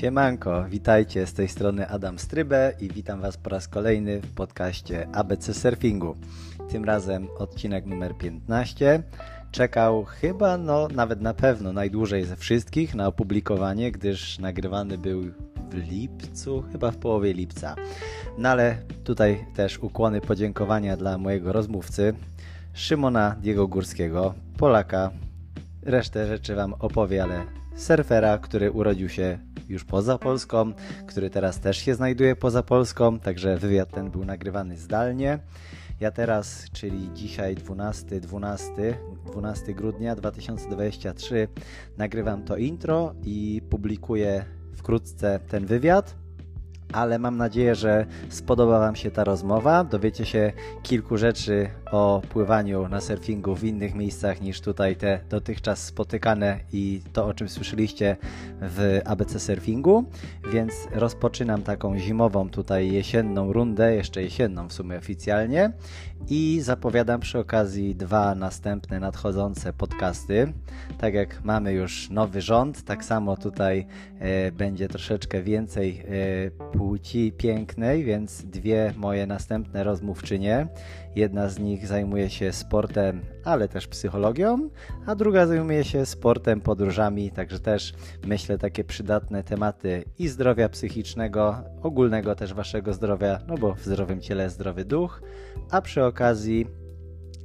Siemanko, witajcie z tej strony Adam Strybę i witam Was po raz kolejny w podcaście ABC Surfingu. Tym razem odcinek numer 15. Czekał chyba, no nawet na pewno najdłużej ze wszystkich na opublikowanie, gdyż nagrywany był w lipcu, chyba w połowie lipca. No ale tutaj też ukłony podziękowania dla mojego rozmówcy, Szymona Diego Górskiego, Polaka. Resztę rzeczy Wam opowie, ale surfera, który urodził się już poza Polską, który teraz też się znajduje poza Polską, także wywiad ten był nagrywany zdalnie. Ja teraz, czyli dzisiaj 12, 12, 12 grudnia 2023, nagrywam to intro i publikuję wkrótce ten wywiad ale mam nadzieję, że spodoba Wam się ta rozmowa. Dowiecie się kilku rzeczy o pływaniu na surfingu w innych miejscach niż tutaj te dotychczas spotykane i to, o czym słyszeliście w ABC Surfingu. Więc rozpoczynam taką zimową, tutaj jesienną rundę, jeszcze jesienną w sumie oficjalnie i zapowiadam przy okazji dwa następne nadchodzące podcasty. Tak jak mamy już nowy rząd, tak samo tutaj e, będzie troszeczkę więcej e, płci pięknej, więc dwie moje następne rozmówczynie. Jedna z nich zajmuje się sportem, ale też psychologią, a druga zajmuje się sportem, podróżami, także też myślę takie przydatne tematy i zdrowia psychicznego, ogólnego też waszego zdrowia, no bo w zdrowym ciele zdrowy duch, a przy okazji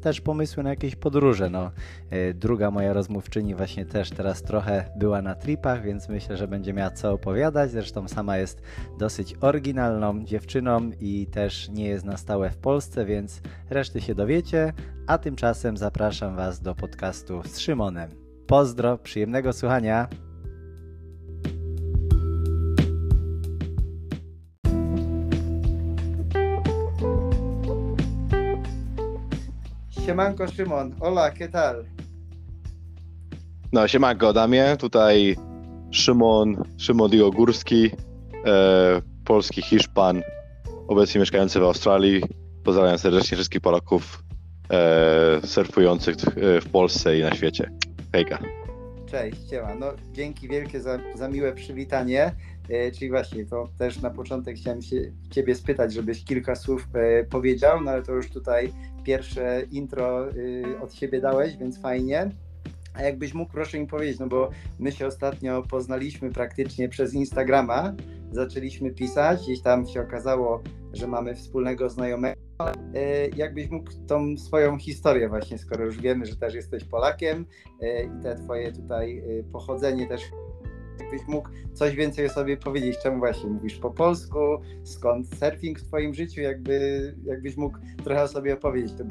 też pomysły na jakieś podróże. No, e, druga moja rozmówczyni właśnie też teraz trochę była na tripach, więc myślę, że będzie miała co opowiadać. Zresztą sama jest dosyć oryginalną dziewczyną i też nie jest na stałe w Polsce, więc reszty się dowiecie. A tymczasem zapraszam Was do podcastu z Szymonem. Pozdro, przyjemnego słuchania. Siemanko Szymon, hola, ¿qué tal? No, siemanko Adamie, tutaj Szymon, Szymon Dio Górski, e, polski Hiszpan, obecnie mieszkający w Australii. Pozdrawiam serdecznie wszystkich Polaków e, surfujących e, w Polsce i na świecie. Hejka. Cześć, siema. No, dzięki wielkie za, za miłe przywitanie. E, czyli właśnie, to też na początek chciałem się Ciebie spytać, żebyś kilka słów e, powiedział, no ale to już tutaj pierwsze intro y, od siebie dałeś, więc fajnie. A jakbyś mógł proszę mi powiedzieć, no bo my się ostatnio poznaliśmy praktycznie przez Instagrama, zaczęliśmy pisać, gdzieś tam się okazało, że mamy wspólnego znajomego. E, jakbyś mógł tą swoją historię właśnie, skoro już wiemy, że też jesteś Polakiem i te twoje tutaj pochodzenie też Jakbyś mógł coś więcej o sobie powiedzieć, czemu właśnie mówisz po polsku, skąd surfing w twoim życiu, jakby, jakbyś mógł trochę o sobie opowiedzieć. To...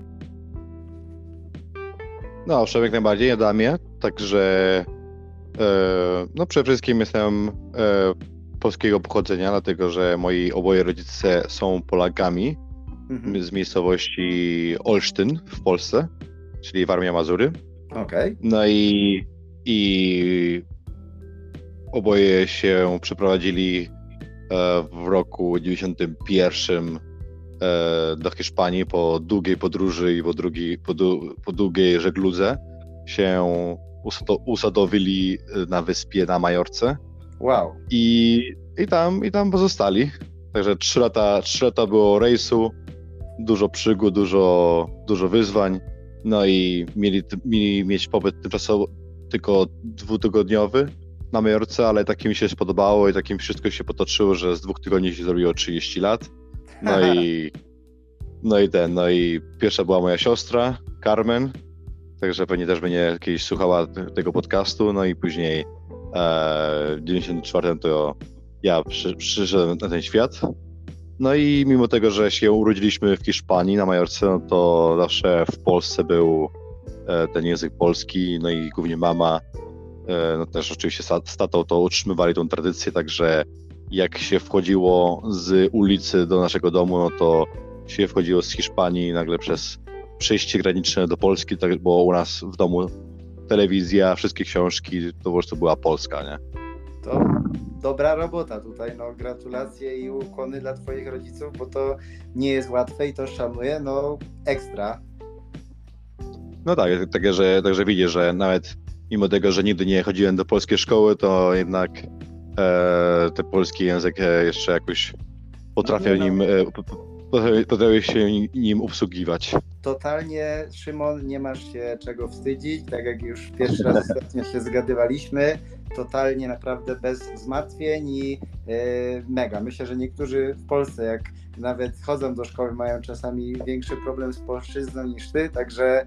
No, owszem, jak najbardziej, dla mnie, także e, no przede wszystkim jestem e, polskiego pochodzenia, dlatego że moi oboje rodzice są Polakami mhm. z miejscowości Olsztyn w Polsce, czyli Warmia Mazury. Okej. Okay. No i, i Oboje się przeprowadzili e, w roku 91 e, do Hiszpanii po długiej podróży i po, drugi, po, po długiej żegludze się usadowili na wyspie na Majorce. Wow. I, i, tam, i tam pozostali. Także trzy lata, trzy lata było rejsu, dużo przygód, dużo, dużo wyzwań. No i mieli, mieli mieć pobyt tymczasowo tylko dwutygodniowy, na Majorce, ale takim mi się spodobało i takim wszystko się potoczyło, że z dwóch tygodni się zrobiło 30 lat. No i no i ten, no i pierwsza była moja siostra, Carmen, także pewnie też będzie kiedyś słuchała tego podcastu, no i później e, w 94 to ja przy, przyszedłem na ten świat. No i mimo tego, że się urodziliśmy w Hiszpanii, na Majorce, no to zawsze w Polsce był e, ten język polski, no i głównie mama no też oczywiście z tatą to utrzymywali tą tradycję, także jak się wchodziło z ulicy do naszego domu, no to się wchodziło z Hiszpanii nagle przez przejście graniczne do Polski, tak było u nas w domu telewizja, wszystkie książki, to po prostu była Polska, nie? To dobra robota tutaj, no gratulacje i ukłony dla twoich rodziców, bo to nie jest łatwe i to szanuję, no ekstra. No tak, także, także widzisz, że nawet mimo tego, że nigdy nie chodziłem do polskiej szkoły, to jednak e, ten polski język e, jeszcze jakoś potrafię no, nim, potrafię się nim obsługiwać. Totalnie, Szymon, nie masz się czego wstydzić, tak jak już pierwszy raz ostatnio się zgadywaliśmy, totalnie naprawdę bez zmartwień i mega. Myślę, że niektórzy w Polsce, jak nawet chodzą do szkoły, mają czasami większy problem z polszczyzną niż ty, także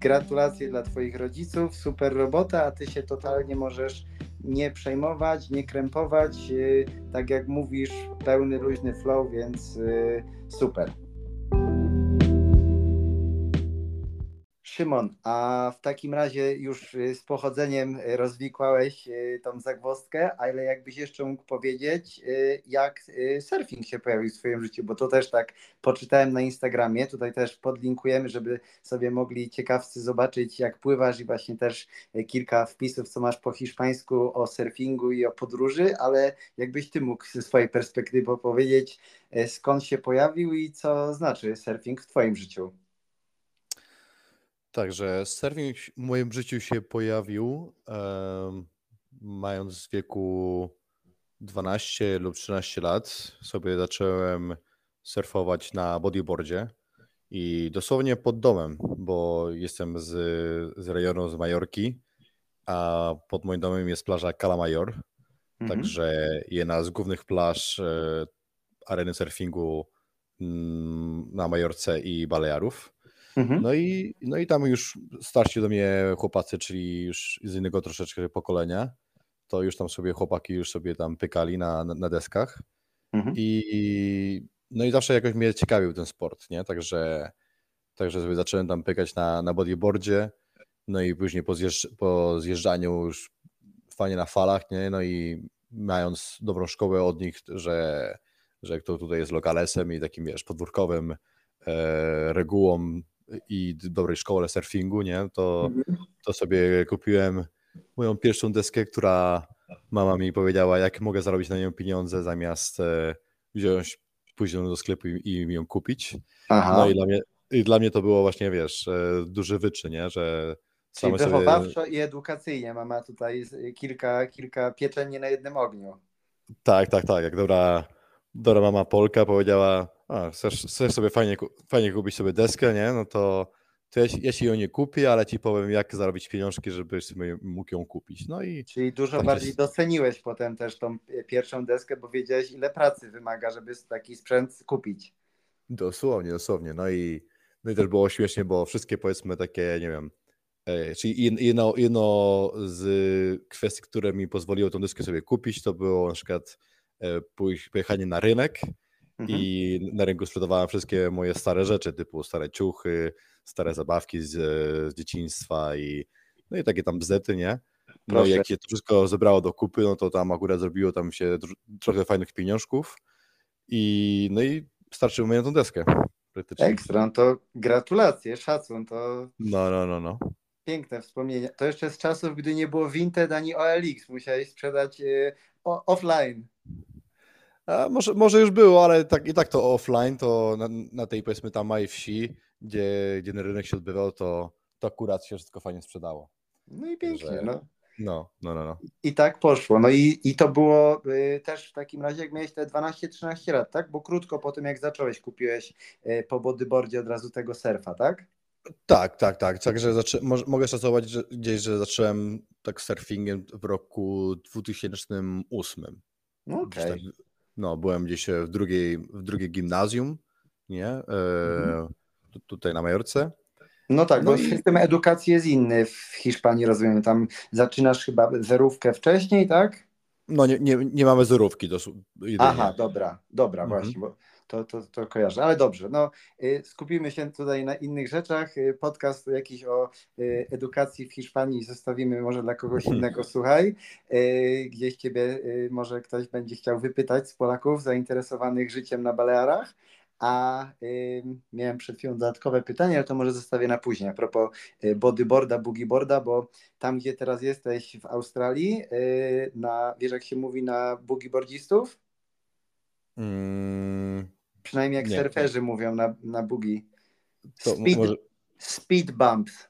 Gratulacje dla Twoich rodziców, super robota, a Ty się totalnie możesz nie przejmować, nie krępować. Y, tak jak mówisz, pełny, luźny flow, więc y, super. Szymon, a w takim razie już y, z pochodzeniem y, rozwikłałeś y, tą zagwozdkę, ale jakbyś jeszcze mógł powiedzieć, jak surfing się pojawił w swoim życiu, bo to też tak poczytałem na Instagramie, tutaj też podlinkujemy, żeby sobie mogli ciekawcy zobaczyć, jak pływasz i właśnie też kilka wpisów, co masz po hiszpańsku o surfingu i o podróży, ale jakbyś ty mógł ze swojej perspektywy powiedzieć, skąd się pojawił i co znaczy surfing w twoim życiu. Także surfing w moim życiu się pojawił mając w wieku 12 lub 13 lat. Sobie zacząłem surfować na bodyboardzie i dosłownie pod domem, bo jestem z, z rejonu z Majorki, a pod moim domem jest plaża Cala Major. Mhm. Także jedna z głównych plaż e, areny surfingu mm, na Majorce i Balearów. Mhm. No, i, no i tam już starsi do mnie chłopacy, czyli już z innego troszeczkę pokolenia, to już tam sobie chłopaki już sobie tam pykali na, na, na deskach. Mhm. I, no i zawsze jakoś mnie ciekawił ten sport, nie? Także, także sobie zacząłem tam pykać na, na bodyboardzie, no i później po, zjeżdż, po zjeżdżaniu już fajnie na falach, nie? No i mając dobrą szkołę od nich, że, że kto tutaj jest lokalesem i takim, wiesz, podwórkowym e, regułą i dobrej szkole surfingu, nie? To, mhm. to sobie kupiłem moją pierwszą deskę, która mama mi powiedziała, jak mogę zarobić na nią pieniądze zamiast e, wziąć, pójść do sklepu i, i ją kupić. Aha. No i dla mnie, i dla mnie to było właśnie, wiesz, e, duży wyczyn, nie? Że Czyli wychowawczo sobie... i edukacyjnie mama tutaj kilka, kilka pieczeni na jednym ogniu. Tak, tak, tak. Jak dobra, dobra mama Polka powiedziała, a, chcesz, chcesz sobie fajnie, fajnie kupić sobie deskę, nie? No to, to ja, ja ci ją nie kupię, ale ci powiem, jak zarobić pieniążki, żebyś sobie mógł ją kupić. No i Czyli dużo tak bardziej jest... doceniłeś potem też tą pierwszą deskę, bo wiedziałeś, ile pracy wymaga, żeby taki sprzęt kupić. Dosłownie, dosłownie. No i, no i też było śmiesznie, bo wszystkie powiedzmy takie, nie wiem, e, czyli jedno, jedno z kwestii, które mi pozwoliło tą deskę sobie kupić, to było na przykład e, pojechanie na rynek, Mhm. I na rynku sprzedawałem wszystkie moje stare rzeczy, typu stare ciuchy, stare zabawki z, z dzieciństwa i, no i takie tam bzety, nie? No Proszę. jak się to wszystko zebrało do kupy, no to tam akurat zrobiło tam się trochę fajnych pieniążków i no i starczyło mi na tą deskę. Ekstra, no to gratulacje, szacun, to... No, no, no, no. Piękne wspomnienia. To jeszcze z czasów, gdy nie było Vinted ani OLX, musiałeś sprzedać y, offline. A może, może już było, ale tak, i tak to offline, to na, na tej powiedzmy tam małej wsi, gdzie, gdzie ten rynek się odbywał, to, to akurat się wszystko fajnie sprzedało. No i pięknie, Że... no. No, no, no, no. I tak poszło. No i, i to było y, też w takim razie, jak miałeś te 12-13 lat, tak? Bo krótko po tym, jak zacząłeś, kupiłeś y, po bodyboardzie od razu tego surfa, tak? Tak, tak, tak. Także zaczę... mogę szacować że gdzieś, że zacząłem tak surfingiem w roku 2008. No. Okay. Tak, no, byłem gdzieś w drugiej, w drugiej gimnazjum, nie? E, mhm. tutaj na Majorce. No tak, no bo i... system edukacji jest inny w Hiszpanii, rozumiem. Tam zaczynasz chyba zerówkę wcześniej, tak? No nie, nie, nie mamy zerówki. Do, Aha, dobra, dobra, mhm. właśnie, bo to, to, to kojarzę, ale dobrze, no y, skupimy się tutaj na innych rzeczach. Y, podcast jakiś o y, edukacji w Hiszpanii zostawimy może dla kogoś innego, słuchaj. Gdzieś ciebie może ktoś będzie chciał wypytać z Polaków zainteresowanych życiem na Balearach. A y, miałem przed chwilą dodatkowe pytanie, ale to może zostawię na później. A propos bodyboarda, boogieboarda, bo tam, gdzie teraz jesteś w Australii, y, na, wiesz jak się mówi na boogieboardzistów? Mm, Przynajmniej jak nie, surferzy mówią na, na bugi. Speed, może... speed bumps.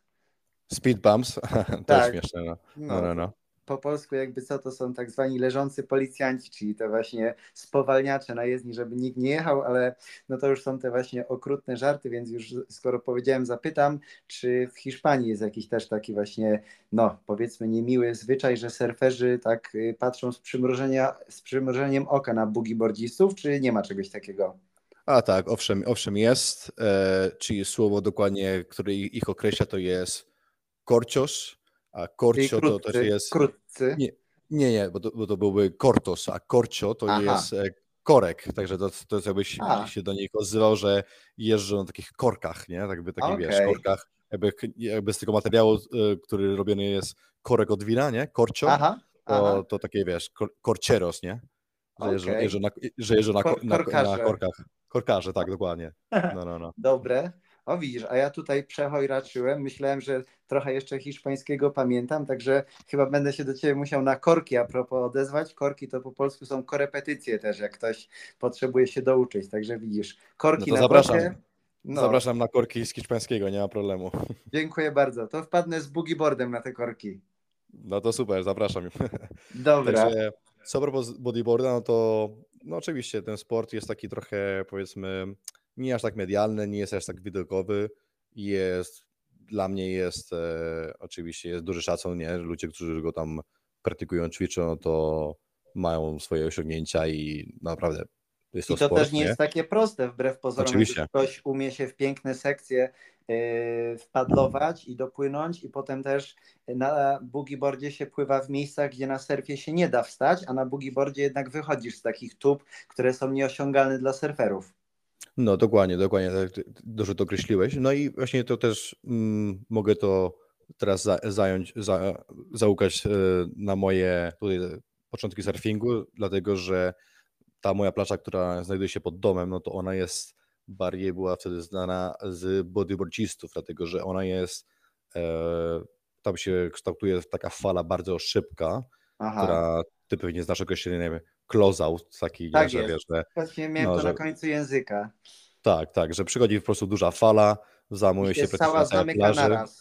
Speed bumps? to tak. jest śmieszne. No. No, no, no. po polsku jakby co to są tak zwani leżący policjanci, czyli te właśnie spowalniacze na jezdni, żeby nikt nie jechał, ale no to już są te właśnie okrutne żarty, więc już skoro powiedziałem, zapytam, czy w Hiszpanii jest jakiś też taki właśnie, no powiedzmy niemiły zwyczaj, że surferzy tak y, patrzą z, przymrużenia, z przymrużeniem oka na bugiboardzistów, czy nie ma czegoś takiego? A tak, owszem, owszem jest, e, czyli słowo dokładnie, które ich określa, to jest korcios, a korcio to też jest... Krótcy. Nie, nie, nie bo, to, bo to byłby kortos, a korcio to Aha. jest e, korek, także to, to jest jakbyś a. się do nich odzywał, że jeżdżą na takich korkach, nie? Tak jakby takich, okay. wiesz, korkach, jakby, jakby z tego materiału, e, który robiony jest korek od wina, nie? Korcio, Aha. To, to takie, wiesz, kor, korcieros, nie? Że okay. jeżdżą, jeżdżą, na, że jeżdżą na, na, na korkach. Korkarze, tak, dokładnie. No, no, no. Dobre. O widzisz, a ja tutaj przechojraczyłem. Myślałem, że trochę jeszcze hiszpańskiego pamiętam, także chyba będę się do Ciebie musiał na korki a propos odezwać. Korki to po polsku są korepetycje też, jak ktoś potrzebuje się douczyć. Także widzisz, korki no na zapraszam. No. Zapraszam na korki z hiszpańskiego, nie ma problemu. Dziękuję bardzo. To wpadnę z boogieborem na te korki. No to super, zapraszam. Dobra. Także, co propos bodyboarda, no to no oczywiście ten sport jest taki trochę powiedzmy nie aż tak medialny, nie jest aż tak widokowy. Jest, dla mnie jest e, oczywiście jest duży szacun, nie? Ludzie, którzy go tam praktykują, ćwiczą, no to mają swoje osiągnięcia i naprawdę jest I to sport, też nie, nie, jest takie proste, wbrew pozorom, Oczywiście. ktoś umie się w piękne sekcje yy, wpadlować i dopłynąć i potem też na boogieboardzie się pływa w miejscach, gdzie na surfie się nie da wstać, a na boogieboardzie jednak wychodzisz z takich tub, które są nieosiągalne dla surferów. No dokładnie, dokładnie, tak, dobrze to określiłeś. No i właśnie to też mm, mogę to teraz za, zająć, za, zaukać e, na moje tutaj początki surfingu, dlatego że ta moja plaża, która znajduje się pod domem, no to ona jest, bardziej była wtedy znana z bodyboardzistów, dlatego że ona jest, e, tam się kształtuje taka fala bardzo szybka, Aha. która ty pewnie znasz określenie, nie wiem, close-out, taki, tak nie, że wiesz, że... Właśnie miałem no, to że... na końcu języka. Tak, tak, że przychodzi po prostu duża fala, zamuje się cała zamyka plaży.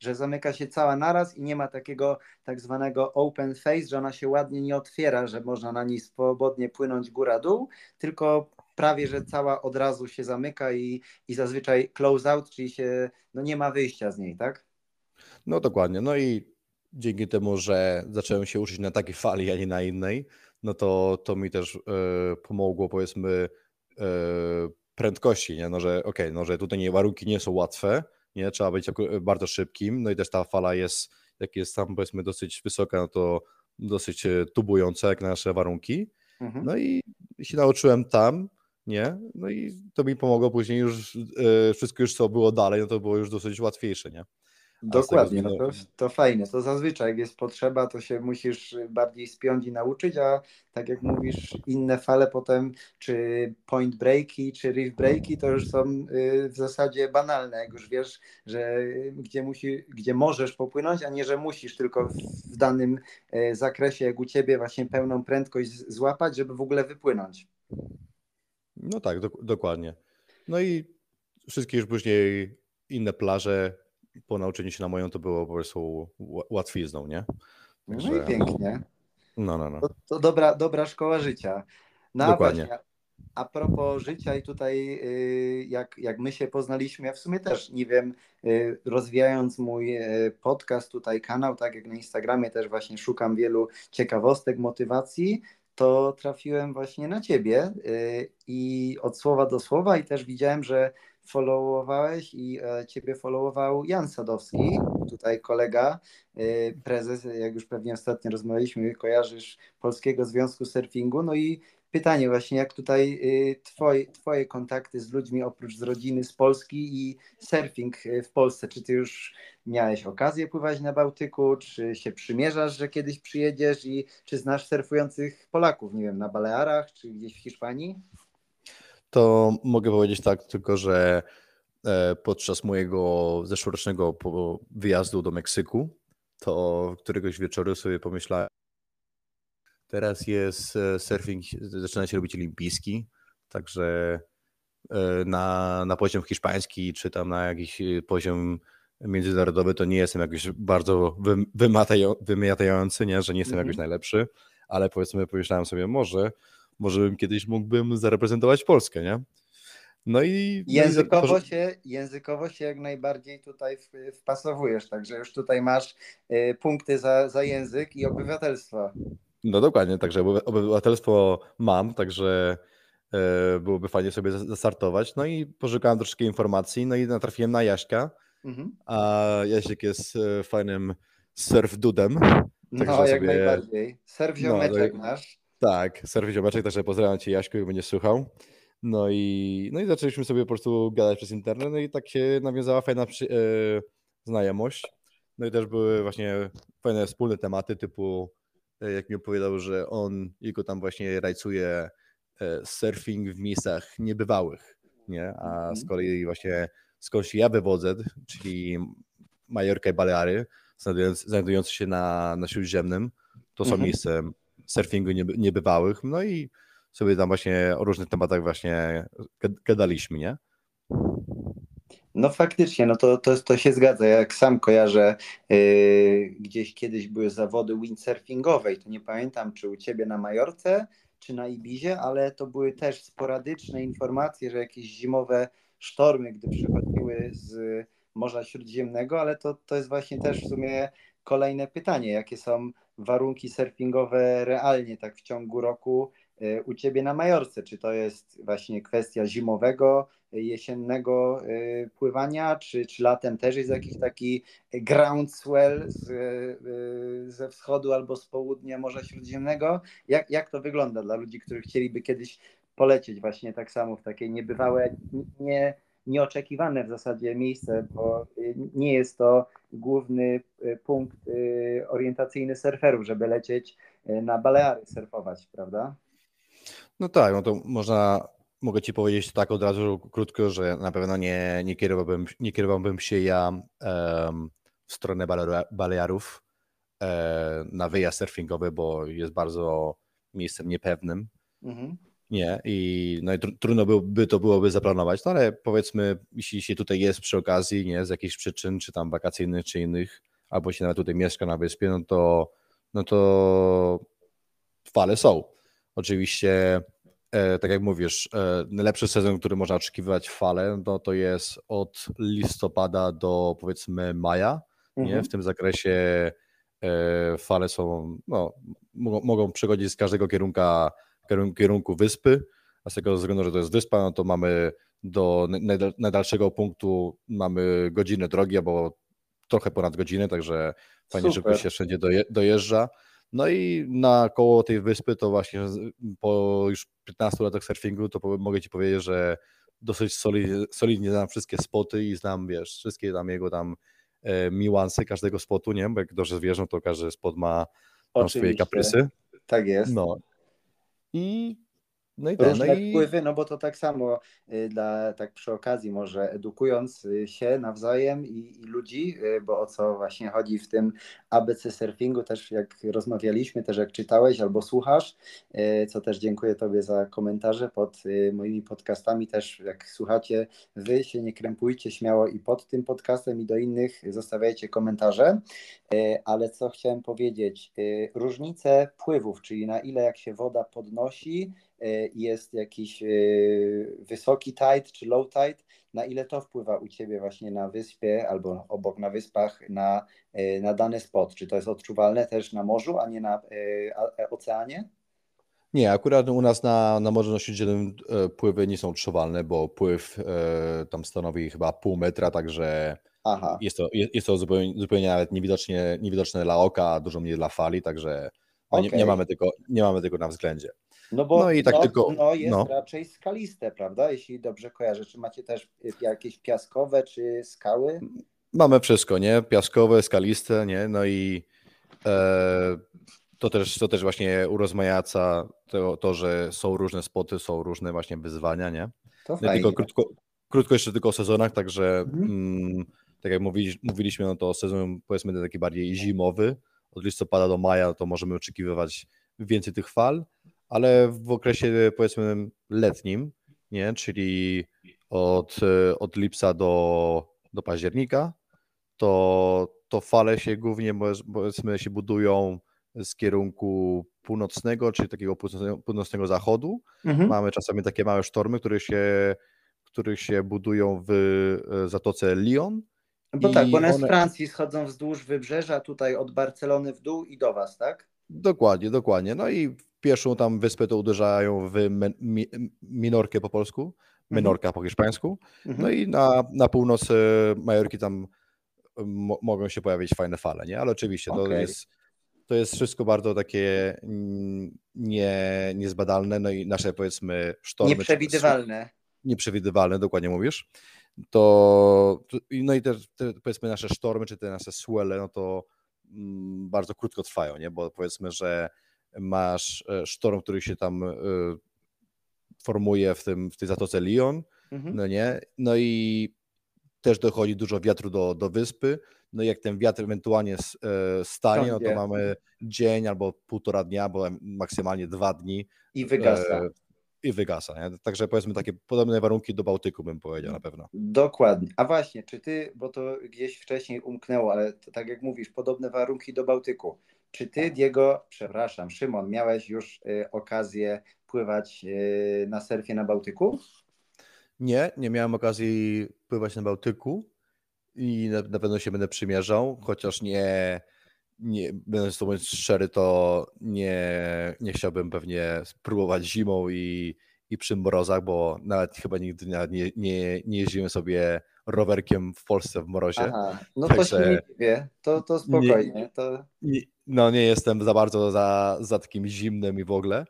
Że zamyka się cała naraz i nie ma takiego tak zwanego open face, że ona się ładnie nie otwiera, że można na niej swobodnie płynąć góra-dół, tylko prawie, że cała od razu się zamyka i, i zazwyczaj close out, czyli się, no nie ma wyjścia z niej, tak? No dokładnie, no i dzięki temu, że zacząłem się uczyć na takiej fali, a nie na innej, no to, to mi też y, pomogło powiedzmy y, prędkości, nie? No, że okej, okay, no, że tutaj nie, warunki nie są łatwe, nie? Trzeba być bardzo szybkim, no i też ta fala jest, jak jest tam powiedzmy dosyć wysoka, no to dosyć e, tubująca jak na nasze warunki. Mhm. No i się nauczyłem tam, nie? No i to mi pomogło później już, yy, wszystko już co było dalej, no to było już dosyć łatwiejsze, nie? Dokładnie, no to, to fajne. To zazwyczaj jak jest potrzeba, to się musisz bardziej spiąć i nauczyć, a tak jak mówisz, inne fale potem, czy point breaki, czy reef breaki, to już są y, w zasadzie banalne, jak już wiesz, że gdzie, musi, gdzie możesz popłynąć, a nie, że musisz tylko w danym y, zakresie, jak u ciebie, właśnie pełną prędkość złapać, żeby w ogóle wypłynąć. No tak, do, dokładnie. No i wszystkie już później inne plaże po nauczeniu się na moją to było po prostu łatwizną, nie? Także... No i pięknie. No, no, no. To, to dobra, dobra szkoła życia. No Dokładnie. Właśnie, a propos życia i tutaj y, jak, jak my się poznaliśmy, ja w sumie też nie wiem, y, rozwijając mój y, podcast, tutaj kanał, tak jak na Instagramie też właśnie szukam wielu ciekawostek, motywacji, to trafiłem właśnie na ciebie i od słowa do słowa i też widziałem, że followowałeś i e, ciebie followował Jan Sadowski, tutaj kolega, e, prezes, jak już pewnie ostatnio rozmawialiśmy, kojarzysz Polskiego Związku Surfingu, no i pytanie właśnie, jak tutaj e, twoje, twoje kontakty z ludźmi oprócz z rodziny z Polski i surfing w Polsce, czy ty już miałeś okazję pływać na Bałtyku, czy się przymierzasz, że kiedyś przyjedziesz? I czy znasz surfujących Polaków, nie wiem, na Balearach, czy gdzieś w Hiszpanii? To mogę powiedzieć tak, tylko że e, podczas mojego zeszłorocznego wyjazdu do Meksyku, to któregoś wieczoru sobie pomyślałem, teraz jest e, surfing, zaczyna się robić olimpijski, także e, na, na poziom hiszpański, czy tam na jakiś poziom międzynarodowy, to nie jestem jakiś bardzo wymiatający, nie? że nie jestem jakoś mhm. najlepszy, ale powiedzmy pomyślałem sobie, może, może bym kiedyś mógłbym zareprezentować Polskę, nie? No i językowo, no i... się, językowo się jak najbardziej tutaj wpasowujesz, także już tutaj masz y, punkty za, za język i obywatelstwo. No dokładnie, także obywatelstwo mam, także e, byłoby fajnie sobie zastartować. No i poszukałem troszkę informacji, no i natrafiłem na Jaśka, mhm. a Jaśek jest e, fajnym surf dudem. No, jak sobie... najbardziej. Surf no, ziomeczek no, nasz. Tak, surf ziomeczek, także pozdrawiam Cię Jaśku, jak będziesz słuchał. No i, no i zaczęliśmy sobie po prostu gadać przez internet, no i tak się nawiązała fajna przy, e, znajomość. No i też były właśnie fajne wspólne tematy typu E, jak mi opowiadał, że on, jego tam właśnie rajcuje e, surfing w miejscach niebywałych, nie? A mhm. z kolei właśnie skąd ja wywodzę, czyli Majorka i Baleary, znajdujące się na, na Śródziemnym, to są mhm. miejsca surfingu niebywałych, no i sobie tam właśnie o różnych tematach właśnie gadaliśmy, nie? No faktycznie, no to, to, to się zgadza. Jak sam kojarzę, yy, gdzieś kiedyś były zawody windsurfingowe i to nie pamiętam, czy u ciebie na Majorce, czy na Ibizie, ale to były też sporadyczne informacje, że jakieś zimowe sztormy, gdy przychodziły z Morza Śródziemnego, ale to, to jest właśnie też w sumie kolejne pytanie, jakie są warunki surfingowe realnie tak w ciągu roku Y, u Ciebie na Majorce? Czy to jest właśnie kwestia zimowego, jesiennego y, pływania, czy, czy latem też jest jakiś taki groundswell z, ze wschodu albo z południa Morza Śródziemnego? Jak, jak to wygląda dla ludzi, którzy chcieliby kiedyś polecieć właśnie tak samo w takie niebywałe, nie, nieoczekiwane w zasadzie miejsce, bo nie jest to główny punkt orientacyjny surferów, żeby lecieć na Baleary surfować, prawda? No tak, no to można, mogę Ci powiedzieć tak od razu krótko, że na pewno nie, nie, kierowałbym, nie kierowałbym się ja um, w stronę Balearów e, na wyjazd surfingowy, bo jest bardzo miejscem niepewnym. Mhm. Nie, i no i tr trudno by to byłoby zaplanować, no ale powiedzmy, jeśli się tutaj jest przy okazji, nie, z jakichś przyczyn, czy tam wakacyjnych, czy innych, albo się nawet tutaj mieszka na wyspie, no to, no to fale są. Oczywiście, e, tak jak mówisz, e, najlepszy sezon, który można oczekiwać w fale, no to jest od listopada do powiedzmy maja. Mhm. Nie? W tym zakresie e, fale są, no, mogą, mogą przychodzić z każdego kierunka, kierunku wyspy, a z tego względu, że to jest wyspa, no to mamy do najdalszego punktu mamy godzinę drogi, albo trochę ponad godzinę, także fajnie, Super. żeby się wszędzie dojeżdża. No i na koło tej wyspy to właśnie po już 15 latach surfingu to mogę Ci powiedzieć, że dosyć solidnie, solidnie znam wszystkie spoty i znam, wiesz, wszystkie tam jego tam e, miłansy każdego spotu, nie? Bo jak dobrze wiesz, no to każdy spot ma, ma swoje kaprysy. Tak jest. No. I no i ten, różne no i... wpływy, no bo to tak samo y, dla, tak przy okazji może edukując y, się nawzajem i, i, ludzi, y, bo o co właśnie chodzi w tym ABC surfingu, też jak rozmawialiśmy, też jak czytałeś albo słuchasz, co też dziękuję Tobie za komentarze pod moimi podcastami, też jak słuchacie, Wy się nie krępujcie śmiało i pod tym podcastem i do innych zostawiajcie komentarze, ale co chciałem powiedzieć, różnice pływów, czyli na ile jak się woda podnosi, jest jakiś e, wysoki tide czy low tide, na ile to wpływa u Ciebie właśnie na wyspie albo obok na wyspach na, e, na dany spot? Czy to jest odczuwalne też na morzu, a nie na oceanie? Nie, akurat u nas na, na Morzu Śródziemnym pływy nie są odczuwalne, bo pływ tam stanowi chyba pół metra, także Aha. jest to, jest to zupełnie, zupełnie nawet niewidocznie, niewidoczne dla oka, dużo mniej dla fali, także no okay. nie, nie, mamy tego, nie mamy tego na względzie. No bo no i tak no, tylko, no jest no. raczej skaliste, prawda? Jeśli dobrze kojarzę. Czy macie też jakieś piaskowe czy skały? Mamy wszystko, nie? Piaskowe, skaliste, nie? No i e, to, też, to też właśnie urozmaica to, to, że są różne spoty, są różne właśnie wyzwania, nie? To tylko krótko, krótko jeszcze tylko o sezonach, także mhm. mm, tak jak mówili, mówiliśmy, no to sezon powiedzmy taki bardziej zimowy, od listopada do maja to możemy oczekiwać więcej tych fal, ale w okresie powiedzmy letnim, nie? czyli od, od lipca do, do października, to, to fale się głównie powiedzmy się budują z kierunku północnego, czyli takiego północnego zachodu. Mhm. Mamy czasami takie małe sztormy, które się, które się budują w e, Zatoce Lyon. Bo tak, bo one, one z Francji schodzą wzdłuż wybrzeża, tutaj od Barcelony w dół i do Was, tak? Dokładnie, dokładnie. No i pierwszą tam wyspę to uderzają w Minorkę po polsku, Menorka mhm. po hiszpańsku. Mhm. No i na, na północ Majorki tam mogą się pojawić fajne fale, nie? Ale oczywiście okay. to, jest, to jest wszystko bardzo takie nie, niezbadalne, no i nasze powiedzmy sztormy. Nieprzewidywalne. Nieprzewidywalne, dokładnie mówisz. To, no i te, te powiedzmy nasze sztormy, czy te nasze swele, no to mm, bardzo krótko trwają, nie? Bo powiedzmy, że masz e, sztorm, który się tam e, formuje w, tym, w tej zatoce Lyon, mhm. no nie? No i też dochodzi dużo wiatru do, do wyspy. No i jak ten wiatr ewentualnie e, stanie, no to mamy dzień albo półtora dnia, bo maksymalnie dwa dni. I wygasa. I wygasa. Nie? Także powiedzmy takie podobne warunki do Bałtyku bym powiedział na pewno. Dokładnie. A właśnie, czy ty, bo to gdzieś wcześniej umknęło, ale tak jak mówisz, podobne warunki do Bałtyku. Czy ty, Diego, przepraszam, Szymon, miałeś już y, okazję pływać y, na surfie na Bałtyku? Nie, nie miałem okazji pływać na Bałtyku i na, na pewno się będę przymierzał, chociaż nie, nie będąc to mówiąc szczery, to nie, nie chciałbym pewnie spróbować zimą i, i przy mrozach, bo nawet chyba nigdy nie, nie, nie jeździłem sobie rowerkiem w Polsce w mrozie. Aha, no to się nie wie, to, to spokojnie. Nie, to... Nie, no nie jestem za bardzo za, za takim zimnym i w ogóle.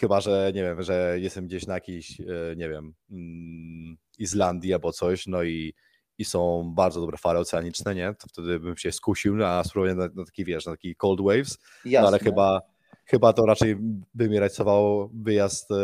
Chyba, że nie wiem, że jestem gdzieś na jakiejś, e, nie wiem, mm, Islandii albo coś, no i, i są bardzo dobre fale oceaniczne, nie? To wtedy bym się skusił na spróbowanie na, na taki, wiesz, na taki cold waves. Jasne. No ale chyba, chyba to raczej by mi rajcował wyjazd e,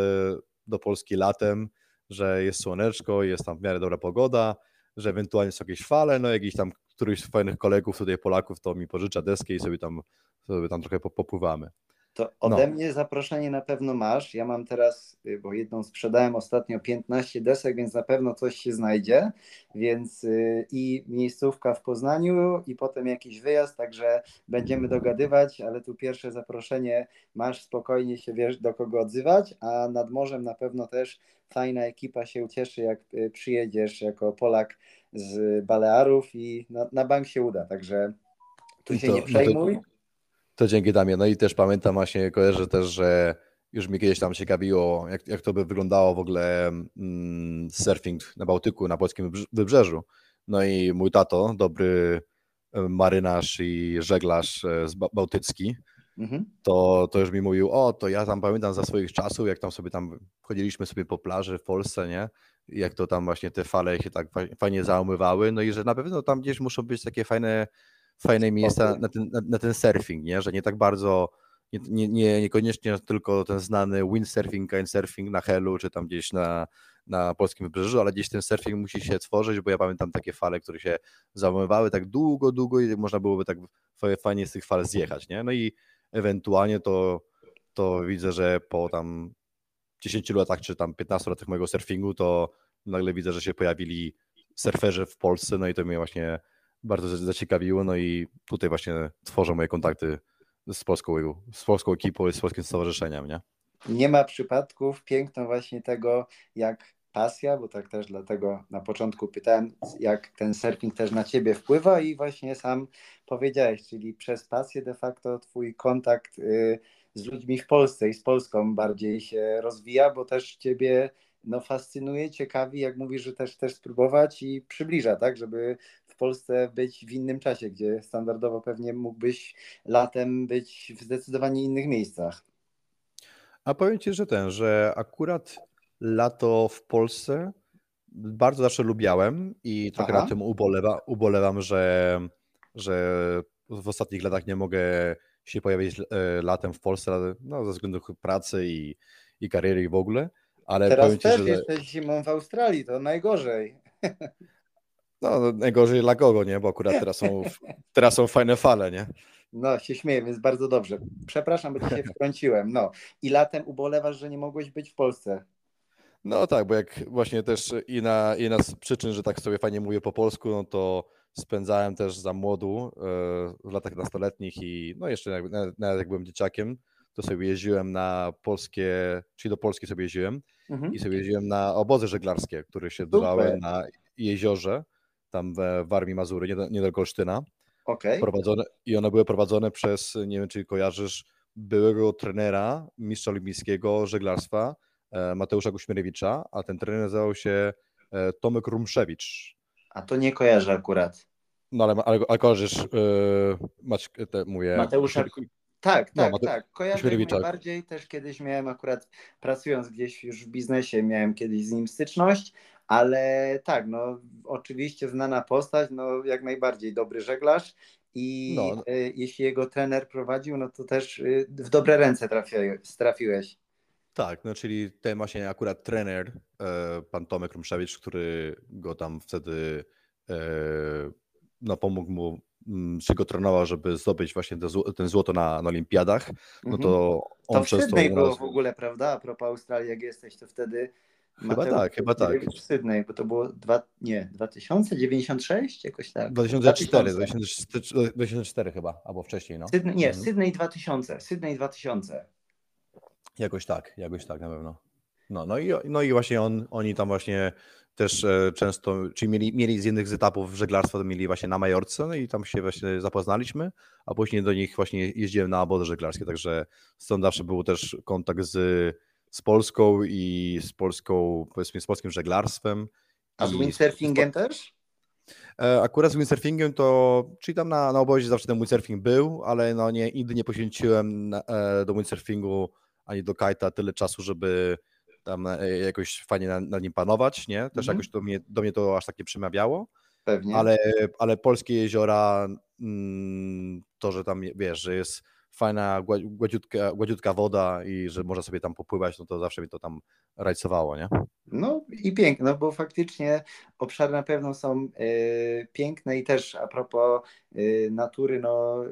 do Polski latem, że jest słoneczko, jest tam w miarę dobra pogoda, że ewentualnie są jakieś fale, no jakiś tam któryś z fajnych kolegów tutaj Polaków to mi pożycza deskę i sobie tam, sobie tam trochę popływamy. To ode no. mnie zaproszenie na pewno masz. Ja mam teraz, y, bo jedną sprzedałem ostatnio 15 desek, więc na pewno coś się znajdzie. Więc y, i miejscówka w Poznaniu, i potem jakiś wyjazd, także będziemy dogadywać, ale tu pierwsze zaproszenie masz, spokojnie się wiesz do kogo odzywać, a nad morzem na pewno też fajna ekipa się ucieszy, jak y, przyjedziesz jako Polak z Balearów i na, na bank się uda, także tu się to, nie przejmuj. No to to dzięki Damie. No i też pamiętam właśnie, kojarzę też, że już mi kiedyś tam ciekawiło, jak, jak to by wyglądało w ogóle mm, surfing na Bałtyku, na polskim wybrzeżu. No i mój tato, dobry e, marynarz i żeglarz e, z bałtycki, mhm. to, to już mi mówił, o, to ja tam pamiętam za swoich czasów, jak tam sobie tam chodziliśmy sobie po plaży w Polsce, nie? Jak to tam właśnie te fale się tak fajnie zaumywały, no i że na pewno tam gdzieś muszą być takie fajne fajne miejsca na ten, na, na, ten surfing, nie? że nie tak bardzo, nie, nie, niekoniecznie tylko ten znany windsurfing, kitesurfing na Helu, czy tam gdzieś na, na polskim wybrzeżu, ale gdzieś ten surfing musi się tworzyć, bo ja pamiętam takie fale, które się załamywały tak długo, długo i można byłoby tak fajnie z tych fal zjechać, nie? No i ewentualnie to, to widzę, że po tam 10 latach, czy tam 15 latach mojego surfingu, to nagle widzę, że się pojawili surferzy w Polsce, no i to mnie właśnie bardzo zaciekawiło, no i tutaj właśnie tworzę moje kontakty z polską, z polską ekipą i z polskim stowarzyszeniem, nie? Nie ma przypadków, piękno właśnie tego, jak pasja, bo tak też dlatego na początku pytałem, jak ten surfing też na ciebie wpływa i właśnie sam powiedziałeś, czyli przez pasję de facto twój kontakt y, z ludźmi w Polsce i z Polską bardziej się rozwija, bo też ciebie no, fascynuje, ciekawi, jak mówisz, że też też spróbować i przybliża, tak, żeby w Polsce być w innym czasie, gdzie standardowo pewnie mógłbyś latem być w zdecydowanie innych miejscach. A powiem Ci, że ten, że akurat lato w Polsce bardzo zawsze lubiałem i trochę Aha. na tym ubolewa, ubolewam, że, że w ostatnich latach nie mogę się pojawić e, latem w Polsce no, ze względu pracy i, i kariery i w ogóle. Ale Teraz powiem ci, też że... jesteś zimą w Australii, to najgorzej. No, najgorzej dla kogo, nie? Bo akurat teraz są, teraz są fajne fale, nie? No, się śmieję, więc bardzo dobrze. Przepraszam, bo się wtrąciłem. No. I latem ubolewasz, że nie mogłeś być w Polsce. No tak, bo jak właśnie też i na, i na z przyczyn, że tak sobie fajnie mówię po polsku, no to spędzałem też za młodu e, w latach nastoletnich i no jeszcze jak, nawet, nawet jak byłem dzieciakiem, to sobie jeździłem na polskie, czyli do Polski sobie jeździłem Mhm. i sobie jeździłem na obozy żeglarskie, które się odbywały na jeziorze, tam w, w Armii Mazury, niedal- niedaleko Olsztyna. Okej. Prowadzone, I one były prowadzone przez, nie wiem czy kojarzysz, byłego trenera, mistrza olimpijskiego żeglarstwa e, Mateusza Guśmierewicza, a ten trener nazywał się e, Tomek Rumszewicz. A to nie kojarzę akurat. No ale, ale, ale kojarzysz, e, Mać, te, mówię... Mateusza Tak, No, tak, Mate- tak. Kojarzę najbardziej. Też kiedyś miałem akurat, pracując gdzieś już w biznesie, miałem kiedyś z nim styczność, ale tak, no oczywiście znana postać, no jak najbardziej dobry żeglarz i No. y, jeśli jego trener prowadził, no to też y, w dobre ręce trafi, trafiłeś. Tak, no czyli ten właśnie akurat trener, e, pan Tomek Rumszewicz, który go tam wtedy e, no, pomógł mu, mm, czy go trenował, żeby zdobyć właśnie ten złoto na, na olimpiadach, no Mhm. to on To w przez to... Sydney było raz- w ogóle, prawda? A propos Australii, jak jesteś, to wtedy Chyba tak, chyba tak. Mateusz W Sydney, bo to było dwa, nie, 2096? Jakoś tak. 2004, 2000. 2004, 2004 chyba, albo wcześniej, no. Sydney, nie, Mhm. Sydney 2000. Sydney 2000. Jakoś tak, jakoś tak na pewno. No, no, i, no i właśnie on, oni tam właśnie też e, często, czyli mieli, mieli z jednych z etapów żeglarstwa, to mieli właśnie na Majorce, no i tam się właśnie zapoznaliśmy, a później do nich właśnie jeździłem na obozy żeglarskie, także stąd zawsze był też kontakt z, z Polską i z polską, powiedzmy, z polskim żeglarstwem. A z windsurfingiem też? E, Akurat z windsurfingiem to, czyli tam na, na obozie zawsze ten windsurfing był, ale no nie, nigdy nie poświęciłem na, e, do windsurfingu ani do kajta tyle czasu, żeby tam e, jakoś fajnie na, nad nim panować, nie? Też Mhm. jakoś do mnie, do mnie to aż tak nie przemawiało, Pewnie. ale, ale polskie jeziora, mm, to, że tam, wiesz, że jest fajna, gła- gładziutka, gładziutka woda i że można sobie tam popływać, no to zawsze mi to tam rajcowało, nie? No i piękne, no bo faktycznie obszary na pewno są e, piękne i też a propos e, natury, no e,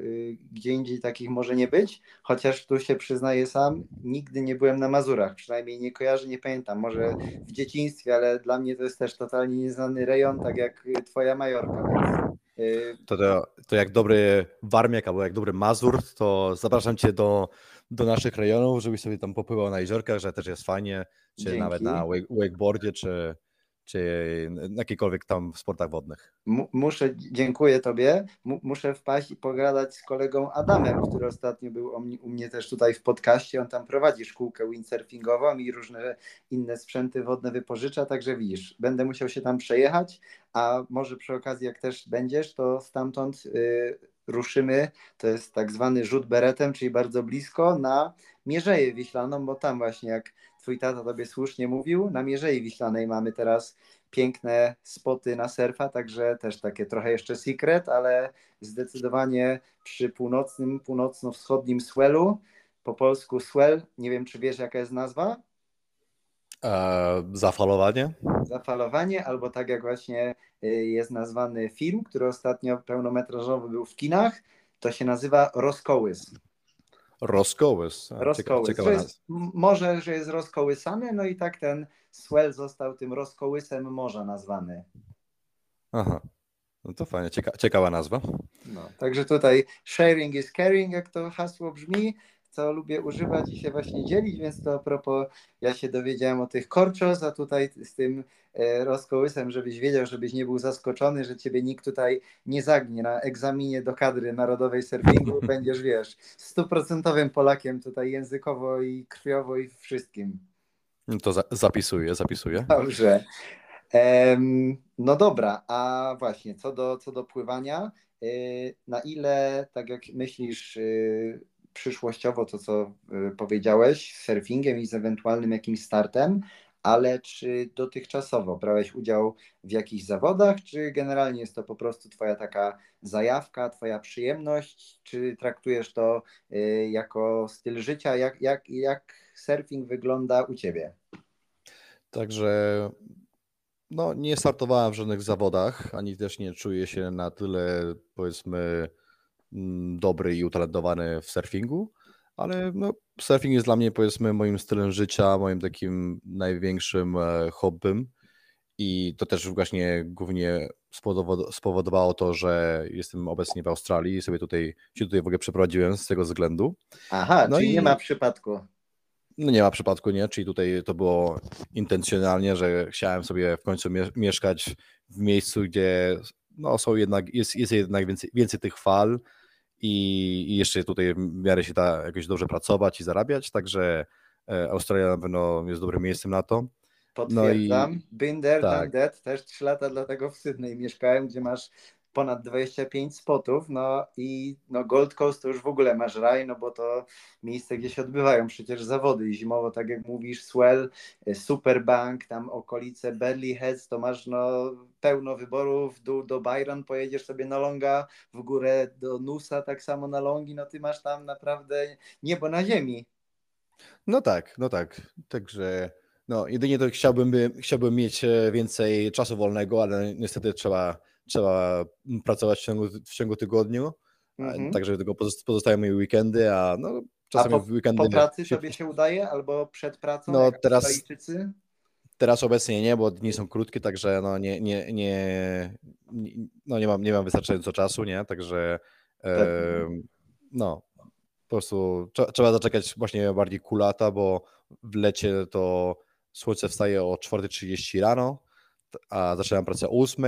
gdzie indziej takich może nie być, chociaż tu się przyznaję sam, nigdy nie byłem na Mazurach, przynajmniej nie kojarzę, nie pamiętam, może w dzieciństwie, ale dla mnie to jest też totalnie nieznany rejon, tak jak twoja Majorka, więc To, to, to jak dobry Warmiak albo jak dobry Mazur, to zapraszam Cię do, do naszych rejonów, żebyś sobie tam popływał na jeziorkach, że też jest fajnie, czy Dzięki. nawet na wake- wakeboardzie, czy, czy jakikolwiek tam sportach wodnych. Mu- Muszę, dziękuję Tobie. Mu- Muszę wpaść i pogadać z kolegą Adamem, który ostatnio był u mnie, u mnie też tutaj w podcaście. On tam prowadzi szkółkę windsurfingową i różne inne sprzęty wodne wypożycza, także widzisz, będę musiał się tam przejechać, a może przy okazji jak też będziesz, to stamtąd y, ruszymy, to jest tak zwany rzut beretem, czyli bardzo blisko, na Mierzeję Wiślaną, bo tam właśnie jak twój tata tobie słusznie mówił, na Mierzei Wiślanej mamy teraz piękne spoty na surfa, także też takie trochę jeszcze secret, ale zdecydowanie przy północnym, północno-wschodnim swellu, po polsku swell, nie wiem czy wiesz jaka jest nazwa, E, zafalowanie? zafalowanie, albo tak jak właśnie y, jest nazwany film, który ostatnio pełnometrażowy był w kinach, to się nazywa Rozkołys. Rozkołys. Rozkołys. ciekawa jest, m- może, że jest rozkołysany, no i tak ten swell został tym rozkołysem morza nazwany. Aha. No to fajnie, cieka- ciekawa nazwa. No, także tutaj sharing is caring, jak to hasło brzmi, co lubię używać i się właśnie dzielić, więc to a propos, ja się dowiedziałem o tych korczos, a tutaj z tym e, rozkołysem, żebyś wiedział, żebyś nie był zaskoczony, że ciebie nikt tutaj nie zagnie na egzaminie do kadry narodowej surfingu, będziesz, wiesz, stuprocentowym Polakiem tutaj językowo i krwiowo i wszystkim. No to za- zapisuję, zapisuję. Dobrze. No dobra, a właśnie, co do, co do pływania, y, na ile, tak jak myślisz, y, przyszłościowo to, co y, powiedziałeś, z surfingiem i z ewentualnym jakimś startem, ale czy dotychczasowo brałeś udział w jakichś zawodach, czy generalnie jest to po prostu Twoja taka zajawka, Twoja przyjemność, czy traktujesz to y, jako styl życia? Jak, jak, jak surfing wygląda u Ciebie? Także no, nie startowałem w żadnych zawodach, ani też nie czuję się na tyle, powiedzmy, dobry i utalentowany w surfingu, ale no, surfing jest dla mnie, powiedzmy, moim stylem życia, moim takim największym e, hobbym I to też właśnie głównie spowodowało to, że jestem obecnie w Australii i sobie tutaj się tutaj w ogóle przeprowadziłem z tego względu. Aha, no czyli i... nie ma przypadku. No nie ma przypadku, nie? Czyli tutaj to było intencjonalnie, że chciałem sobie w końcu mieszkać w miejscu, gdzie no, są jednak, jest, jest jednak więcej, więcej tych fal i, jeszcze tutaj w miarę się da jakoś dobrze pracować i zarabiać, także e, Australia na pewno jest dobrym miejscem na to. Potwierdzam. No i... There, tak. that. Też 3 lata dlatego w Sydney mieszkałem, gdzie masz ponad 25 spotów, no i no Gold Coast to już w ogóle masz raj, no bo to miejsce, gdzie się odbywają przecież zawody. I zimowo, tak jak mówisz, Swell, Superbank, tam okolice Berley Heads, to masz no pełno wyborów, dół do Byron pojedziesz sobie na longa, w górę do Nusa, tak samo na longi, no ty masz tam naprawdę niebo na ziemi. No tak, no tak, także no jedynie to chciałbym, chciałbym mieć e, więcej czasu wolnego, ale niestety trzeba trzeba pracować w ciągu, w ciągu tygodniu, mhm. także tylko pozostają mi weekendy, a no czasami a po, weekendy... po pracy się... tobie się udaje albo przed pracą? No teraz, teraz obecnie nie, bo dni są krótkie, także no nie, nie, nie, no nie, mam, nie mam wystarczająco czasu, nie, także e, no po prostu trzeba zaczekać właśnie bardziej kulata, bo w lecie to słońce wstaje o 4.30 rano, a zaczynam pracę o 8,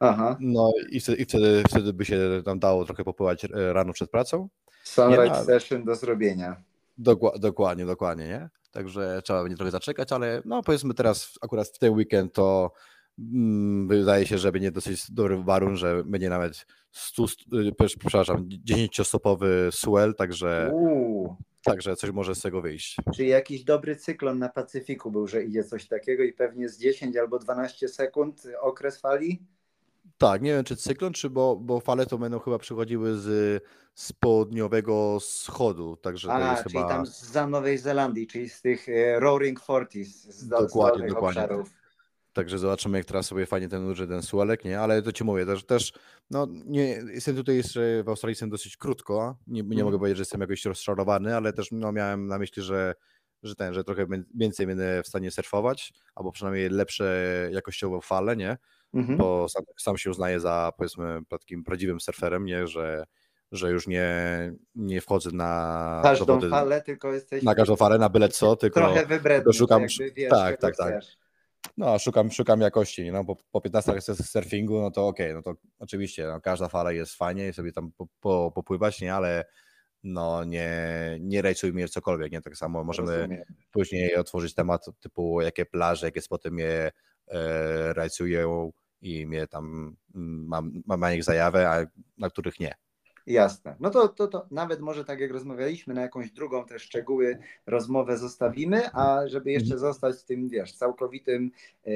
Aha. No i wtedy, i wtedy, wtedy by się nam dało trochę popływać e, rano przed pracą. Sunrise nie, session do zrobienia. Dokła, dokładnie, dokładnie, nie? Także trzeba będzie trochę zaczekać, ale no powiedzmy teraz akurat w ten weekend to mm, wydaje się, że będzie dosyć dobry warun, że będzie nawet 100, y, przepraszam, 10-stopowy swell, także Uuu. Także coś może z tego wyjść. Czyli jakiś dobry cyklon na Pacyfiku był, że idzie coś takiego i pewnie z 10 albo 12 sekund okres fali? Tak, nie wiem czy cyklon, czy bo, bo fale to będą chyba przychodziły z, z południowego wschodu, także A, to jest czyli chyba... tam z Nowej Zelandii, czyli z tych e, Roaring Forties, z dokładnie, dokładnie. obszarów. Także zobaczymy, jak teraz sobie fajnie ten uży ten suelek, nie? Ale to ci mówię, też, też no nie, jestem tutaj jeszcze w Australii jestem dosyć krótko, nie, nie mm. mogę powiedzieć, że jestem jakoś rozczarowany, ale też no, miałem na myśli, że, że ten, że trochę więcej będę w stanie surfować, albo przynajmniej lepsze jakościowo fale, nie? Mhm. bo sam, sam, się uznaję za powiedzmy takim prawdziwym surferem, nie, że, że już nie, nie wchodzę na każdą dowody, falę, tylko jesteś na każdą falę, na byle co, tylko, trochę wybredny, szukam, wiesz, tak, tak, tak. No, szukam, szukam jakości, no, bo po 15 latach surfingu, no to okej, okay, no to oczywiście, no, każda fala jest fajnie, sobie tam po, po, popływać, nie, ale no nie, nie rajcujmy cokolwiek, nie, tak samo możemy Rozumiem. później otworzyć temat typu jakie plaże, jakie spoty mnie e, rajcują, i mnie tam mm, mam, mam na nich zajawę, a na których nie. Jasne. No to, to, to nawet może tak jak rozmawialiśmy, na jakąś drugą te szczegóły rozmowę zostawimy, a żeby jeszcze mhm. zostać w tym, wiesz, całkowitym e,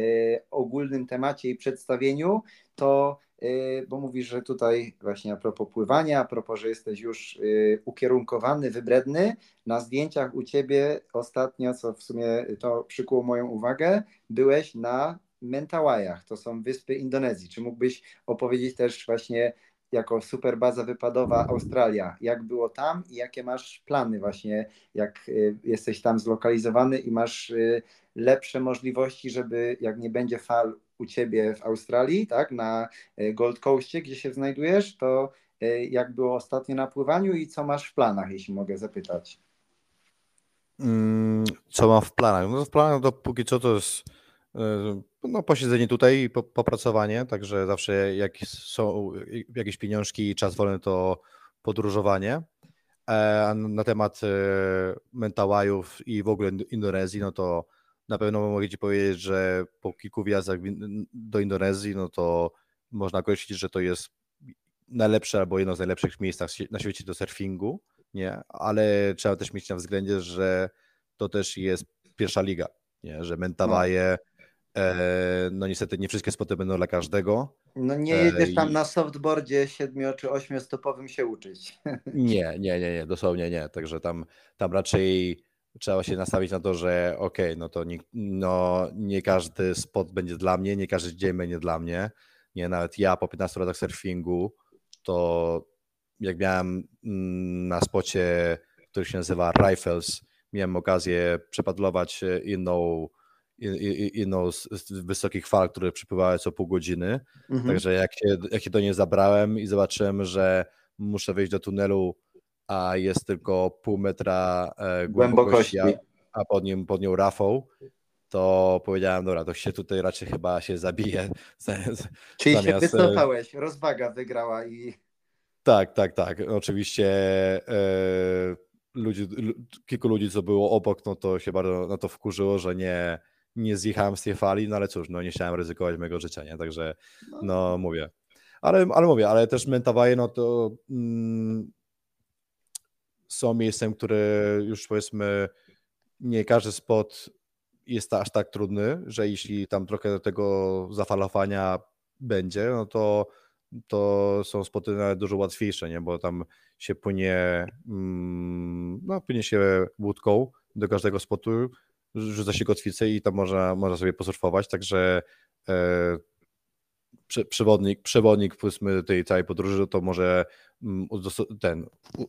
ogólnym temacie i przedstawieniu, to e, bo mówisz, że tutaj właśnie a propos pływania, a propos, że jesteś już e, ukierunkowany, wybredny, na zdjęciach u ciebie ostatnio, co w sumie to przykuło moją uwagę, byłeś na Mentawajach, to są wyspy Indonezji. Czy mógłbyś opowiedzieć też właśnie jako super baza wypadowa Australia, jak było tam i jakie masz plany właśnie, jak y, jesteś tam zlokalizowany i masz y, lepsze możliwości, żeby jak nie będzie fal u ciebie w Australii, tak, na y, Gold Coastie, gdzie się znajdujesz, to jak było ostatnio na pływaniu i co masz w planach, jeśli mogę zapytać? Mm, co mam w planach? No w planach to póki co to jest no, posiedzenie tutaj i popracowanie, także zawsze jak są jakieś pieniążki i czas wolny, to podróżowanie. E, a na temat e, mentałajów i w ogóle Indonezji, no to na pewno mogę Ci powiedzieć, że po kilku wjazdach do Indonezji, no to można określić, że to jest najlepsze albo jedno z najlepszych miejsc na świecie do surfingu, nie? Ale trzeba też mieć na względzie, że to też jest pierwsza liga, nie? Że Mentawaje no E, no niestety nie wszystkie spoty będą dla każdego. No nie jedziesz tam na softboardzie 7 czy 8 stopowym się uczyć. Nie, nie, nie, nie, dosłownie nie. Także tam, tam raczej trzeba się nastawić na to, że okej, okay, no to nie, no, nie każdy spot będzie dla mnie, nie każdy dzień będzie dla mnie. Nie, nawet ja po 15 latach surfingu, to jak miałem mm, na spocie, który się nazywa Rifles, miałem okazję przepadlować inną jedną z, z wysokich fal, które przypływały co pół godziny. Mhm. Także jak się, jak się do niej zabrałem i zobaczyłem, że muszę wejść do tunelu, a jest tylko pół metra e, głębokości, a, a pod, nim, pod nią rafą, to powiedziałem, dobra, to się tutaj raczej chyba się zabije. Czyli zamiast... się e, wycofałeś, rozwaga wygrała i... Tak, tak, tak. Oczywiście e, ludzi, kilku ludzi, co było obok, no to się bardzo na to wkurzyło, że nie, nie zjechałem z tej fali, no ale cóż, no nie chciałem ryzykować mojego życia, nie? Także no, no mówię. Ale, ale mówię, ale też Mentawai, no to mm, są miejscem, które już powiedzmy nie każdy spot jest aż tak trudny, że jeśli tam trochę tego zafalowania będzie, no to, to są spoty nawet dużo łatwiejsze, nie? bo tam się płynie, mm, no, płynie się łódką do każdego spotu, rzuca się kotwicę i tam można, można sobie posurfować, także e, przewodnik, przewodnik powiedzmy tej całej podróży to może mm, ten,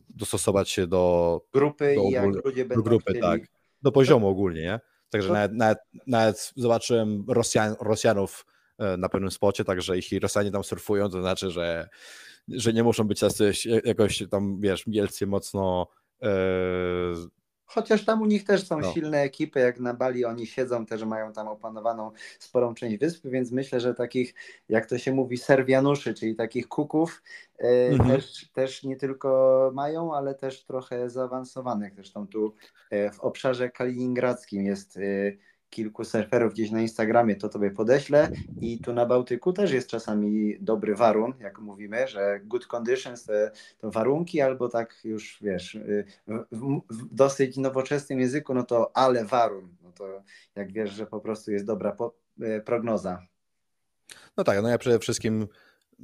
dostosować się do grupy do, i jak ludzie będą grupy, chcieli. tak, do poziomu ogólnie, nie? Także to... nawet, nawet, nawet zobaczyłem Rosjan, Rosjanów e, na pewnym spocie, także jeśli Rosjanie tam surfują, to znaczy, że, że nie muszą być tacy jakoś tam, wiesz, wielcy mocno e, Chociaż tam u nich też są no. silne ekipy, jak na Bali oni siedzą, też mają tam opanowaną sporą część wyspy, więc myślę, że takich, jak to się mówi, serwianuszy, czyli takich kuków, e, mhm. też, też nie tylko mają, ale też trochę zaawansowanych. Zresztą tu e, w obszarze kaliningradzkim jest e, kilku surferów gdzieś na Instagramie, to tobie podeślę. I tu na Bałtyku też jest czasami dobry warun, jak mówimy, że good conditions to, to warunki, albo tak już wiesz, y, w, w, dosyć nowoczesnym języku, no to ale warun. No to jak wiesz, że po prostu jest dobra po, y, prognoza. No tak, no ja przede wszystkim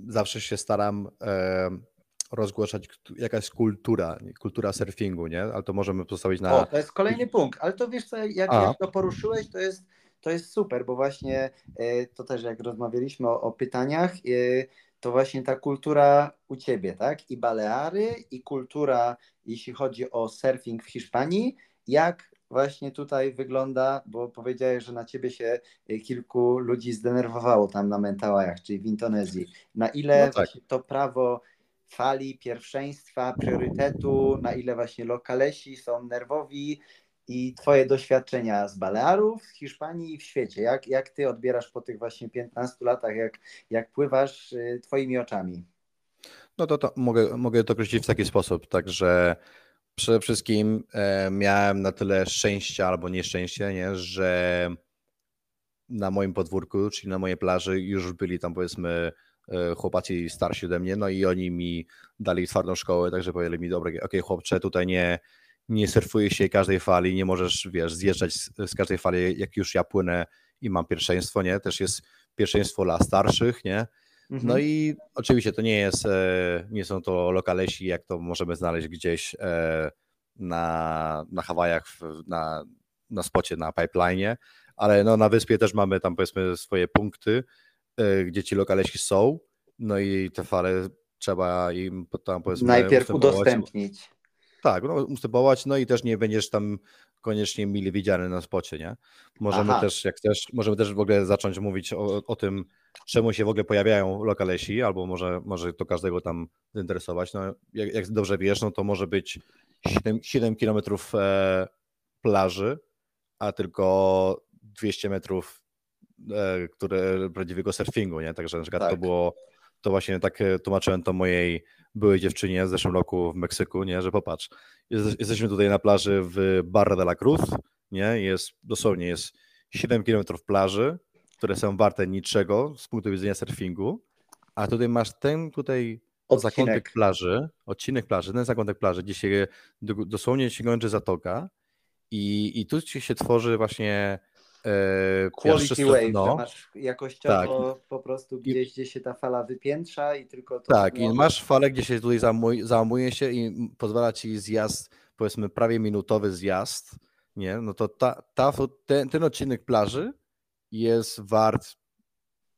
zawsze się staram. E rozgłaszać jakaś kultura, kultura surfingu, nie? Ale to możemy postawić na... O, to jest kolejny punkt, ale to wiesz co, jak, jak to poruszyłeś, to jest, to jest super, bo właśnie e, to też jak rozmawialiśmy o, o pytaniach, e, to właśnie ta kultura u Ciebie, tak? I Baleary, i kultura, jeśli chodzi o surfing w Hiszpanii, jak właśnie tutaj wygląda, bo powiedziałeś, że na ciebie się e, kilku ludzi zdenerwowało tam na Mentałajach, czyli w Indonezji. Na ile no tak. to prawo fali pierwszeństwa, priorytetu, na ile właśnie lokalesi są nerwowi i Twoje doświadczenia z Balearów, z Hiszpanii i w świecie. Jak, jak Ty odbierasz po tych właśnie 15 latach, jak, jak pływasz y, Twoimi oczami? No to, to mogę, mogę to określić w taki sposób, także przede wszystkim e, miałem na tyle szczęścia albo nieszczęście, nie, że na moim podwórku, czyli na mojej plaży już byli tam powiedzmy E, chłopacy starsi ode mnie, no i oni mi dali twardą szkołę, także powiedzieli mi, dobra, okej okay, chłopcze, tutaj nie, nie surfuje się każdej fali, nie możesz, wiesz, zjeżdżać z, z, każdej fali, jak już ja płynę i mam pierwszeństwo, nie? Też jest pierwszeństwo dla starszych, nie? No mhm. i oczywiście to nie jest, e, nie są to lokalesi, jak to możemy znaleźć gdzieś e, na, na Hawajach, na, na spocie, na pipeline, ale no na wyspie też mamy tam powiedzmy swoje punkty, gdzie ci lokalesi są, no i te fale trzeba im tam powiedzmy najpierw udostępnić. Tak, no, ustępować, no i też nie będziesz tam koniecznie mili widziany na spocie, nie? Możemy Aha. też, jak chcesz, możemy też w ogóle zacząć mówić o, o tym, czemu się w ogóle pojawiają lokalesi, albo może, może to każdego tam zainteresować. No, jak, jak dobrze wiesz, no to może być 7, 7 kilometrów e, plaży, a tylko 200 metrów E, które prawdziwego surfingu, nie? Także na przykład tak. to było, to właśnie tak e, tłumaczyłem to mojej byłej dziewczynie w zeszłym roku w Meksyku, nie? Że popatrz, jesteśmy tutaj na plaży w Barra de la Cruz, nie? Jest, dosłownie jest 7 km plaży, które są warte niczego z punktu widzenia surfingu, a tutaj masz ten tutaj odcinek. zakątek plaży, odcinek plaży, ten zakątek plaży, gdzie się dosłownie się kończy zatoka i, i tu się tworzy właśnie E, Quality wave, no. masz jakościowo tak. po prostu gdzieś, gdzie się ta fala wypiętrza i tylko to... Tak, i masz falę, gdzie się tutaj załamuje się i pozwala ci zjazd, powiedzmy prawie minutowy zjazd, nie? No to ta, ta, ten, ten odcinek plaży jest wart,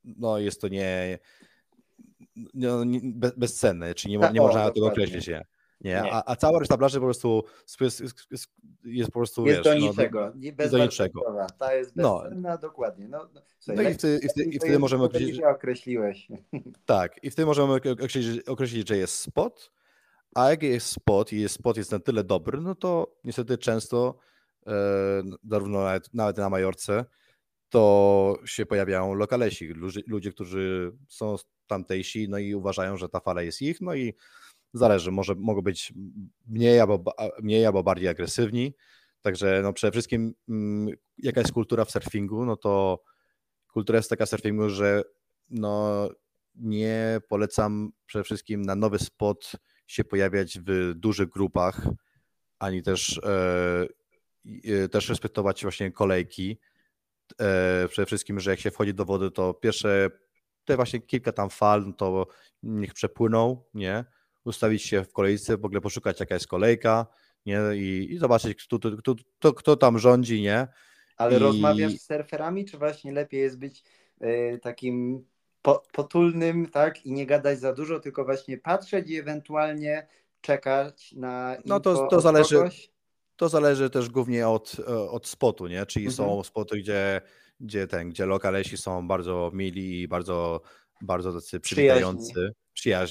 no jest to nie, no, bezcenny, czyli nie, nie można tego określić, nie? Nie? Nie. A, a cała reszta plaży po prostu jest, jest, jest, po prostu, Jest wiesz, do no, niczego. nie do niczego. bezwartościowa. Ta jest No. bezcenna, dokładnie. No, no, słuchaj, No i wtedy, i wtedy, i wtedy możemy określić, określiłeś. tak, i wtedy możemy ok- określić, określić, że jest spot, a jak jest spot i jest spot jest na tyle dobry, no to niestety często, e, zarówno nawet, nawet na Majorce, to się pojawiają lokalesi, ludzie, ludzie, którzy są tamtejsi, no i uważają, że ta fala jest ich, no i zależy, może mogą być mniej albo, mniej albo bardziej agresywni, także no przede wszystkim mm, jaka jest kultura w surfingu, no to kultura jest taka surfingu, że no nie polecam przede wszystkim na nowy spot się pojawiać w dużych grupach, ani też, e, e, też respektować właśnie kolejki. E, przede wszystkim, że jak się wchodzi do wody, to pierwsze te właśnie kilka tam fal, no to niech przepłyną, nie? Ustawić się w kolejce, w ogóle poszukać jaka jest kolejka, nie? I, i zobaczyć, kto, kto, kto, kto, tam rządzi, nie? Ale I- rozmawiasz z surferami, czy właśnie lepiej jest być e, takim po, potulnym, tak? I nie gadać za dużo, tylko właśnie patrzeć i ewentualnie czekać na No to- to zależy- kogoś? To zależy też głównie od, e, od spotu, nie? Czyli Mhm. są spoty, gdzie, gdzie ten, gdzie lokalesi są bardzo mili i bardzo, bardzo tacy przywitający, przyjaźni,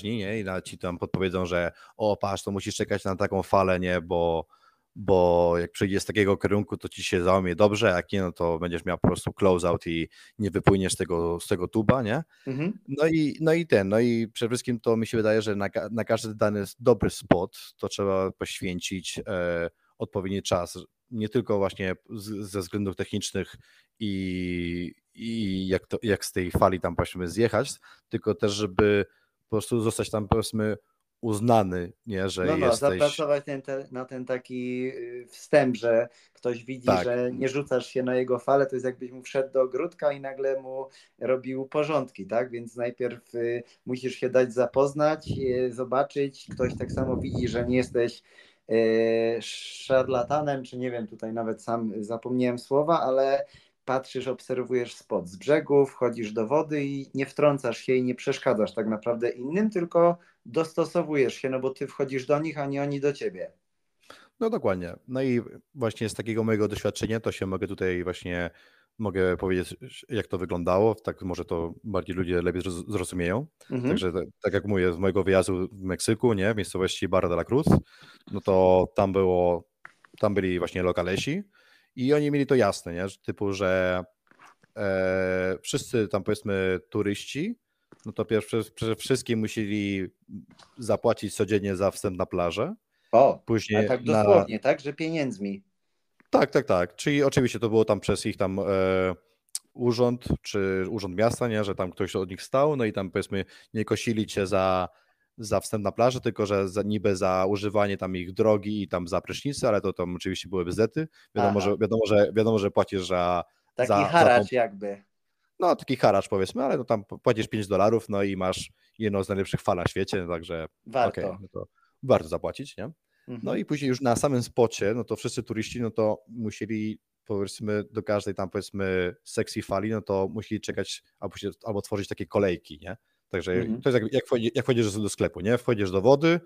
nie? I nawet ci tam podpowiedzą, że o patrz, to musisz czekać na taką falę, nie? Bo, bo jak przyjdzie z takiego kierunku, to ci się załamie dobrze, a jak nie, no to będziesz miał po prostu close out i nie wypłyniesz z tego, z tego tuba, nie? Mhm. No i, no i ten, no i przede wszystkim to mi się wydaje, że na, na każdy dany dobry spot to trzeba poświęcić e, odpowiedni czas. Nie tylko właśnie z, ze względów technicznych i, i jak, to, jak z tej fali tam powiedzmy zjechać, tylko też, żeby po prostu zostać tam powiedzmy uznany, nie, że No, no, jesteś. zapracować ten, te, na ten taki y, wstęp, że ktoś widzi, Tak. że nie rzucasz się na jego falę, to jest jakbyś mu wszedł do ogródka i nagle mu robił porządki, tak? Więc najpierw y, musisz się dać zapoznać, y, zobaczyć, ktoś tak samo widzi, że nie jesteś y, szarlatanem, czy nie wiem, tutaj nawet sam zapomniałem słowa, ale patrzysz, obserwujesz spot z brzegu, wchodzisz do wody i nie wtrącasz się i nie przeszkadzasz tak naprawdę innym, tylko dostosowujesz się, no bo ty wchodzisz do nich, a nie oni do ciebie. No dokładnie. No i właśnie z takiego mojego doświadczenia to się mogę tutaj właśnie mogę powiedzieć, jak to wyglądało. Tak może to bardziej ludzie lepiej zroz- zrozumieją. Mhm. Także tak, tak jak mówię, z mojego wyjazdu w Meksyku, nie, w miejscowości Barra de la Cruz, no to tam było, tam byli właśnie lokalesi i oni mieli to jasne, nie, typu, że e, wszyscy tam powiedzmy turyści, no to pierwsze, przede wszystkim musieli zapłacić codziennie za wstęp na plażę, O, później tak na, dosłownie, tak? Że pieniędzmi. tak, tak, tak. Czyli oczywiście to było tam przez ich tam e, urząd, czy urząd miasta, nie, że tam ktoś od nich stał, no i tam powiedzmy nie kosili cię za, za wstęp na plażę, tylko że za, niby za używanie tam ich drogi i tam za prysznicy, ale to tam oczywiście były bzety. Wiadomo, Aha. że, wiadomo, że, wiadomo, że płacisz za, Taki za, za haracz tą, jakby. no taki haracz powiedzmy, ale no tam płacisz 5 dolarów, no i masz jedną z najlepszych fal na świecie, także Warto. okej, no to warto zapłacić, nie? Mhm. No i później już na samym spocie, no to wszyscy turyści, no to musieli powiedzmy do każdej tam powiedzmy sekcji fali, no to musieli czekać albo, się, albo tworzyć takie kolejki, nie? Także Mhm. to jest jak, jak, wchodzi, jak wchodzisz do sklepu, nie? Wchodzisz do wody,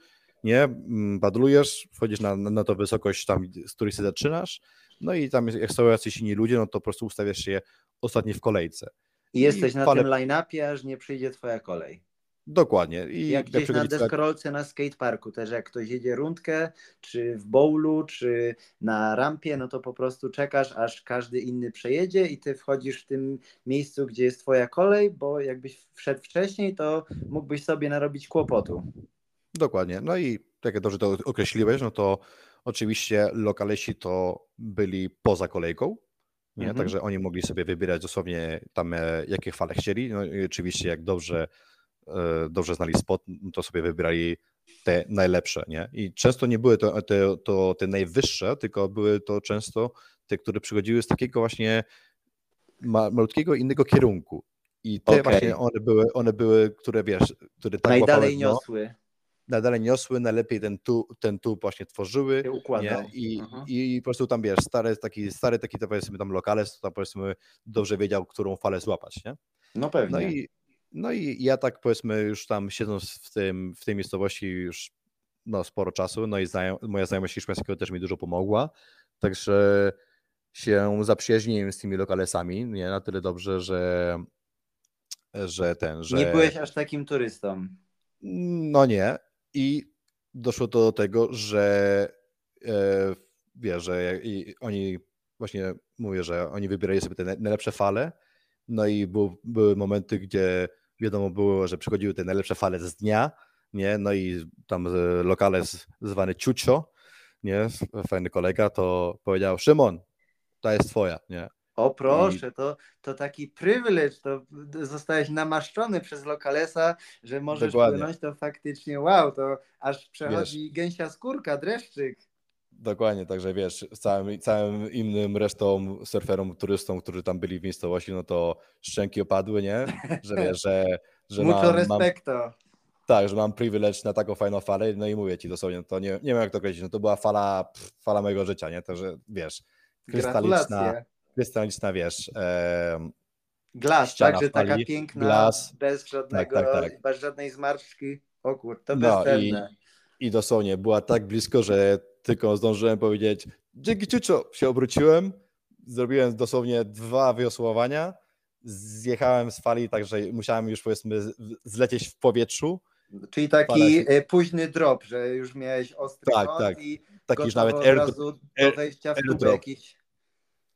nie? Mm, Badlujesz, wchodzisz na, na tą wysokość tam, z której się zaczynasz, no i tam jak są jacyś inni ludzie, no to po prostu ustawiasz się ostatni w kolejce. I jesteś i na fale- tym line-upie, aż nie przyjdzie twoja kolej. Dokładnie. I Jak gdzieś na deskorolce na skateparku też, jak ktoś jedzie rundkę, czy w bowlu, czy na rampie, no to po prostu czekasz, aż każdy inny przejedzie i ty wchodzisz w tym miejscu, gdzie jest twoja kolej, bo jakbyś wszedł wcześniej, to mógłbyś sobie narobić kłopotu. Dokładnie. No i tak jak dobrze to określiłeś, no to oczywiście lokalesi to byli poza kolejką, nie? Mhm. Także oni mogli sobie wybierać dosłownie tam e, jakie fale chcieli. No i oczywiście jak dobrze, dobrze znali spot, no to sobie wybierali te najlepsze, nie? I często nie były to te, to te najwyższe, tylko były to często te, które przychodziły z takiego właśnie ma, malutkiego innego kierunku. I te Okej. właśnie one były, one były, które wiesz, które tak łapały Najdalej dno niosły, nadal niosły, najlepiej ten tu, ten tu właśnie tworzyły. Nie? I, Mhm. I po prostu tam wiesz, stary taki, stary taki to powiedzmy tam lokales, to tam powiedzmy dobrze wiedział, którą falę złapać, nie? No pewnie. No i, no i ja tak powiedzmy już tam siedząc w, tym, w tej miejscowości już no, sporo czasu, no i moja znajomość hiszpańskiego też mi dużo pomogła, także się zaprzyjaźniłem z tymi lokalesami, nie, na tyle dobrze, że, że ten, że... Nie byłeś aż takim turystą. No nie. I doszło to do tego, że e, wiesz, że i oni właśnie mówię, że oni wybierali sobie te najlepsze fale, no i był, były momenty, gdzie wiadomo było, że przychodziły te najlepsze fale z dnia, nie, no i tam lokale zwany Ciucio, nie, fajny kolega, to powiedział, Szymon, ta jest twoja, nie. O proszę, to, to taki przywilej, to zostałeś namaszczony przez lokalesa, że możesz Dokładnie. płynąć, to faktycznie wow, to aż przechodzi wiesz, gęsia skórka, dreszczyk. Dokładnie, także wiesz, całym, całym innym resztą surferom, turystom, którzy tam byli w miejscowości, no to szczęki opadły, nie? Że wiesz, że, że Mucho mam, respekto. Mam, tak, że mam privilege na taką fajną falę, no i mówię ci dosłownie, to nie, nie wiem jak to określić, no to była fala, pff, fala mojego życia, nie? Także wiesz, krystaliczna, krystaliczna wiesz, e, Glas, tak, że taka piękna, bez żadnego, tak, tak, tak. bez żadnej zmarszczki, o kur, to no, i, i dosłownie była tak blisko, że tylko zdążyłem powiedzieć dzięki ciuczo, się obróciłem, zrobiłem dosłownie dwa wiosłowania, zjechałem z fali, także musiałem już powiedzmy zlecieć w powietrzu. Czyli taki e, późny drop, że już miałeś ostry tak, tak. i taki już nawet air, do wejścia w jakiś.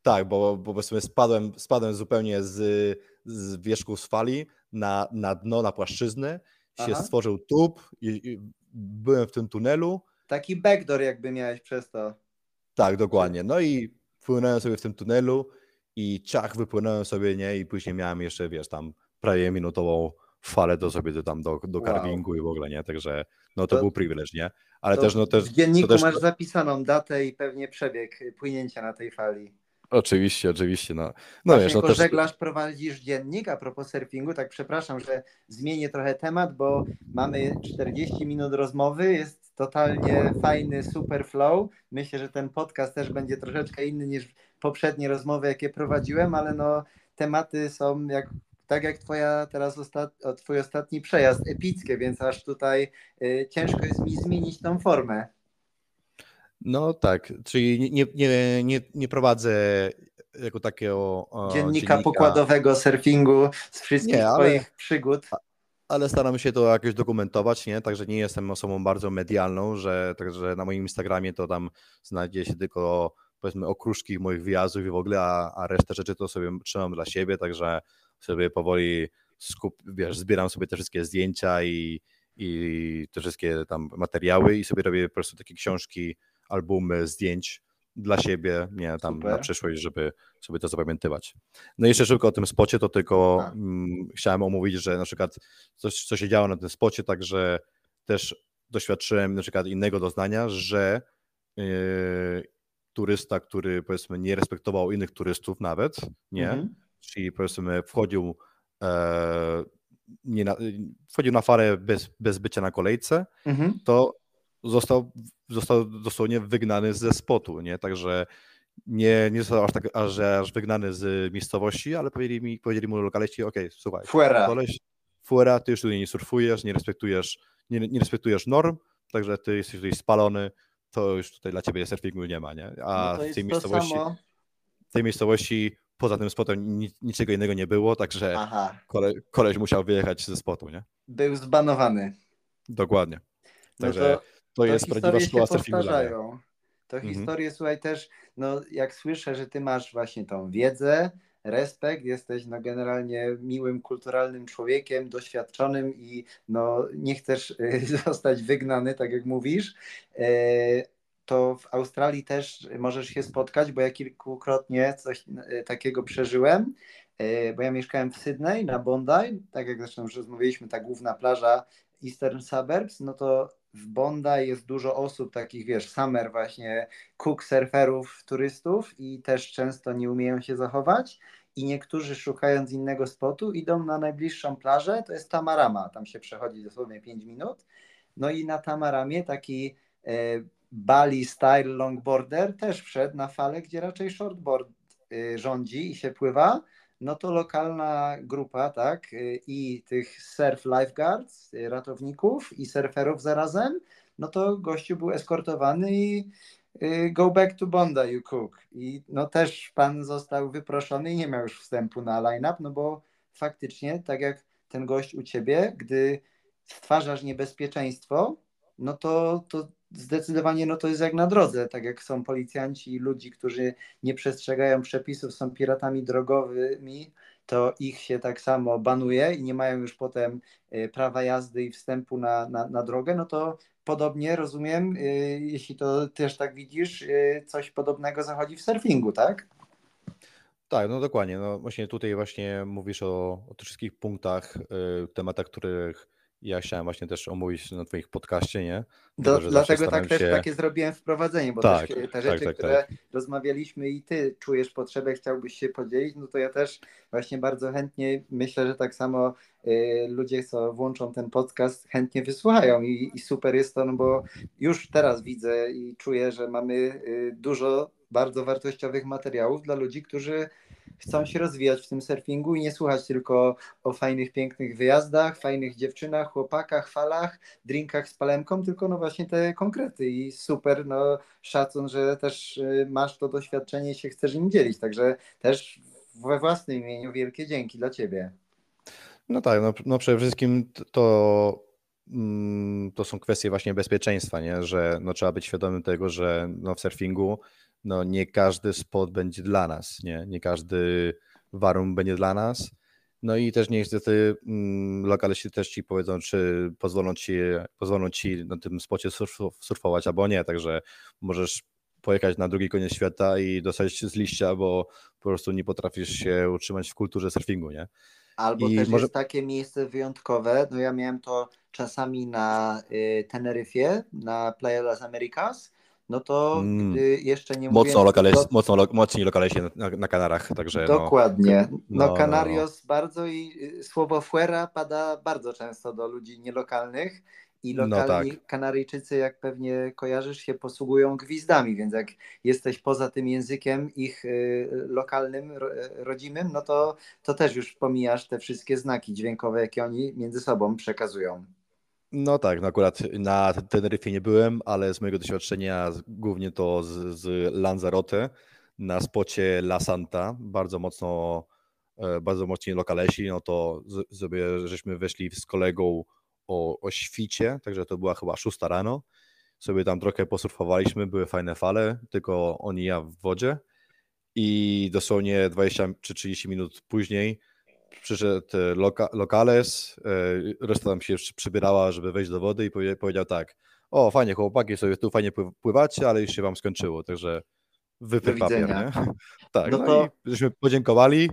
Tak, bo, bo powiedzmy spadłem, spadłem zupełnie z, z wierzchu z fali na, na dno, na płaszczyznę, się Aha. stworzył tub i, i byłem w tym tunelu. Taki backdoor jakby miałeś przez to. Tak, dokładnie. No i płynąłem sobie w tym tunelu i ciach wypłynąłem sobie, nie? I później miałem jeszcze, wiesz, tam prawie minutową falę do sobie do, tam do, do wow. i w ogóle, nie? Także no to, to był przywilej, nie? Ale też, no też... W dzienniku też... masz zapisaną datę i pewnie przebieg płynięcia na tej fali. Oczywiście, oczywiście. No, no wiesz, no też... żeglarz prowadzisz dziennik, a propos surfingu, tak przepraszam, że zmienię trochę temat, bo mamy 40 minut rozmowy, jest totalnie fajny, super flow. Myślę, że ten podcast też będzie troszeczkę inny niż poprzednie rozmowy, jakie prowadziłem, ale no tematy są jak tak jak twoja teraz ostat... twój ostatni przejazd epickie, więc aż tutaj y, ciężko jest mi zmienić tą formę. No tak, czyli nie, nie, nie, nie prowadzę jako takiego dziennika, dziennika, pokładowego surfingu z wszystkich nie, ale, swoich przygód. Ale staram się to jakoś dokumentować, nie? Także nie jestem osobą bardzo medialną, że także na moim Instagramie to tam znajdzie się tylko powiedzmy okruszki moich wyjazdów i w ogóle, a, a resztę rzeczy to sobie trzymam dla siebie, także sobie powoli skup, wiesz, zbieram sobie te wszystkie zdjęcia i, i te wszystkie tam materiały i sobie robię po prostu takie książki albumy zdjęć dla siebie, nie tam Super. na przyszłość, żeby sobie to zapamiętywać. No i jeszcze szybko o tym spocie, to tylko mm, chciałem omówić, że na przykład coś, co się działo na tym spocie, także też doświadczyłem na przykład innego doznania, że yy, turysta, który powiedzmy nie respektował innych turystów nawet, nie, mhm. czyli powiedzmy wchodził e, nie na, wchodził na farę bez, bez bycia na kolejce, mhm. to został, został dosłownie wygnany ze spotu, nie? Także nie, nie został aż, tak, aż, aż wygnany z miejscowości, ale powiedzieli, mi, powiedzieli mu lokaliści, okej, okay, słuchaj, fuera. Koleś, fuera, ty już tutaj nie surfujesz, nie respektujesz, nie, nie respektujesz norm, także ty jesteś tutaj spalony, to już tutaj dla ciebie surfingu nie ma, nie? A no w tej miejscowości, w tej miejscowości poza tym spotem nic, niczego innego nie było, także kole, koleś musiał wyjechać ze spotu, nie? Był zbanowany. Dokładnie. Także no to to, jest prawdziwa szkoła surfingowa. To mhm. historie, słuchaj, też, no jak słyszę, że ty masz właśnie tą wiedzę, respekt, jesteś no generalnie miłym, kulturalnym człowiekiem, doświadczonym i no nie chcesz y, zostać wygnany, tak jak mówisz, e, to w Australii też możesz się spotkać, bo ja kilkukrotnie coś y, takiego przeżyłem, e, bo ja mieszkałem w Sydney na Bondi, tak jak zresztą już rozmawialiśmy, ta główna plaża Eastern Suburbs, no to w Bonda jest dużo osób takich, wiesz, summer właśnie, cook surferów, turystów i też często nie umieją się zachować. I niektórzy szukając innego spotu idą na najbliższą plażę, to jest Tamarama, tam się przechodzi dosłownie 5 minut, no i na Tamaramie taki e, Bali style longboarder też wszedł na falę, gdzie raczej shortboard e, rządzi i się pływa, no to lokalna grupa, tak, y, i tych surf lifeguards, y, ratowników i surferów zarazem, no to gościu był eskortowany i y, go back to Bondi, you cook. I no też pan został wyproszony i nie miał już wstępu na line-up, no bo faktycznie, tak jak ten gość u ciebie, gdy stwarzasz niebezpieczeństwo, no to, to zdecydowanie no to jest jak na drodze, tak jak są policjanci i ludzi, którzy nie przestrzegają przepisów, są piratami drogowymi, to ich się tak samo banuje i nie mają już potem y, prawa jazdy i wstępu na, na, na drogę, no to podobnie rozumiem, y, jeśli to też tak widzisz, y, coś podobnego zachodzi w surfingu, tak? Tak, no dokładnie. No właśnie tutaj właśnie mówisz o, o tych wszystkich punktach, tematach, których ja chciałem właśnie też omówić na Twoich podcaście, nie? Do, dlatego tak też takie zrobiłem wprowadzenie, bo tak, też te tak, rzeczy, tak, tak, które rozmawialiśmy i Ty czujesz potrzebę, chciałbyś się podzielić, no to ja też właśnie bardzo chętnie myślę, że tak samo y, ludzie, co włączą ten podcast, chętnie wysłuchają i, i super jest to, no bo już teraz widzę i czuję, że mamy y, dużo bardzo wartościowych materiałów dla ludzi, którzy chcą się rozwijać w tym surfingu i nie słuchać tylko o fajnych, pięknych wyjazdach, fajnych dziewczynach, chłopakach, falach, drinkach z palemką, tylko no właśnie te konkrety i super, no szacun, że też y, masz to doświadczenie i się chcesz im dzielić, także też we własnym imieniu wielkie dzięki dla Ciebie. No tak, no, no przede wszystkim to mm, to są kwestie właśnie bezpieczeństwa, nie? że no, trzeba być świadomym tego, że no, w surfingu no nie każdy spot będzie dla nas, nie, nie każdy warunek będzie dla nas. No i też niestety mm, lokaliści też ci powiedzą, czy pozwolą ci, pozwolą ci na tym spocie surfować albo nie, także możesz pojechać na drugi koniec świata i dostać z liścia, bo po prostu nie potrafisz się utrzymać w kulturze surfingu, nie? Albo I też może... jest takie miejsce wyjątkowe, no ja miałem to czasami na y, Teneryfie, na Playa las Americas, no to mm. gdy jeszcze nie mocno mówię... to... mocno lo, mocniej lokalesie na, na, Kanarach, także no. Dokładnie. No, no, no Canarios no. bardzo i y, słowo fuera pada bardzo często do ludzi nielokalnych i no lokalni tak. Kanaryjczycy, jak pewnie kojarzysz, się posługują gwizdami, więc jak jesteś poza tym językiem ich y, lokalnym, rodzimym, no to, to też już pomijasz te wszystkie znaki dźwiękowe, jakie oni między sobą przekazują. No tak, no akurat na Teneryfie nie byłem, ale z mojego doświadczenia głównie to z, z Lanzarote na spocie La Santa, bardzo mocno, e, bardzo mocni lokalesi, no to sobie żeśmy weszli z kolegą o, o świcie, także to była chyba 6 rano, sobie tam trochę posurfowaliśmy, były fajne fale, tylko oni ja w wodzie. I dosłownie 20 czy 30 minut później przyszedł e, loka, lokales, e, reszta tam się przybierała, żeby wejść do wody i powiedział tak, o fajnie chłopaki sobie tu fajnie pływacie, ale już się wam skończyło, także wypy papier, nie? Tak, no, no to... i żeśmy podziękowali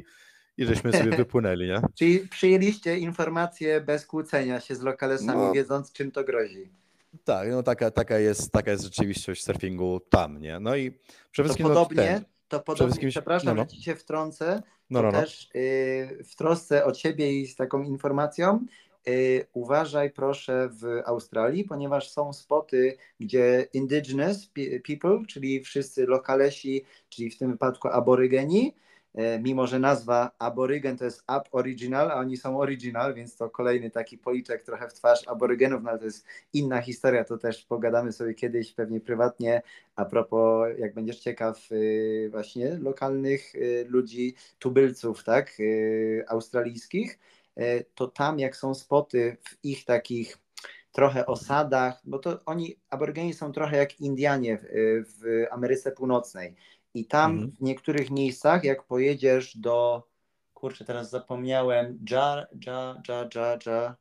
i żeśmy sobie wypłynęli, nie? Czyli przyjęliście informacje bez kłócenia się z lokalesami, no, wiedząc czym to grozi. Tak, no taka, taka, jest, taka jest rzeczywistość surfingu tam, nie? No i przede wszystkim... To podobnie, no, ten, to podobnie, przepraszam, no, no. że ci się wtrącę, no, no, no. też y, w trosce o ciebie i z taką informacją, y, uważaj proszę w Australii, ponieważ są spoty, gdzie indigenous people, czyli wszyscy lokalesi, czyli w tym wypadku aborygeni, mimo że nazwa aborygen to jest Up Original, a oni są original, więc to kolejny taki policzek trochę w twarz aborygenów, no ale to jest inna historia, to też pogadamy sobie kiedyś pewnie prywatnie. A propos, jak będziesz ciekaw y, właśnie lokalnych y, ludzi, tubylców, tak, y, australijskich, to tam jak są spoty w ich takich trochę osadach, bo to oni, aborygeni są trochę jak Indianie w, w Ameryce Północnej i tam mhm. w niektórych miejscach, jak pojedziesz do, kurczę, teraz zapomniałem, ja, ja, ja, ja, ja.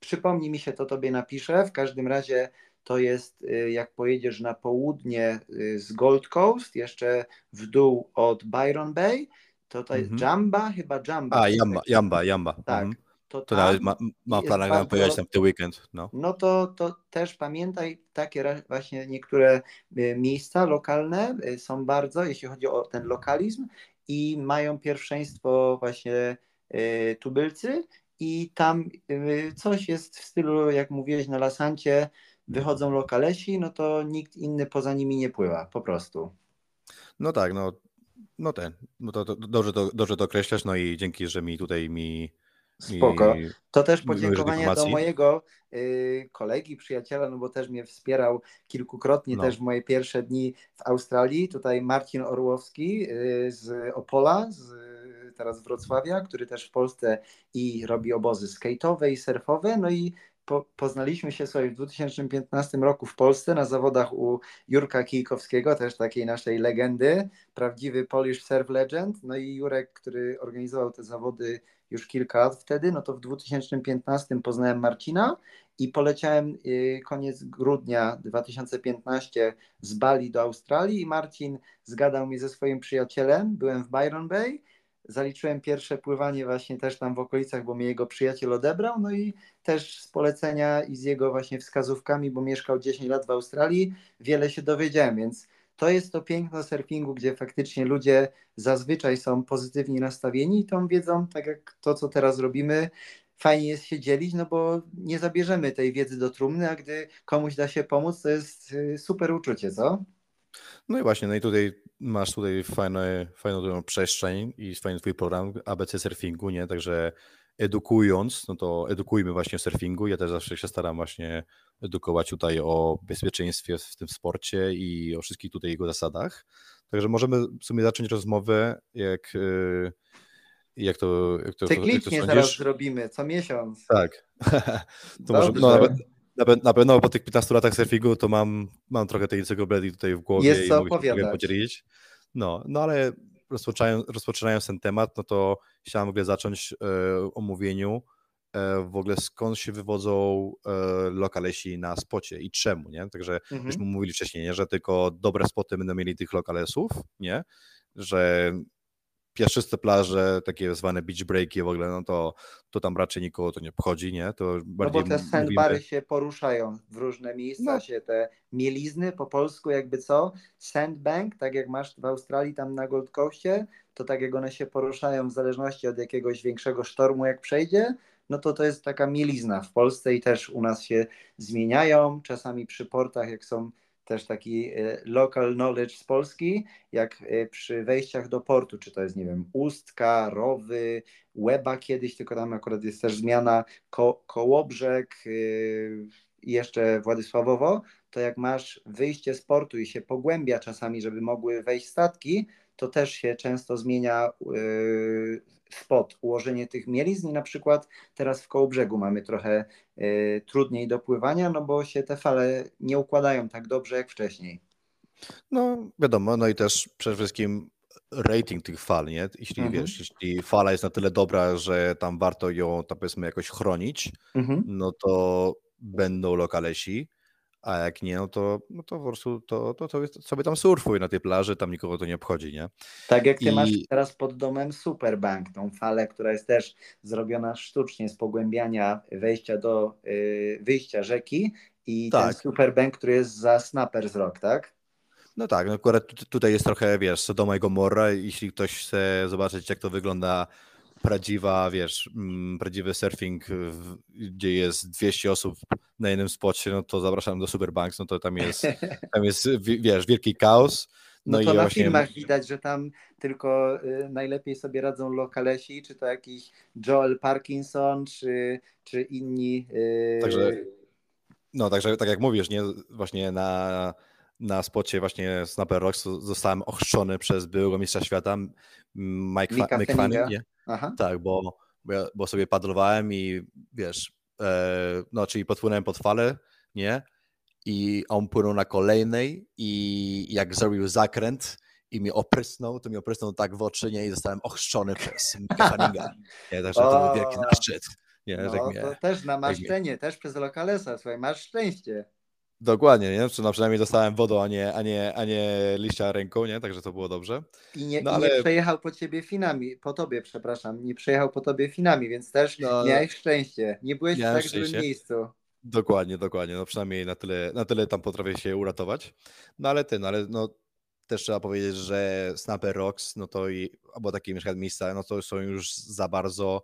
Przypomnij mi się, to tobie napiszę. W każdym razie to jest, y, jak pojedziesz na południe y, z Gold Coast, jeszcze w dół od Byron Bay, to to jest mhm. Jamba, chyba Jamba. A, Jamba, Jamba, Jamba. Tak. Mhm to, to nawet ma, ma plan bardzo... pojechać tam w ten weekend. No, no to, to też pamiętaj, takie właśnie niektóre y, miejsca lokalne y, są bardzo, jeśli chodzi o ten lokalizm i mają pierwszeństwo właśnie y, tubylcy i tam coś jest w stylu, jak mówiłeś na Lasancie, wychodzą lokalesi, no to nikt inny poza nimi nie pływa, po prostu. No tak, no, no ten, no to, to, dobrze, to dobrze to określasz, no i dzięki, że mi tutaj mi Spoko. To też podziękowania do mojego y, kolegi, przyjaciela, no bo też mnie wspierał kilkukrotnie No. też w moje pierwsze dni w Australii. Tutaj Marcin Orłowski y, z Opola, z, teraz z Wrocławia, który też w Polsce i robi obozy skate'owe i surfowe. No i po, poznaliśmy się sobie w 2015 roku w Polsce na zawodach u Jurka Kijkowskiego, też takiej naszej legendy, prawdziwy Polish Surf Legend. No i Jurek, który organizował te zawody już kilka lat wtedy, no to w 2015 poznałem Marcina i poleciałem y, koniec grudnia 2015 z Bali do Australii i Marcin zgadał mnie ze swoim przyjacielem, byłem w Byron Bay, zaliczyłem pierwsze pływanie właśnie też tam w okolicach, bo mnie jego przyjaciel odebrał, no i też z polecenia i z jego właśnie wskazówkami, bo mieszkał 10 lat w Australii, wiele się dowiedziałem, więc to jest to piękno surfingu, gdzie faktycznie ludzie zazwyczaj są pozytywnie nastawieni i tą wiedzą, tak jak to, co teraz robimy, fajnie jest się dzielić, no bo nie zabierzemy tej wiedzy do trumny, a gdy komuś da się pomóc, to jest y, super uczucie, co? No i właśnie, no i tutaj masz tutaj fajne, fajną przestrzeń i fajny twój program ABC Surfingu, nie? Także edukując, no to edukujmy właśnie o surfingu. Ja też zawsze się staram właśnie edukować tutaj o bezpieczeństwie w tym sporcie i o wszystkich tutaj jego zasadach. Także możemy w sumie zacząć rozmowę, jak, y, jak to, jak to, jak to Cyklicznie zaraz zrobimy, co miesiąc. Tak. to może, Dobrze. no, nawet, na, pe- na pewno po tych 15 latach surfingu to mam, mam trochę tej encyklopedii tutaj w głowie Jest i co mogę się podzielić. No, no ale rozpoczynając, rozpoczynając ten temat, no to chciałem w ogóle zacząć e, omówieniu e, w ogóle skąd się wywodzą e, lokalesi na spocie i czemu, nie? Także Mhm. Myśmy mówili wcześniej, nie? że tylko dobre spoty będą mieli tych lokalesów, nie? Że piaszczyste plaże, takie zwane beach breaki w ogóle, no to, to tam raczej nikogo to nie obchodzi, nie? To No bardziej bo te sandbary mówimy... się poruszają w różne miejsca, No. się te mielizny po polsku jakby co, sandbank, tak jak masz w Australii tam na Gold Coastie, to tak jak one się poruszają w zależności od jakiegoś większego sztormu jak przejdzie, no to to jest taka mielizna w Polsce i też u nas się zmieniają, czasami przy portach jak są też taki e, local knowledge z Polski, jak e, przy wejściach do portu, czy to jest, nie wiem, Ustka, Rowy, Łeba kiedyś, tylko tam akurat jest też zmiana, Ko Kołobrzeg yy, i jeszcze Władysławowo, to jak masz wyjście z portu i się pogłębia czasami, żeby mogły wejść statki, to też się często zmienia spot, ułożenie tych mielizn i na przykład teraz w Kołobrzegu mamy trochę yy, trudniej do pływania, no bo się te fale nie układają tak dobrze jak wcześniej. No wiadomo, no i też przede wszystkim rating tych fal, nie? Jeśli Mhm. wiesz, jeśli fala jest na tyle dobra, że tam warto ją, tam powiedzmy, jakoś chronić, Mhm. no to będą lokalesi, a jak nie, no to, no to po prostu to, to, to sobie tam surfuj na tej plaży, tam nikogo to nie obchodzi, nie? Tak jak ty I- masz teraz pod domem Superbank, tą falę, która jest też zrobiona sztucznie z pogłębiania wejścia do y, wyjścia rzeki i ten Tak. Superbank, który jest za Snappers Rock, tak? No tak, no akurat tu- tutaj jest trochę, wiesz, Sodoma i Gomorra, jeśli ktoś chce zobaczyć, jak to wygląda prawdziwa, wiesz, mm, prawdziwy surfing, w- gdzie jest 200 osób na jednym spocie, no to zapraszam do Superbanks, no to tam jest, tam jest, wi- wiesz, wielki chaos. No, No, to i na właśnie, filmach widać, że tam tylko y, najlepiej sobie radzą lokalesi, czy to jakiś Joel Parkinson, czy, czy inni. y, Także no także tak jak mówisz, nie, właśnie na, na spocie właśnie Snapper Rocks zostałem ochrzczony przez byłego mistrza świata Mike, Mika Fa-. Fanning? Aha. Tak, bo, bo, ja, bo sobie paddlowałem i wiesz, e, no czyli podpłynąłem pod falę, nie? I on płynął na kolejnej i jak zrobił zakręt i mi oprysnął, to mi oprysnął tak w oczy, nie? I zostałem ochrzczony przez Fanninga. Nie, także to był wielki zaszczyt. Nie, No, tak mnie, to też na mnie- maszczenie, też przez lokalesa, słuchaj, masz szczęście. Dokładnie, nie? Czy no przynajmniej dostałem wodą, a nie, a nie, a nie liścia ręką, nie? Także to było dobrze. I nie, No i ale- nie przejechał po ciebie finami, po tobie, przepraszam, nie przejechał po tobie finami, więc też No, miałeś szczęście. Nie byłeś w tak złym miejscu. Dokładnie, dokładnie. No przynajmniej na tyle, na tyle tam potrafię się uratować. No ale ty, no ale no, też trzeba powiedzieć, że Snapper Rocks, no to i, albo takie na przykład miejsca, no to są już za bardzo,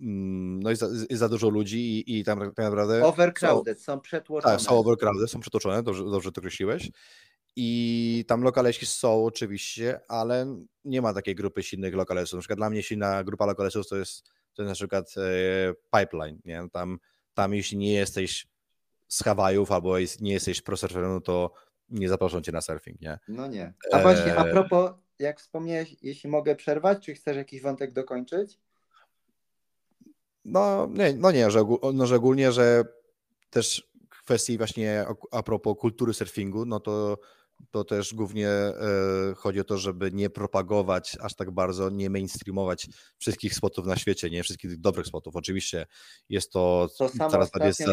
no i za, za dużo ludzi i, i tam tak naprawdę... Overcrowded, są przetłoczone. Tak, są overcrowded, są przytoczone, dobrze, dobrze to określiłeś. I tam lokalesi są oczywiście, ale nie ma takiej grupy silnych lokalesów. Na przykład dla mnie silna grupa lokalesów to jest to jest na przykład e, pipeline, nie? Tam, tam jeśli nie jesteś z Hawajów albo jest, nie jesteś prosurferem, no to nie zaproszą cię na surfing, nie? No nie. A właśnie a propos, jak wspomniałeś, jeśli mogę przerwać, czy chcesz jakiś wątek dokończyć? No nie, no nie że, no, że ogólnie, że też kwestii właśnie a propos kultury surfingu, no to to też głównie e, chodzi o to, żeby nie propagować aż tak bardzo, nie mainstreamować wszystkich spotów na świecie, nie wszystkich dobrych spotów. Oczywiście jest to, to coraz bardziej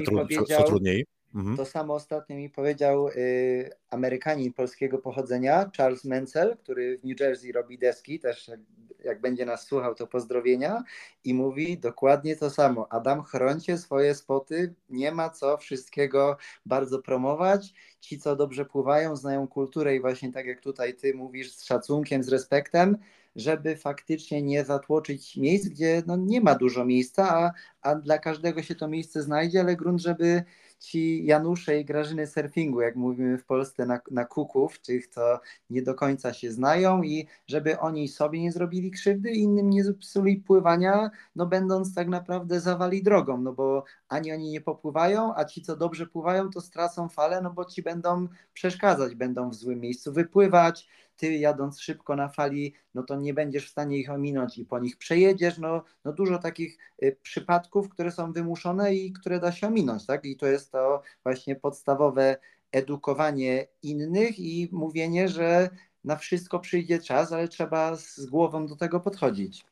co trudniej. Mhm. To samo ostatnio mi powiedział y, Amerykanin polskiego pochodzenia, Charles Menzel, który w New Jersey robi deski, też jak, jak, będzie nas słuchał, to pozdrowienia, i mówi dokładnie to samo. Adam, chroncie swoje spoty, nie ma co wszystkiego bardzo promować. Ci, co dobrze pływają, znają kulturę i właśnie tak jak tutaj ty mówisz, z szacunkiem, z respektem, żeby faktycznie nie zatłoczyć miejsc, gdzie no, nie ma dużo miejsca, a, a dla każdego się to miejsce znajdzie, ale grunt, żeby ci Janusze i Grażyny surfingu, jak mówimy w Polsce na, na kuków, tych, co nie do końca się znają i żeby oni sobie nie zrobili krzywdy, innym nie zepsuli pływania, no będąc tak naprawdę zawali drogą, no bo ani oni nie popływają, a ci, co dobrze pływają, to stracą falę, no bo ci będą przeszkadzać, będą w złym miejscu wypływać, ty jadąc szybko na fali, no to nie będziesz w stanie ich ominąć i po nich przejedziesz, no, no dużo takich y, przypadków, które są wymuszone i które da się ominąć, tak? I to jest to właśnie podstawowe edukowanie innych i mówienie, że na wszystko przyjdzie czas, ale trzeba z głową do tego podchodzić.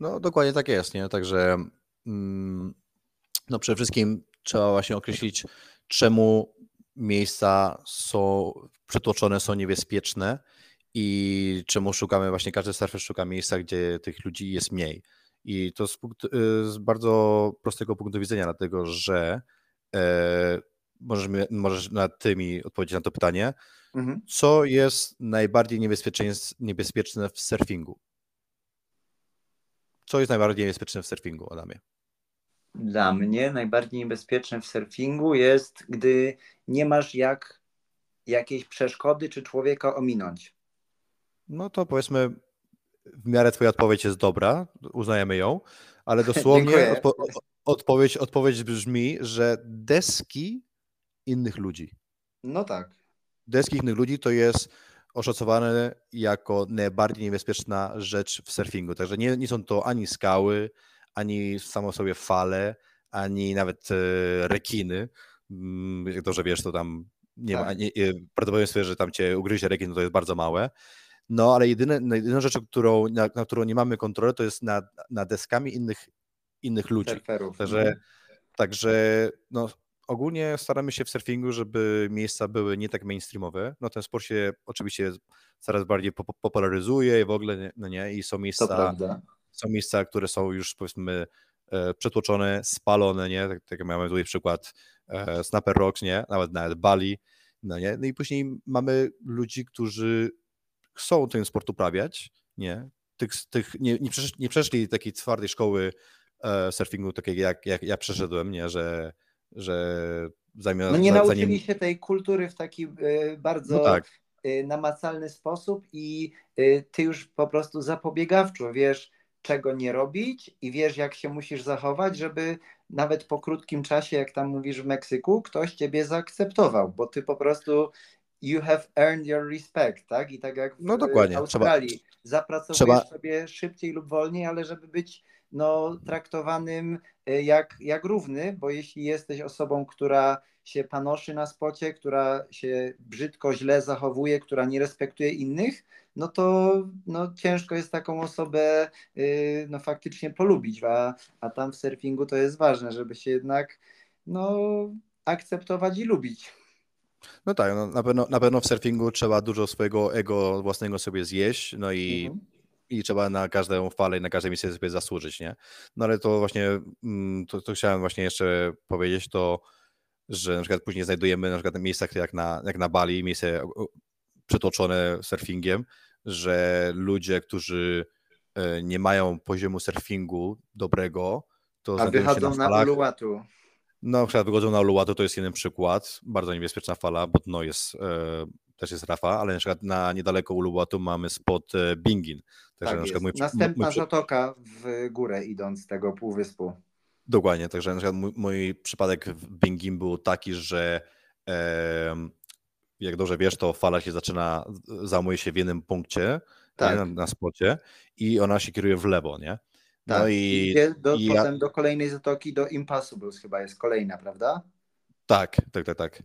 No dokładnie tak jest, nie? Także mm, no przede wszystkim trzeba właśnie określić, czemu miejsca są przytłoczone, są niebezpieczne i czemu szukamy, właśnie każdy surfer szuka miejsca, gdzie tych ludzi jest mniej. I to z, punkt, y, z bardzo prostego punktu widzenia, dlatego że e, możesz, możesz na tymi odpowiedzieć na to pytanie. Mhm. Co jest najbardziej niebezpieczne w surfingu? Co jest najbardziej niebezpieczne w surfingu, Adamie? Dla mnie najbardziej niebezpieczne w surfingu jest, gdy nie masz jak jakiejś przeszkody czy człowieka ominąć. No to powiedzmy, w miarę Twoja odpowiedź jest dobra, uznajemy ją, ale dosłownie odpo odpowiedź, odpowiedź brzmi, że deski innych ludzi. No tak. Deski innych ludzi to jest oszacowane jako najbardziej niebezpieczna rzecz w surfingu. Także nie, nie są to ani skały, ani samo sobie fale, ani nawet e, rekiny. Mm, jak dobrze wiesz, to tam nie tak. ma, nie, prawdopodobieństwo, że tam cię ugryzie rekin, no to jest bardzo małe. No, ale jedyne, no, jedyna rzecz, którą, na, na, którą nie mamy kontroli, to jest nad, nad deskami innych, innych ludzi. Surferów. Także, mhm. także no, ogólnie staramy się w surfingu, żeby miejsca były nie tak mainstreamowe. No ten sport się oczywiście coraz bardziej popularyzuje i w ogóle, no nie, i są miejsca, są miejsca, które są już powiedzmy e, przetłoczone, spalone, nie, tak, tak jak mamy tutaj przykład e, Snapper Rocks, nie, nawet nawet Bali, no nie, no i później mamy ludzi, którzy chcą ten sport uprawiać, nie, tych, tych nie, nie, przeszli, nie przeszli takiej twardej szkoły e, surfingu, takiej jak, jak ja przeszedłem, nie, że że zamiast... No nie nauczyli zanim... się tej kultury w taki y, bardzo no tak. y, namacalny sposób i y, ty już po prostu zapobiegawczo wiesz, czego nie robić i wiesz, jak się musisz zachować, żeby nawet po krótkim czasie, jak tam mówisz w Meksyku, ktoś ciebie zaakceptował, bo ty po prostu you have earned your respect, tak? I tak jak w no dokładnie. Australii trzeba, zapracowujesz trzeba... sobie szybciej lub wolniej, ale żeby być no, traktowanym e, jak, jak równy, bo jeśli jesteś osobą, która się panoszy na spocie, która się brzydko, źle zachowuje, która nie respektuje innych, no to no, ciężko jest taką osobę yy, no, faktycznie polubić, a, a tam w surfingu to jest ważne, żeby się jednak no, akceptować i lubić. No tak, no, na, pewno, na pewno w surfingu trzeba dużo swojego ego własnego sobie zjeść, no i mhm i trzeba na każdą falę i na każde miejsce sobie zasłużyć, nie? No ale to właśnie, mm, to, to chciałem właśnie jeszcze powiedzieć, to, że na przykład później znajdujemy na przykład miejsca jak na, jak na Bali, miejsce przetoczone surfingiem, że ludzie, którzy e, nie mają poziomu surfingu dobrego, to A wychodzą na, na Uluwatu. No, na przykład wychodzą na Uluwatu, to jest jeden przykład, bardzo niebezpieczna fala, bo dno jest e, też jest Rafa, ale na przykład na niedaleko Uluwatu mamy spot e, Bingin. Także tak na przykład mój, Następna mój, zatoka w górę idąc tego półwyspu. Dokładnie, także na przykład mój, mój przypadek w Bingin był taki, że e, jak dobrze wiesz, to fala się zaczyna, załamuje się w jednym punkcie tak. na, na spocie i ona się kieruje w lewo, nie? No tak. i, I do, i potem ja... do kolejnej zatoki, do Impossibles chyba jest kolejna, prawda? Tak, tak, tak, tak.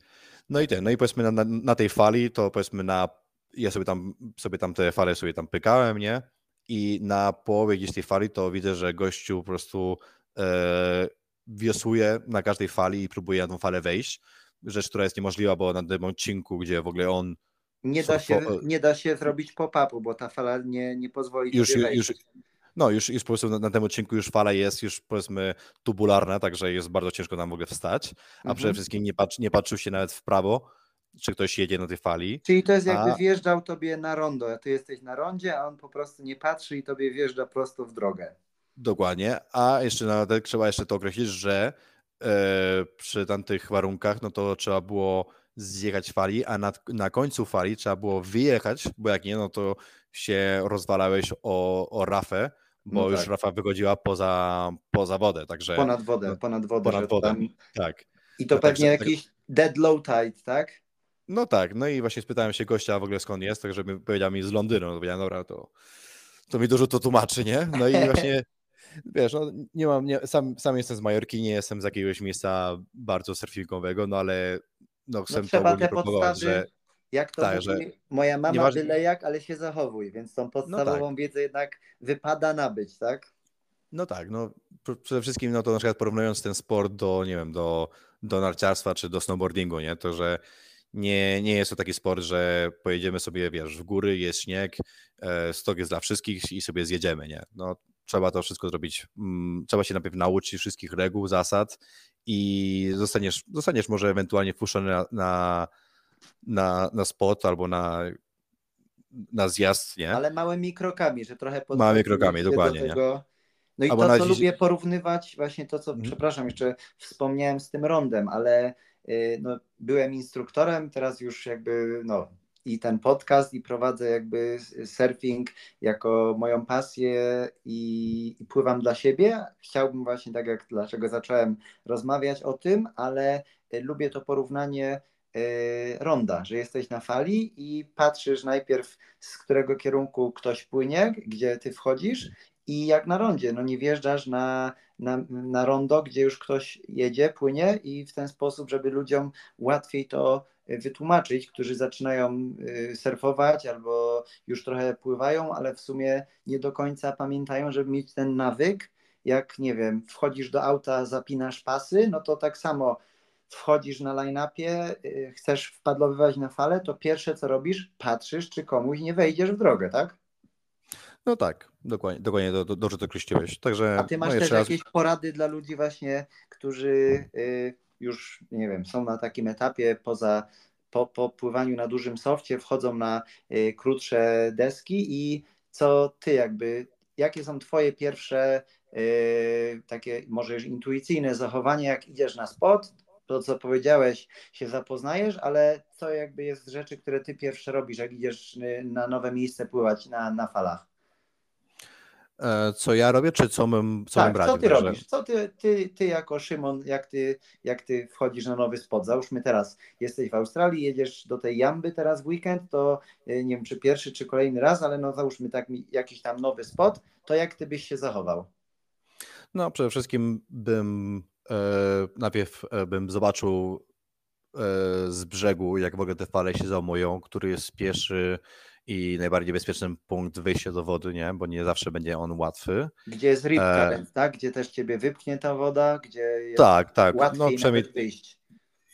No i ten, no i powiedzmy na, na, na tej fali, to powiedzmy na, ja sobie tam, sobie tam te fale sobie tam pykałem, nie? I na połowie gdzieś tej fali to widzę, że gościu po prostu e, wiosłuje na każdej fali i próbuje na tą falę wejść. Rzecz, która jest niemożliwa, bo na tym odcinku, gdzie w ogóle on nie da, się, nie da się zrobić pop-upu, bo ta fala nie, nie pozwoli już, już, no już, już po prostu na, na, tym odcinku już fala jest już powiedzmy tubularna, także jest bardzo ciężko nam w ogóle wstać, a mhm. przede wszystkim nie, nie patrzył się nawet w prawo, czy ktoś jedzie na tej fali. Czyli to jest jakby a... wjeżdżał tobie na rondo, a ty jesteś na rondzie, a on po prostu nie patrzy i tobie wjeżdża prosto w drogę. Dokładnie, a jeszcze nawet trzeba jeszcze to określić, że e, przy tamtych warunkach, no to trzeba było zjechać fali, a na, na końcu fali trzeba było wyjechać, bo jak nie, no to się rozwalałeś o, o rafę, bo no już tak. Rafa wychodziła poza, poza wodę, także... Ponad wodę, no, ponad wodę. Ponad wodę, tam... tak. I to no, pewnie tak, jakiś tak... dead low tide, tak? No tak, no i właśnie spytałem się gościa w ogóle skąd jest, tak żeby powiedział mi z Londynu, no powiedziałem, dobra, to, to mi dużo to tłumaczy, nie? No i właśnie, wiesz, no nie mam, nie, sam, sam jestem z Majorki, nie jestem z jakiegoś miejsca bardzo surfingowego, no ale no, chcę no, trzeba te podstawy, że jak to tak, mówi, moja mama nieważne... byle jak, ale się zachowuj, więc tą podstawową no tak. wiedzę jednak wypada nabyć, tak? No tak, no przede wszystkim no to na przykład porównując ten sport do, nie wiem, do, do narciarstwa czy do snowboardingu, nie, to że nie, nie jest to taki sport, że pojedziemy sobie, wiesz, w góry, jest śnieg, e, stok jest dla wszystkich i sobie zjedziemy, nie? No trzeba to wszystko zrobić, mm, trzeba się najpierw nauczyć wszystkich reguł, zasad i zostaniesz, zostaniesz może ewentualnie wpuszczony na, na na, na spot albo na, na zjazd, nie? Ale małymi krokami, że trochę Małymi krokami, dokładnie. Do tego... No i albo to, co lubię porównywać, właśnie to, co, mhm. przepraszam, jeszcze wspomniałem z tym rondem, ale y, no, byłem instruktorem, teraz już jakby, no, i ten podcast i prowadzę jakby surfing jako moją pasję i, i, pływam dla siebie. Chciałbym właśnie tak jak dlaczego zacząłem rozmawiać o tym, ale y, lubię to porównanie ronda, że jesteś na fali i patrzysz najpierw z którego kierunku ktoś płynie, gdzie ty wchodzisz i jak na rondzie, no nie wjeżdżasz na, na, na rondo, gdzie już ktoś jedzie, płynie i w ten sposób, żeby ludziom łatwiej to wytłumaczyć, którzy zaczynają y, surfować albo już trochę pływają, ale w sumie nie do końca pamiętają, żeby mieć ten nawyk. Jak nie wiem, wchodzisz do auta, zapinasz pasy, no to tak samo wchodzisz na line-upie, y, chcesz wpadlowywać na falę, to pierwsze co robisz, patrzysz, czy komuś nie wejdziesz w drogę, tak? No tak, dokładnie, dokładnie do, do, dobrze to określiłeś. Także, A ty masz no też raz... jakieś porady dla ludzi właśnie, którzy y, już, nie wiem, są na takim etapie poza po, po pływaniu na dużym softie, wchodzą na y, krótsze deski i co ty jakby, jakie są twoje pierwsze takie może już intuicyjne zachowanie, jak idziesz na spot, to, co powiedziałeś, się zapoznajesz, ale co jakby jest rzeczy, które ty pierwsze robisz, jak idziesz y, na nowe miejsce pływać na, na falach? E, co ja robię, czy co bym, co tak, bym co ty robisz? Co ty, ty, ty jako Szymon, jak ty, jak ty wchodzisz na nowy spot? Załóżmy teraz, jesteś w Australii, jedziesz do tej Jamby teraz w weekend, to y, nie wiem, czy pierwszy, czy kolejny raz, ale no załóżmy tak jakiś tam nowy spot, to jak ty byś się zachował? No przede wszystkim bym najpierw e, bym zobaczył e, z brzegu, jak w ogóle te fale się załamują, który jest pierwszy i najbardziej bezpieczny punkt wyjścia do wody, nie? bo nie zawsze będzie on łatwy. Gdzie jest rip current, tak? Gdzie też ciebie wypchnie ta woda, gdzie jest tak, tak. łatwiej no, przynajmniej wyjść.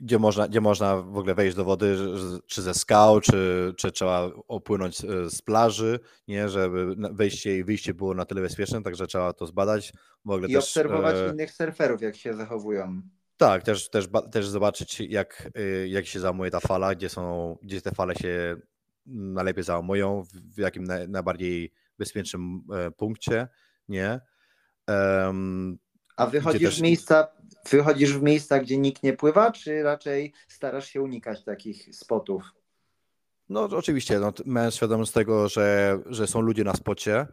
Gdzie można, gdzie można w ogóle wejść do wody, czy ze skał, czy, czy trzeba opłynąć z plaży, nie, żeby wejście i wyjście było na tyle bezpieczne, także trzeba to zbadać. W ogóle I też, obserwować e... innych surferów, jak się zachowują. Tak, też, też, też zobaczyć, jak, y, jak się załamuje ta fala, gdzie są, gdzie te fale się najlepiej załamują, w jakim najbardziej bezpiecznym e, punkcie, nie? Um, A wychodzisz też... w miejsca, wychodzisz w miejsca, gdzie nikt nie pływa, czy raczej starasz się unikać takich spotów? No oczywiście, no, mając świadomość tego, że, że są ludzie na spocie,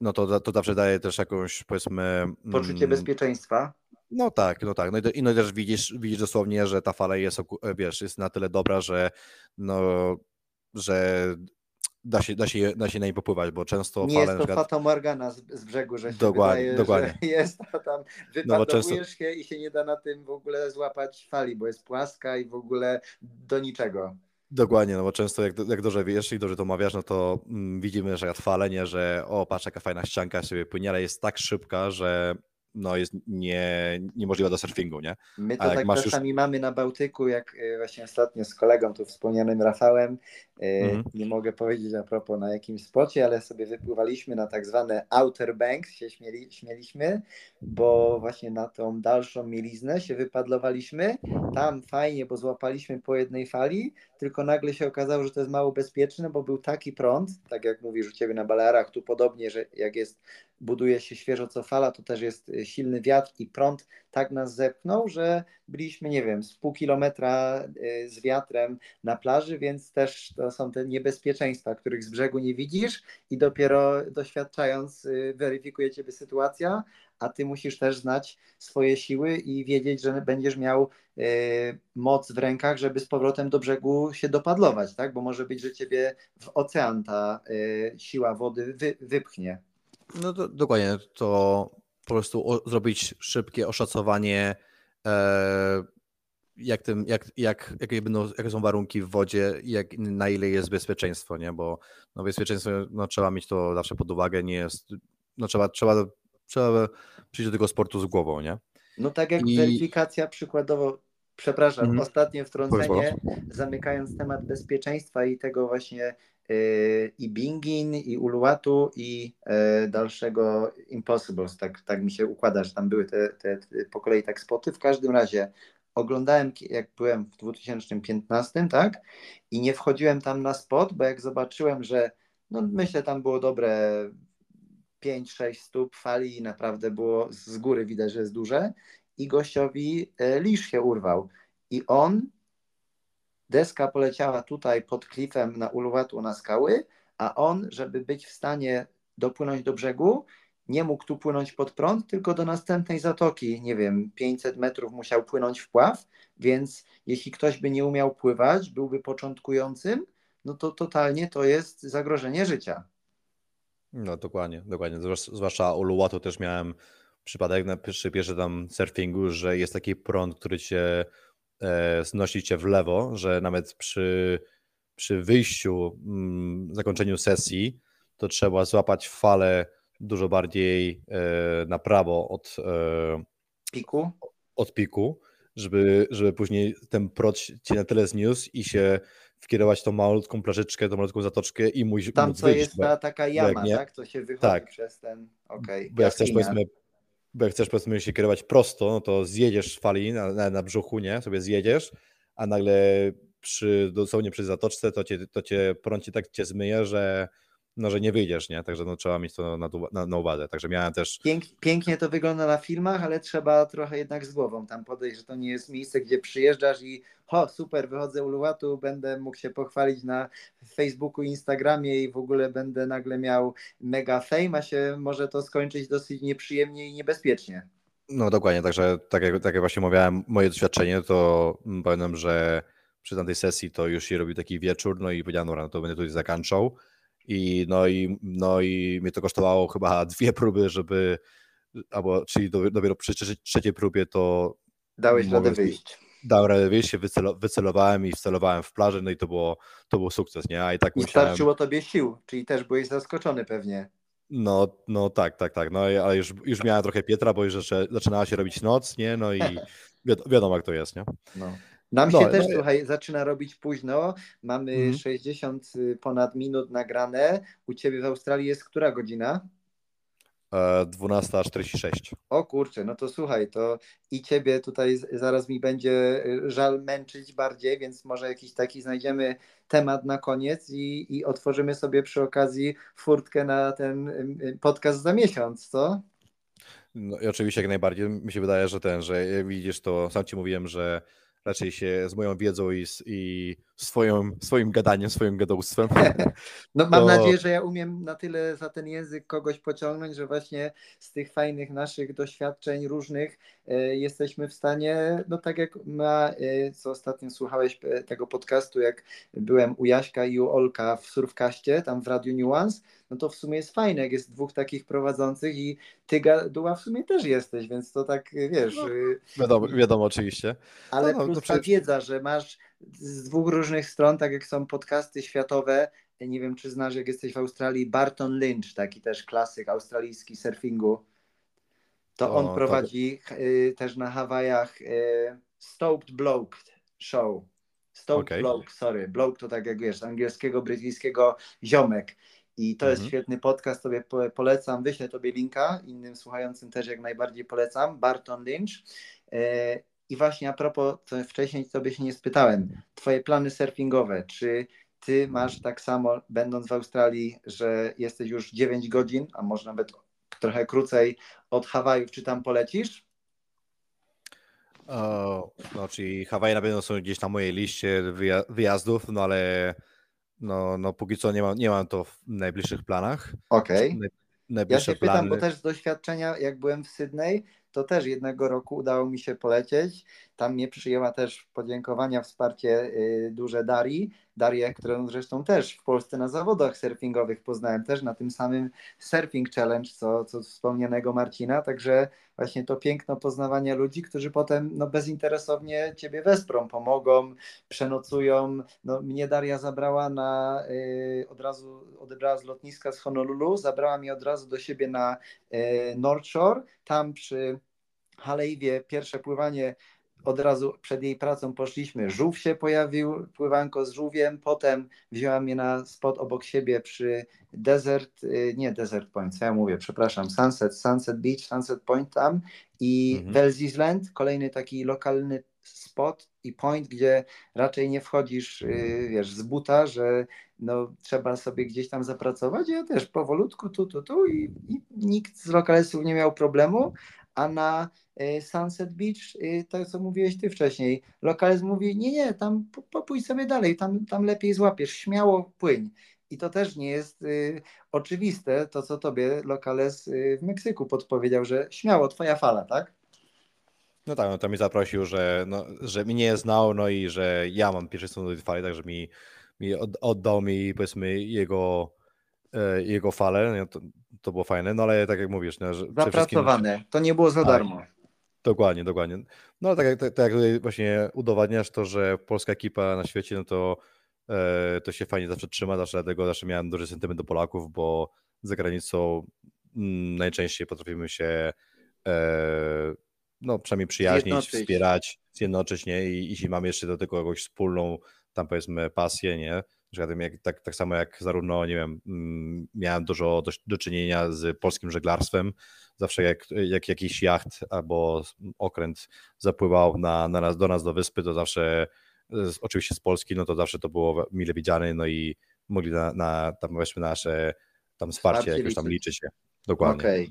no to, to zawsze daje też jakąś, powiedzmy... Poczucie mm, bezpieczeństwa. No tak, no tak. No i, no i też widzisz, widzisz dosłownie, że ta fala jest, wiesz, jest na tyle dobra, że no, że da się, da się, da się na niej popływać, bo często Nie fale... jest to przykład... Fata Morgana z, z, brzegu, że się dokładnie, wydaje, dokładnie. że jest to tam, wypadowujesz no często... się i się nie da na tym w ogóle złapać fali, bo jest płaska i w ogóle do niczego. Dokładnie, no bo często jak, jak dobrze wiesz i dobrze to omawiasz, no to mm, widzimy, że fale, nie, że o patrz jaka fajna ścianka sobie płynie, ale jest tak szybka, że no jest nie, niemożliwa do surfingu, nie? My to A tak czasami już... mamy na Bałtyku, jak e, właśnie ostatnio z kolegą tu wspomnianym Rafałem, mm. nie mogę powiedzieć a propos na jakim spocie, ale sobie wypływaliśmy na tak zwane Outer Banks, się śmieli, śmieliśmy, bo właśnie na tą dalszą mieliznę się wypadlowaliśmy, tam fajnie, bo złapaliśmy po jednej fali, tylko nagle się okazało, że to jest mało bezpieczne, bo był taki prąd, tak jak mówisz u Ciebie na Balearach, tu podobnie, że jak jest, buduje się świeżo co fala, to też jest y, silny wiatr i prąd tak nas zepchnął, że byliśmy, nie wiem, z pół kilometra y, z wiatrem na plaży, więc też to są te niebezpieczeństwa, których z brzegu nie widzisz i dopiero doświadczając y, weryfikuje Ciebie sytuacja, a ty musisz też znać swoje siły i wiedzieć, że będziesz miał y, moc w rękach, żeby z powrotem do brzegu się dopadlować, tak? Bo może być, że ciebie w ocean ta y, siła wody wy, wypchnie. No to, dokładnie, to po prostu o, zrobić szybkie oszacowanie, e, jak, tym, jak, jak, jakie, będą, jakie są warunki w wodzie, jak, na ile jest bezpieczeństwo, nie? Bo no, bezpieczeństwo no, trzeba mieć to zawsze pod uwagę, nie jest, no, trzeba, trzeba trzeba przyjść do tego sportu z głową, nie? No tak jak I... weryfikacja przykładowo, przepraszam, mm. ostatnie wtrącenie, zamykając temat bezpieczeństwa i tego właśnie yy, i Bingin, i Uluwatu, i yy, dalszego Impossibles, tak, tak mi się układa, że tam były te, te, te po kolei tak spoty. W każdym razie oglądałem, jak byłem w 2015, tak, i nie wchodziłem tam na spot, bo jak zobaczyłem, że no myślę, tam było dobre 5-6 stóp fali naprawdę było z góry widać, że jest duże. I gościowi e, lisz się urwał. I on deska poleciała tutaj pod klifem na Uluwatu na skały, a on, żeby być w stanie dopłynąć do brzegu, nie mógł tu płynąć pod prąd, tylko do następnej zatoki, nie wiem, 500 metrów musiał płynąć w pław, więc jeśli ktoś by nie umiał pływać, byłby początkującym, no to totalnie to jest zagrożenie życia. No dokładnie, dokładnie. Zwłaszcza u Luatu też miałem przypadek na przy pierwszym tam surfingu, że jest taki prąd, który cię e, znosi cię w lewo, że nawet przy, przy wyjściu, mm, zakończeniu sesji, to trzeba złapać falę dużo bardziej e, na prawo od e, piku, od piku żeby, żeby później ten prąd cię na tyle zniósł i się wkierować tą malutką plażyczkę, tą malutką zatoczkę i mój Tam co wyjść, jest ta taka jama, tak? To się wychodzi tak. przez ten, okej. Okay. Bo jak chcesz powiedzmy, bo jak chcesz powiedzmy się kierować prosto, no to zjedziesz fali na, na, na brzuchu, nie? Sobie zjedziesz, a nagle przy, dosłownie przy zatoczce to cię, to cię prąd cię tak cię zmyje, że no, że nie wyjdziesz, nie? Także no, trzeba mieć to na, na, na uwadze. Także miałem też. Pięk, pięknie to wygląda na filmach, ale trzeba trochę jednak z głową tam podejść, że to nie jest miejsce, gdzie przyjeżdżasz i ho, super, wychodzę Uluwatu, będę mógł się pochwalić na Facebooku, Instagramie i w ogóle będę nagle miał mega fame, a się może to skończyć dosyć nieprzyjemnie i niebezpiecznie. No dokładnie, także tak jak, tak jak właśnie mówiłem, moje doświadczenie to pamiętam, że przy tamtej sesji to już się robił taki wieczór, no i powiedziałem, no to będę tutaj zakończał i no i, no i mnie to kosztowało chyba dwie próby, żeby, albo czyli dopiero przy trzeciej próbie to... Dałeś radę wyjść. Dałem radę wyjść, się wycelo, wycelowałem i wcelowałem w plażę, no i to było, to było sukces, nie? A i tak I musiałem... starczyło tobie sił, czyli też byłeś zaskoczony pewnie. No, no tak, tak, tak. No ale już, już miałem trochę Pietra, bo już zaczynała się robić noc, nie? No i wiadomo jak to jest, nie? No. Nam no, się też, no, słuchaj, zaczyna robić późno. Mamy mm. 60 y, ponad minut nagrane. U ciebie w Australii jest która godzina? 12.46. E, o kurczę, no to słuchaj, to i ciebie tutaj zaraz mi będzie y, żal męczyć bardziej, więc może jakiś taki znajdziemy temat na koniec i, i otworzymy sobie przy okazji furtkę na ten y, podcast za miesiąc, co? No i oczywiście jak najbardziej. Mi się wydaje, że ten, że widzisz, to sam ci mówiłem, że raczej się z moją wiedzą i, i swoją, swoim gadaniem, swoim gadołstwem. No mam to... nadzieję, że ja umiem na tyle za ten język kogoś pociągnąć, że właśnie z tych fajnych naszych doświadczeń różnych y, jesteśmy w stanie, no tak jak ma, y, co ostatnio słuchałeś e, tego podcastu, jak byłem u Jaśka i u Olka w Surfkaście, tam w Radiu Nuance, no to w sumie jest fajne, jak jest dwóch takich prowadzących i ty gaduła w sumie też jesteś, więc to tak wiesz. No, wiadomo, wiadomo oczywiście. Ale no, no, plus ta wiedza, że masz z dwóch różnych stron, tak jak są podcasty światowe, nie wiem czy znasz, jak jesteś w Australii, Barton Lynch, taki też klasyk australijski surfingu. To o, on prowadzi to... y, też na Hawajach y, Stoked Bloke Show. Stoked okay. Bloke, sorry. Bloke to tak jak wiesz, angielskiego, brytyjskiego ziomek. I to mhm. jest świetny podcast, tobie polecam, wyślę tobie linka, innym słuchającym też jak najbardziej polecam, Barton Lynch. E, I właśnie a propos, co wcześniej tobie się nie spytałem, twoje plany surfingowe, czy ty masz tak samo, będąc w Australii, że jesteś już 9 godzin, a może nawet trochę krócej od Hawajów, czy tam polecisz? O, no, czyli Hawaje na pewno są gdzieś na mojej liście wyjazdów, no ale no, no póki co nie mam, nie mam to w najbliższych planach. Okej. Okay. Najbliższe ja się plany... pytam, bo też z doświadczenia, jak byłem w Sydney, to też jednego roku udało mi się polecieć. Tam mnie przyjęła też podziękowania, wsparcie y, duże Darii. Darię, którą zresztą też w Polsce na zawodach surfingowych poznałem, też na tym samym Surfing Challenge, co, co wspomnianego Marcina. Także właśnie to piękno poznawania ludzi, którzy potem no, bezinteresownie Ciebie wesprą, pomogą, przenocują. No, mnie Daria zabrała na, y, od razu odebrała z lotniska z Honolulu, zabrała mnie od razu do siebie na y, North Shore, tam przy Halejwie pierwsze pływanie od razu przed jej pracą poszliśmy, żółw się pojawił, pływanko z żółwiem, potem wzięła mnie na spot obok siebie przy Desert, y, nie Desert Point, co ja mówię, przepraszam, Sunset, Sunset Beach, Sunset Point tam i mhm. Island, kolejny taki lokalny spot i point, gdzie raczej nie wchodzisz, y, wiesz, z buta, że no, trzeba sobie gdzieś tam zapracować. Ja też powolutku tu, tu, tu i, i nikt z lokalistów nie miał problemu, a na Sunset Beach, y, to co mówiłeś ty wcześniej, lokalizm mówi, nie, nie, tam popójdź sobie dalej, tam, tam lepiej złapiesz, śmiało płyń. I to też nie jest y, oczywiste, to co tobie lokales y, w Meksyku podpowiedział, że śmiało, twoja fala, tak? No tak, no to mi zaprosił, że, no, że mnie znał, no i że ja mam pierwszy do tej fali, także mi, mi oddał mi powiedzmy jego, e, jego falę, no, to, to było fajne, no ale tak jak mówisz, no, że Zapracowane, to nie było za tak. darmo. Dokładnie, dokładnie. No tak, tak, tak jak właśnie udowadniasz to, że polska ekipa na świecie, no to, e, to się fajnie zawsze trzyma, zawsze dlatego zawsze miałem duży sentyment do Polaków, bo za granicą mm, najczęściej potrafimy się e, no przynajmniej przyjaźnić, zjednoczyć. wspierać, zjednoczyć, nie? I jeśli mamy jeszcze do tego jakąś wspólną tam powiedzmy pasję, nie? Jak, tak, tak samo jak zarówno, nie wiem, mm, miałem dużo do, do czynienia z polskim żeglarstwem, zawsze jak, jak jakiś jacht albo okręt zapływał na, na nas, do nas do wyspy, to zawsze oczywiście z Polski, no to zawsze to było mile widziane, no i mogli na, na tam weźmy nasze tam wsparcie, wsparcie jakoś tam liczy się. Dokładnie. Okay.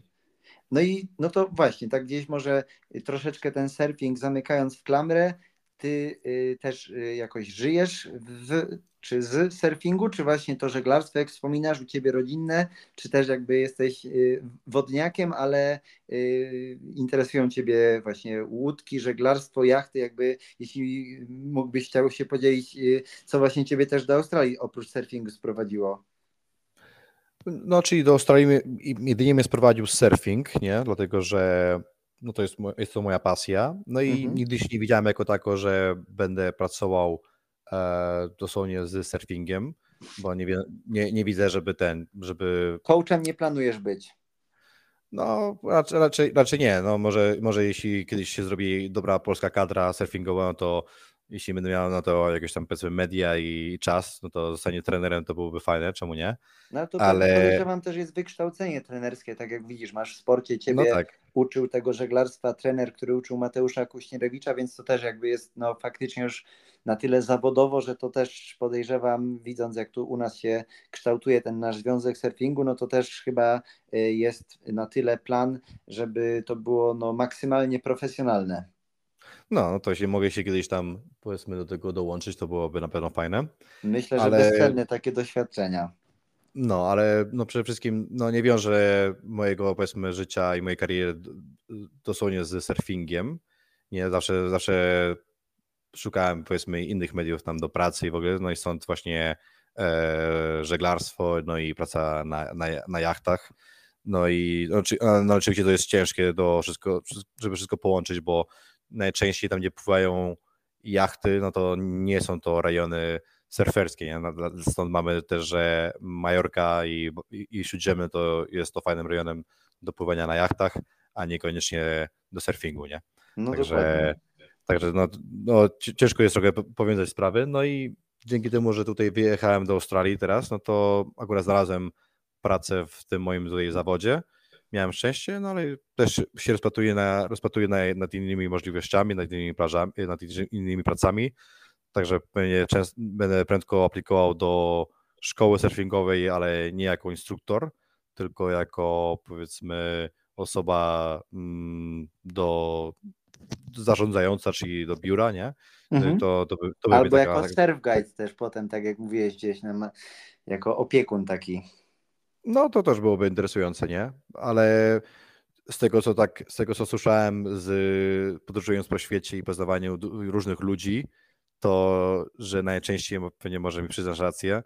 No i no to właśnie, tak gdzieś może troszeczkę ten surfing zamykając w klamrę, ty y, też y, jakoś żyjesz w czy z surfingu, czy właśnie to żeglarstwo, jak wspominasz, u ciebie rodzinne, czy też jakby jesteś y, wodniakiem, ale y, interesują ciebie właśnie łódki, żeglarstwo, jachty, jakby jeśli mógłbyś chciał się podzielić, y, co właśnie ciebie też do Australii oprócz surfingu sprowadziło? No, czyli do Australii jedynie mnie sprowadził surfing, nie? Dlatego, że no to jest, jest to moja pasja. No i mhm. nigdy się nie widziałem jako tako, że będę pracował dosłownie z surfingiem, bo nie, nie, nie widzę, żeby ten, żeby... Coachem nie planujesz być? No, raczej, raczej, raczej nie. No, może, może jeśli kiedyś się zrobi dobra polska kadra surfingowa, no to jeśli będę miał na to jakieś tam powiedzmy media i czas, no to zostanie trenerem to byłoby fajne, czemu nie? No to Ale... tak podejrzewam też jest wykształcenie trenerskie, tak jak widzisz, masz w sporcie ciebie no tak. uczył tego żeglarstwa trener, który uczył Mateusza Kuśnierewicza, więc to też jakby jest no faktycznie już na tyle zawodowo, że to też podejrzewam, widząc jak tu u nas się kształtuje ten nasz związek surfingu, no to też chyba y, jest na tyle plan, żeby to było no maksymalnie profesjonalne. No, no to jeśli mogę się kiedyś tam powiedzmy do tego dołączyć, to byłoby na pewno fajne. Myślę, że Ale- bezcenne takie doświadczenia. No, ale no przede wszystkim no nie wiążę mojego powiedzmy życia i mojej kariery dosłownie z surfingiem. Nie, zawsze, zawsze szukałem powiedzmy innych mediów tam do pracy i w ogóle, no i stąd właśnie e, żeglarstwo, no i praca na, na, na jachtach. No i no, no, oczywiście to jest ciężkie do wszystko, żeby wszystko połączyć, bo najczęściej tam, gdzie pływają jachty, no to nie są to rejony surferskie. Nie? No, Stąd mamy też, że Majorka i, i, i Śródziemne to jest to fajnym rejonem do pływania na jachtach, a niekoniecznie do surfingu, nie? No Także, dokładnie. także no, no, ci- ciężko jest trochę po- powiązać sprawy. No i dzięki temu, że tutaj wyjechałem do Australii teraz, no to akurat znalazłem pracę w tym moim tutaj zawodzie. Miałem szczęście, no ale też się rozpatruję, na, rozpatruję na, nad innymi możliwościami, nad innymi, plażami, nad innymi pracami. Także pewnie częst, będę prędko aplikował do szkoły surfingowej, ale nie jako instruktor, tylko jako powiedzmy osoba mm, do zarządzająca, czyli do biura, nie? Mhm. To, to, by, to by Albo jako taka, surf guide też potem, tak jak mówiłeś gdzieś, na, jako opiekun taki. No to też byłoby interesujące, nie? Ale z tego, co tak, z tego, co słyszałem, z podróżując po świecie i poznawaniu różnych ludzi, to że najczęściej, pewnie może mi przyznasz rację,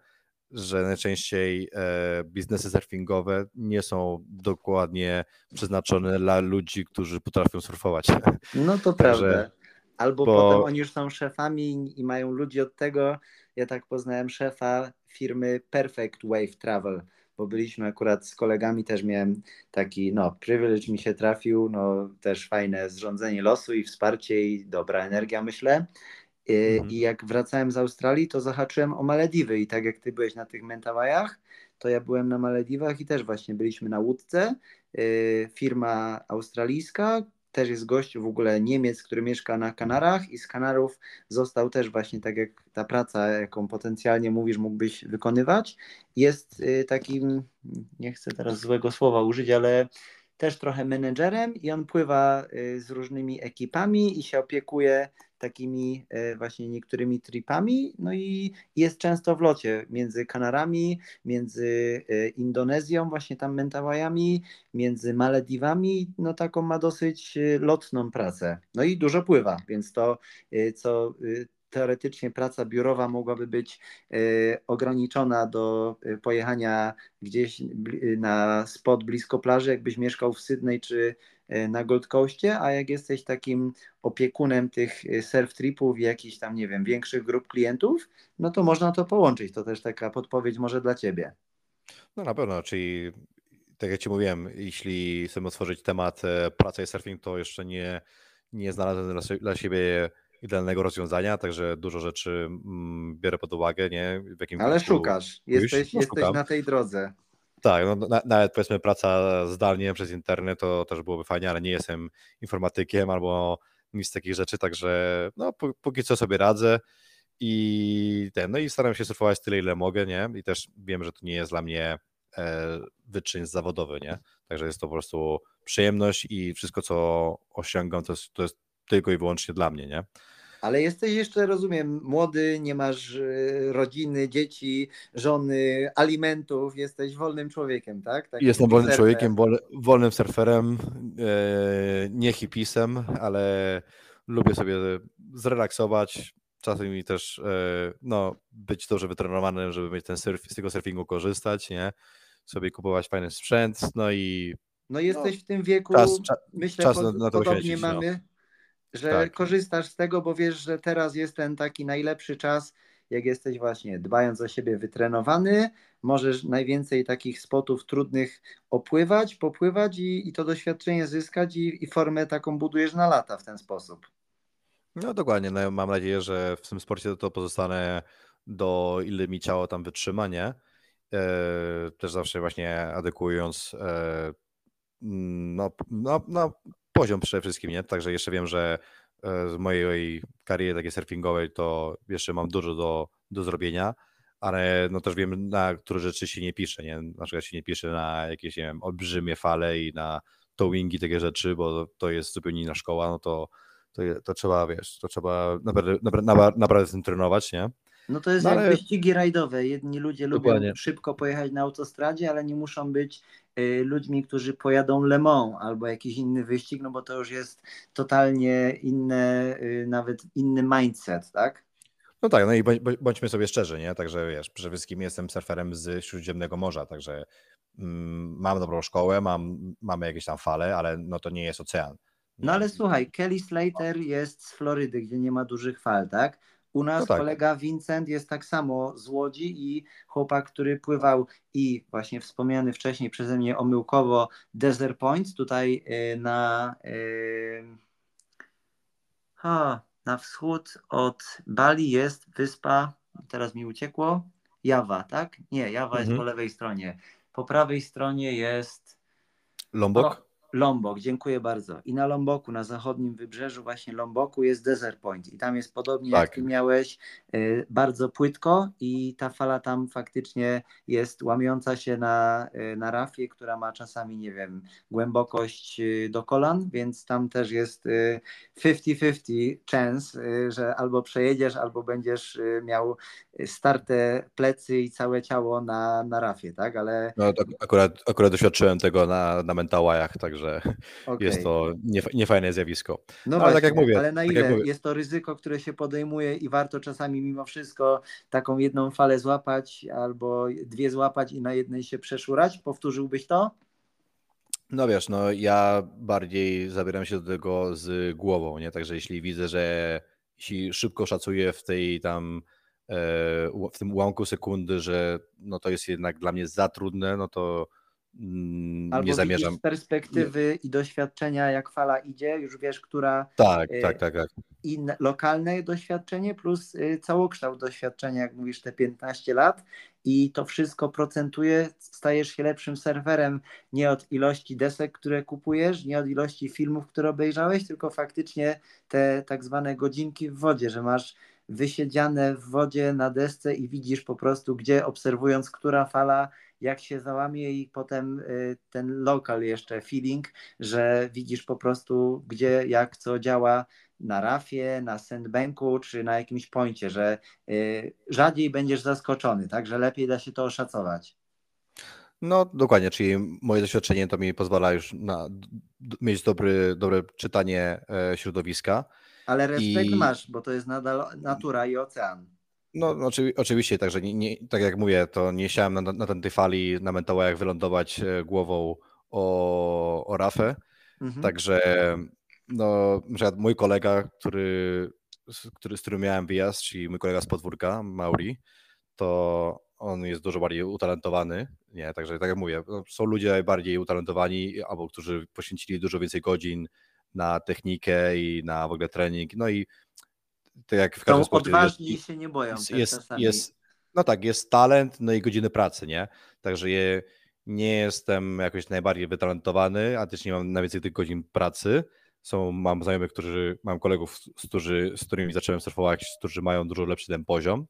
że najczęściej e, biznesy surfingowe nie są dokładnie przeznaczone dla ludzi, którzy potrafią surfować. No to Także- prawda. Albo bo- potem oni już są szefami i mają ludzi od tego. Ja tak poznałem szefa firmy Perfect Wave Travel, bo byliśmy akurat z kolegami, też miałem taki, no, privilege mi się trafił, no, też fajne zrządzenie losu i wsparcie i dobra energia, myślę. I, Mhm. I jak wracałem z Australii, to zahaczyłem o Malediwy i tak jak ty byłeś na tych Mentawajach, to ja byłem na Malediwach i też właśnie byliśmy na łódce. Yy, Firma australijska, też jest gość w ogóle Niemiec, który mieszka na Kanarach i z Kanarów został też właśnie tak jak ta praca, jaką potencjalnie mówisz, mógłbyś wykonywać. Jest y, takim, nie chcę teraz złego słowa użyć, ale też trochę menedżerem i on pływa y, z różnymi ekipami i się opiekuje takimi y, właśnie niektórymi tripami, no i jest często w locie między Kanarami, między y, Indonezją, właśnie tam Mentawajami, między Malediwami, no taką ma dosyć y, lotną pracę. No i dużo pływa, więc to, co teoretycznie praca biurowa mogłaby być ograniczona do pojechania gdzieś na spot blisko plaży, jakbyś mieszkał w Sydney czy na Gold Coastie, a jak jesteś takim opiekunem tych y, surf tripów i jakichś tam, nie wiem, większych grup klientów, no to można to połączyć. To też taka podpowiedź może dla ciebie. No na pewno, czyli tak jak Ci mówiłem, jeśli chcemy otworzyć temat e, praca i surfing, to jeszcze nie, nie znalazłem dla, sie- dla siebie idealnego rozwiązania, także dużo rzeczy mm, biorę pod uwagę, nie? W jakim Ale szukasz, jesteś, No, jesteś na tej drodze. Tak, no, na, nawet powiedzmy praca zdalnie przez internet to też byłoby fajnie, ale nie jestem informatykiem albo nic z takich rzeczy, także no pó- póki co sobie radzę i ten, no i staram się surfować tyle, ile mogę, nie? I też wiem, że to nie jest dla mnie e, wyczyn zawodowy, nie? Także jest to po prostu przyjemność i wszystko, co osiągam, to jest, to jest tylko i wyłącznie dla mnie, nie? Ale jesteś jeszcze, rozumiem, młody, nie masz y, rodziny, dzieci, żony, alimentów, jesteś wolnym człowiekiem, tak? Takim Jestem wolnym surfer. człowiekiem, wol, wolnym surferem, e, nie hipisem, ale lubię sobie zrelaksować, czasem też e, no, być dobrze wytrenowanym, żeby mieć ten surf, z tego surfingu korzystać, nie? Sobie kupować fajny sprzęt, no i No jesteś w tym wieku, czas- cza- myślę, czas pod, na- na to podobnie poświęcić, no. Że Tak. korzystasz z tego, bo wiesz, że teraz jest ten taki najlepszy czas, jak jesteś właśnie dbając o siebie wytrenowany, możesz najwięcej takich spotów trudnych opływać, popływać i, i to doświadczenie zyskać i, i formę taką budujesz na lata w ten sposób. No dokładnie, no, mam nadzieję, że w tym sporcie to pozostanę do ile mi ciało tam wytrzyma, nie? E, też zawsze właśnie adekując e, mm, no, no, no, poziom przede wszystkim, nie? Także jeszcze wiem, że e, z mojej kariery takiej surfingowej to jeszcze mam dużo do, do zrobienia, ale no też wiem, na które rzeczy się nie pisze, nie? Na przykład się nie pisze na jakieś, nie wiem, olbrzymie fale i na towingi, takie rzeczy, bo to jest zupełnie inna szkoła, no to to, to trzeba, wiesz, to trzeba naprawdę, naprawdę, naprawdę z tym trenować, nie? No to jest no, jak ale... wyścigi rajdowe. Jedni ludzie Dokładnie. lubią szybko pojechać na autostradzie, ale nie muszą być y, ludźmi, którzy pojadą Le Mans albo jakiś inny wyścig, no bo to już jest totalnie inne, y, nawet inny mindset, tak? No tak, no i bądźmy sobie szczerzy, nie? Także wiesz, przede wszystkim jestem surferem z Śródziemnego Morza, także mm, mam dobrą szkołę, mam, mamy jakieś tam fale, ale no to nie jest ocean. No ale słuchaj, Kelly Slater jest z Florydy, gdzie nie ma dużych fal, tak? U nas no tak. kolega Vincent jest tak samo z Łodzi i chłopak, który pływał i właśnie wspomniany wcześniej przeze mnie omyłkowo Desert Point tutaj y, na ha, na wschód od Bali jest wyspa, teraz mi uciekło, Jawa, tak? Nie, Jawa mhm. jest po lewej stronie. Po prawej stronie jest Lombok? Lombok, dziękuję bardzo. I na Lomboku, na zachodnim wybrzeżu właśnie Lomboku jest Desert Point i tam jest podobnie tak. jak ty miałeś, y, bardzo płytko i ta fala tam faktycznie jest łamiąca się na, y, na rafie, która ma czasami, nie wiem, głębokość y, do kolan, więc tam też jest 50-50 chance, że albo przejedziesz, albo będziesz miał starte plecy i całe ciało na, na rafie, tak? Ale... No, akurat, akurat doświadczyłem tego na, na mentałajach, także także okay. jest to niefajne zjawisko. No ale właśnie, tak jak mówię. Ale na tak ile mówię... jest to ryzyko, które się podejmuje i warto czasami mimo wszystko taką jedną falę złapać albo dwie złapać i na jednej się przeszurać? Powtórzyłbyś to? No wiesz, no ja bardziej zabieram się do tego z głową, nie? Także jeśli widzę, że jeśli szybko szacuję w tej tam e, w tym ułamku sekundy, że no to jest jednak dla mnie za trudne, no to Albo nie zamierzam. z perspektywy nie. i doświadczenia, jak fala idzie, już wiesz, która. Tak, y, tak, tak, tak. I lokalne doświadczenie plus y, całokształt doświadczenia, jak mówisz, te 15 lat, i to wszystko procentuje, stajesz się lepszym serwerem nie od ilości desek, które kupujesz, nie od ilości filmów, które obejrzałeś, tylko faktycznie te tak zwane godzinki w wodzie, że masz wysiedziane w wodzie na desce i widzisz po prostu, gdzie obserwując, która fala jak się załamie i potem y, ten lokal jeszcze feeling, że widzisz po prostu gdzie, jak co działa na rafie, na sandbanku czy na jakimś pońcie, że y, rzadziej będziesz zaskoczony, tak, że lepiej da się to oszacować. No dokładnie, czyli moje doświadczenie to mi pozwala już na, mieć dobry, dobre czytanie e, środowiska. Ale respekt I... masz, bo to jest nadal natura i ocean. No, oczywi oczywiście, także nie, nie, tak jak mówię, to nie chciałem na, na tej fali na Mentałajach wylądować e, głową o, o rafę, mhm. także no, na mój kolega, który, który, z którym miałem wyjazd, czyli mój kolega z podwórka, Mauri, to on jest dużo bardziej utalentowany, nie, także tak jak mówię, no, są ludzie bardziej utalentowani, albo którzy poświęcili dużo więcej godzin na technikę i na w ogóle trening, no i tak jak w każdym sporcie. odważni jest, się nie boją. Jest, jest, no tak, jest talent, no i godziny pracy, nie? Także je, nie jestem jakoś najbardziej wytalentowany, a też nie mam najwięcej tych godzin pracy. Są, mam znajomych, którzy, mam kolegów, z, którzy, z którymi zacząłem surfować, którzy mają dużo lepszy ten poziom.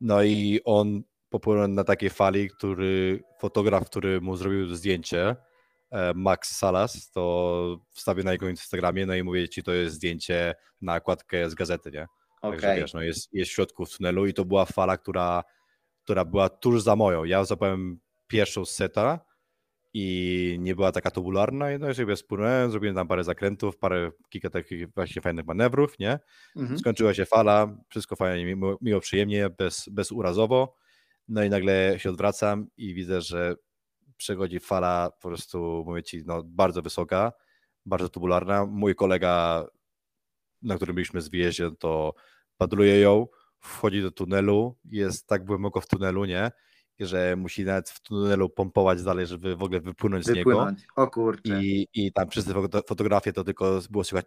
No i on popłynął na takiej fali, który fotograf, który mu zrobił zdjęcie, Max Salas, to wstawię na jego Instagramie, no i mówię ci, to jest zdjęcie na okładkę z gazety, nie? Okay. Także wiesz, no jest, jest w środku tunelu i to była fala, która, która była tuż za moją. Ja zapałem pierwszą seta i nie była taka tubularna, no i sobie spłynąłem, zrobiłem tam parę zakrętów, parę, kilka takich właśnie fajnych manewrów, nie? Mhm. Skończyła się fala, wszystko fajnie, miło, miło przyjemnie, bez, bezurazowo, no i nagle się odwracam i widzę, że przechodzi fala po prostu, mówię ci, no, bardzo wysoka, bardzo tubularna. Mój kolega, na którym byliśmy z wyjeździe, to padluje ją, wchodzi do tunelu, jest tak głęboko w tunelu, nie? że musi nawet w tunelu pompować dalej, żeby w ogóle wypłynąć, wypłynąć. z niego. O kurczę. I, I tam przez fotografie to tylko było słychać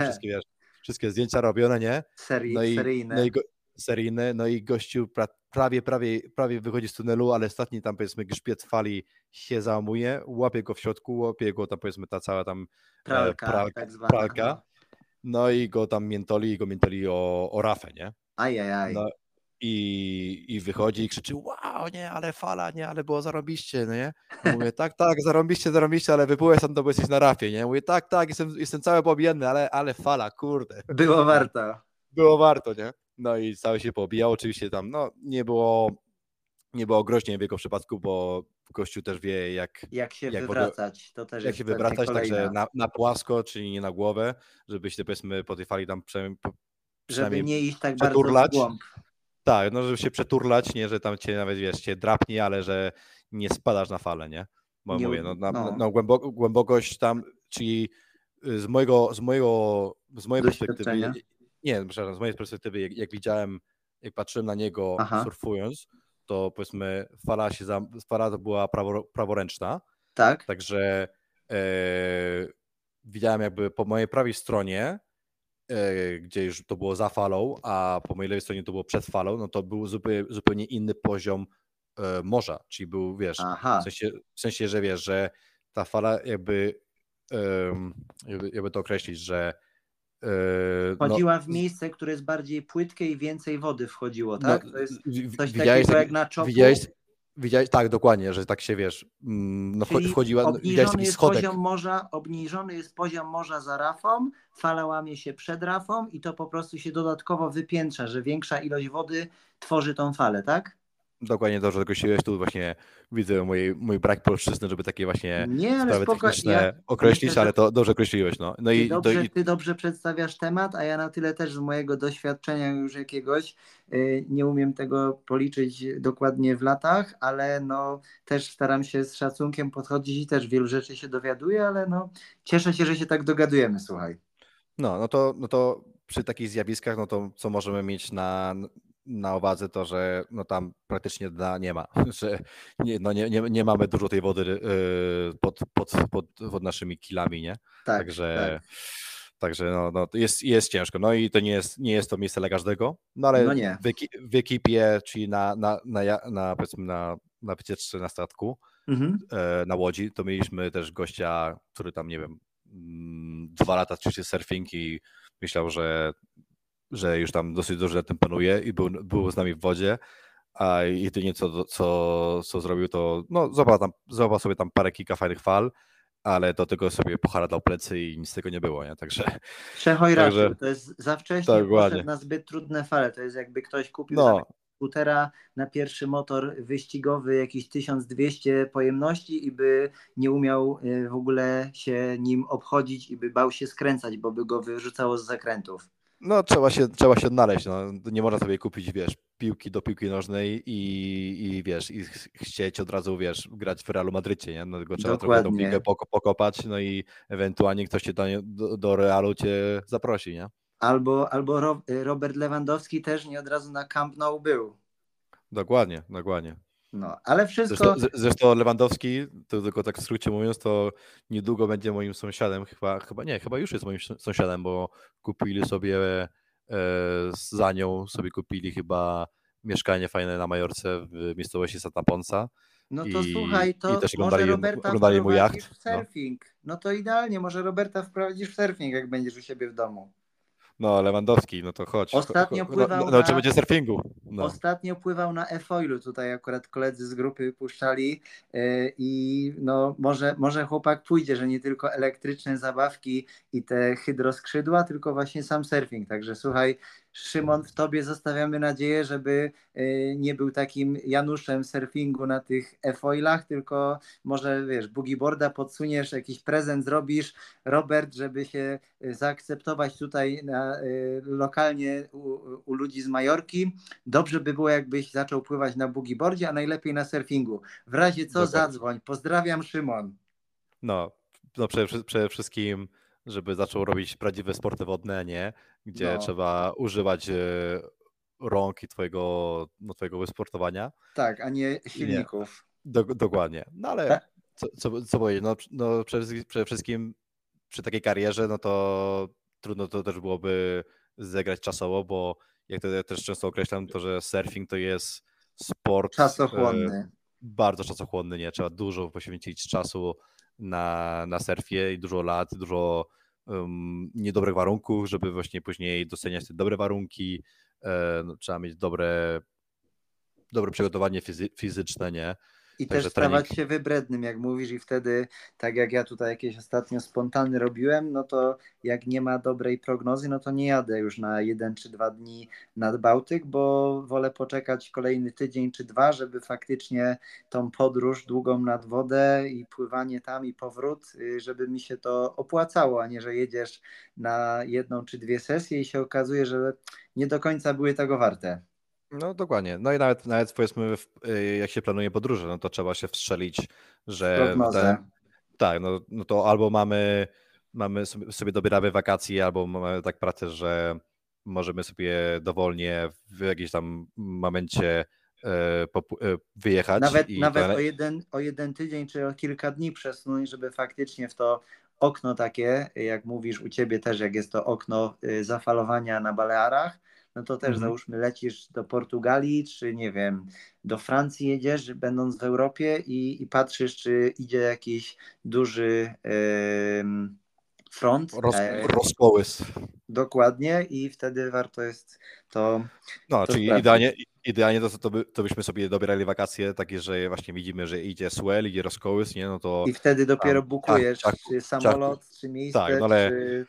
wszystkie, wiesz, wszystkie zdjęcia robione, nie? Serii, no i, seryjne. No i, go, seryjne, no i gościu prawie, prawie, prawie wychodzi z tunelu, ale ostatni tam powiedzmy grzbiet fali się załamuje, łapie go w środku, łapie go tam powiedzmy ta cała tam e, pralka, pralka, tak pralka no i go tam miętoli i go miętoli o, o rafę, nie? Ajajaj. No, i, I wychodzi i krzyczy wow, nie, ale fala, nie, ale było zarobiście, no nie? Mówię, tak, tak, zarobiście, zarobiście, ale wypływaj sam, to bo jesteś na rafie, nie? Mówię, tak, tak, jestem, jestem cały pobijany, ale, ale fala, kurde. Było warto. Było warto, nie? No i cały się pobijał, oczywiście tam, no, nie było, nie było groźnie w jego przypadku, bo gościu też wie, jak, Jak się Jak wywracać, to też jak się wywracać, także na, na płasko, czyli nie na głowę, żeby się powiedzmy po tej fali tam przynajmniej, Żeby nie iść tak bardzo w przeturlać. głąb. tak, no żeby się przeturlać, nie, że tam cię nawet wiesz, cię drapnie, ale że nie spadasz na falę, nie? Bo Nie mówię, no, na, no. no głęboko, głębokość tam, czyli y, z mojego, z mojego, z mojej perspektywy? Nie, przepraszam, z mojej perspektywy, jak, jak widziałem, jak patrzyłem na niego Aha. surfując, to powiedzmy fala się, za, fala to była prawo, praworęczna, Tak? Także e, widziałem jakby po mojej prawej stronie, e, gdzie już to było za falą, a po mojej lewej stronie to było przed falą, no to był zupełnie, zupełnie inny poziom e, morza, czyli był, wiesz, Aha. w sensie, w sensie, że wiesz, że ta fala jakby, jakby, jakby to określić, że e, no, Wchodziła w miejsce, które jest bardziej płytkie i więcej wody wchodziło, no, tak? To jest coś takiego tak- jak na czopu. Widziałeś, widziałeś, tak, dokładnie, że tak się wiesz, mm, no Czyli wchodziła, no, widziałeś obniżony taki jest schodek. poziom morza, obniżony jest poziom morza za rafą, fala łamie się przed rafą i to po prostu się dodatkowo wypiętrza, że większa ilość wody tworzy tą falę, tak? Dokładnie dobrze określiłeś. Tu właśnie widzę mój, mój brak polszczyzny, żeby takie właśnie Nie, ale sprawy spoko, techniczne ja określić, myślę, że- ale to dobrze określiłeś. No, no Ty, i, to, dobrze, i ty dobrze przedstawiasz temat, a ja na tyle też z mojego doświadczenia już jakiegoś y, nie umiem tego policzyć dokładnie w latach, ale no też staram się z szacunkiem podchodzić i też wielu rzeczy się dowiaduję, ale no cieszę się, że się tak dogadujemy, słuchaj. no, no, to, no to przy takich zjawiskach, no to co możemy mieć na, na uwadze, to że no tam praktycznie dna nie ma, że nie, no nie, nie, nie mamy dużo tej wody yy, pod, pod, pod, pod naszymi kilami, nie? Tak, Także, tak. także no, no, jest, jest ciężko. No i to nie jest, nie jest to miejsce dla każdego, no ale No nie. w, eki, w ekipie, czyli na, na, na, na, powiedzmy na, na wycieczce na statku, Mhm. e, na Łodzi, to mieliśmy też gościa, który tam, nie wiem, mm, dwa lata ćwiczy surfing i myślał, że, że już tam dosyć na tym panuje i był, był z nami w wodzie, a jedynie co, co, co zrobił to, no złapał, tam, złapał sobie tam parę kilka fajnych fal, ale do tego sobie poharadał plecy i nic z tego nie było, nie? Także Także- to jest za wcześnie Dokładnie. poszedł na zbyt trudne fale, to jest jakby ktoś kupił no, skutera na pierwszy motor wyścigowy jakieś 1200 pojemności i by nie umiał y, w ogóle się nim obchodzić i by bał się skręcać, bo by go wyrzucało z zakrętów. No trzeba, się, trzeba się odnaleźć, no. Nie można sobie kupić, wiesz, piłki do piłki nożnej i, i wiesz, i ch- chcieć od razu, wiesz, grać w Realu Madrycie, nie? No tylko trzeba trochę tą Dokładnie. piłkę poko- pokopać, no i ewentualnie ktoś cię do, do, do Realu cię zaprosi, nie? Albo, albo Ro, Robert Lewandowski też nie od razu na Camp Nou był. Dokładnie, dokładnie. No, ale wszystko... Zresztą, zresztą Lewandowski, to tylko tak w skrócie mówiąc, to niedługo będzie moim sąsiadem, chyba, chyba nie, chyba już jest moim sąsiadem, bo kupili sobie e, za nią, sobie kupili chyba mieszkanie fajne na Majorce w miejscowości Santa Ponsa. No to i- słuchaj, to i może Roberta oglądali wprowadzisz jacht, w no. surfing. No. to idealnie, może Roberta wprowadzisz w surfing, jak będziesz u siebie w domu. No, Lewandowski, no to chodź. Ostatnio no, pływał no, no, czy na- będzie surfingu? No. Ostatnio pływał na e-foilu, tutaj akurat koledzy z grupy puszczali yy, i no może, może chłopak pójdzie, że nie tylko elektryczne zabawki i te hydroskrzydła, tylko właśnie sam surfing. Także słuchaj, Szymon, w tobie zostawiamy nadzieję, żeby yy, nie był takim Januszem surfingu na tych e-foilach, tylko może wiesz, boogieboarda podsuniesz, jakiś prezent zrobisz, Robert, żeby się y, zaakceptować tutaj na, y, lokalnie u, u ludzi z Majorki. Dobrze by było, jakbyś zaczął pływać na boogieboardzie, a najlepiej na surfingu. W razie co, Dokładnie. zadzwoń. Pozdrawiam, Szymon. No, no przede, przede wszystkim, żeby zaczął robić prawdziwe sporty wodne, a nie, gdzie No. trzeba używać e, rąk i twojego, no, twojego wysportowania. Tak, a nie silników. Do, dokładnie. No ale Tak. co, co, co powiedzieć, no, no przede, wszystkim- przede wszystkim przy takiej karierze, no to trudno to też byłoby zegrać czasowo, bo jak to ja też często określam, to że surfing to jest sport e, Czasochłonny. bardzo czasochłonny, nie? Trzeba dużo poświęcić czasu na, na surfie i dużo lat, dużo um, niedobrych warunków, żeby właśnie później doceniać te dobre warunki. E, no, trzeba mieć dobre, dobre przygotowanie fizy fizyczne, nie? I Także też stawać się wybrednym, jak mówisz, i wtedy, tak jak ja tutaj jakieś ostatnio spontany robiłem, no to jak nie ma dobrej prognozy, no to nie jadę już na jeden czy dwa dni nad Bałtyk, bo wolę poczekać kolejny tydzień czy dwa, żeby faktycznie tą podróż długą nad wodę i pływanie tam i powrót, y, żeby mi się to opłacało, a nie, że jedziesz na jedną czy dwie sesje i się okazuje, że nie do końca były tego warte. No dokładnie. No i nawet, nawet powiedzmy, y, jak się planuje podróże, no to trzeba się wstrzelić, że. Ten, tak, no, no to albo mamy, mamy sobie, sobie dobieramy wakacje, albo mamy tak pracę, że możemy sobie dowolnie w jakimś tam momencie e, e, wyjechać. Nawet, nawet o, jeden, o jeden tydzień czy o kilka dni przesunąć, żeby faktycznie w to okno takie, jak mówisz u ciebie też, jak jest to okno y, zafalowania na Balearach, no to też mhm. załóżmy lecisz do Portugalii, czy nie wiem, do Francji jedziesz, będąc w Europie i, i patrzysz, czy idzie jakiś duży yy, front. Roz, e, rozkołys. Dokładnie i wtedy warto jest to. No, to czyli idealnie, idealnie to, to, by, to byśmy sobie dobierali wakacje takie, że właśnie widzimy, że idzie swell, idzie rozkołys, nie? No to. I wtedy dopiero tam, bukujesz tak, czy samolot, czy miejsce, tak, no ale... czy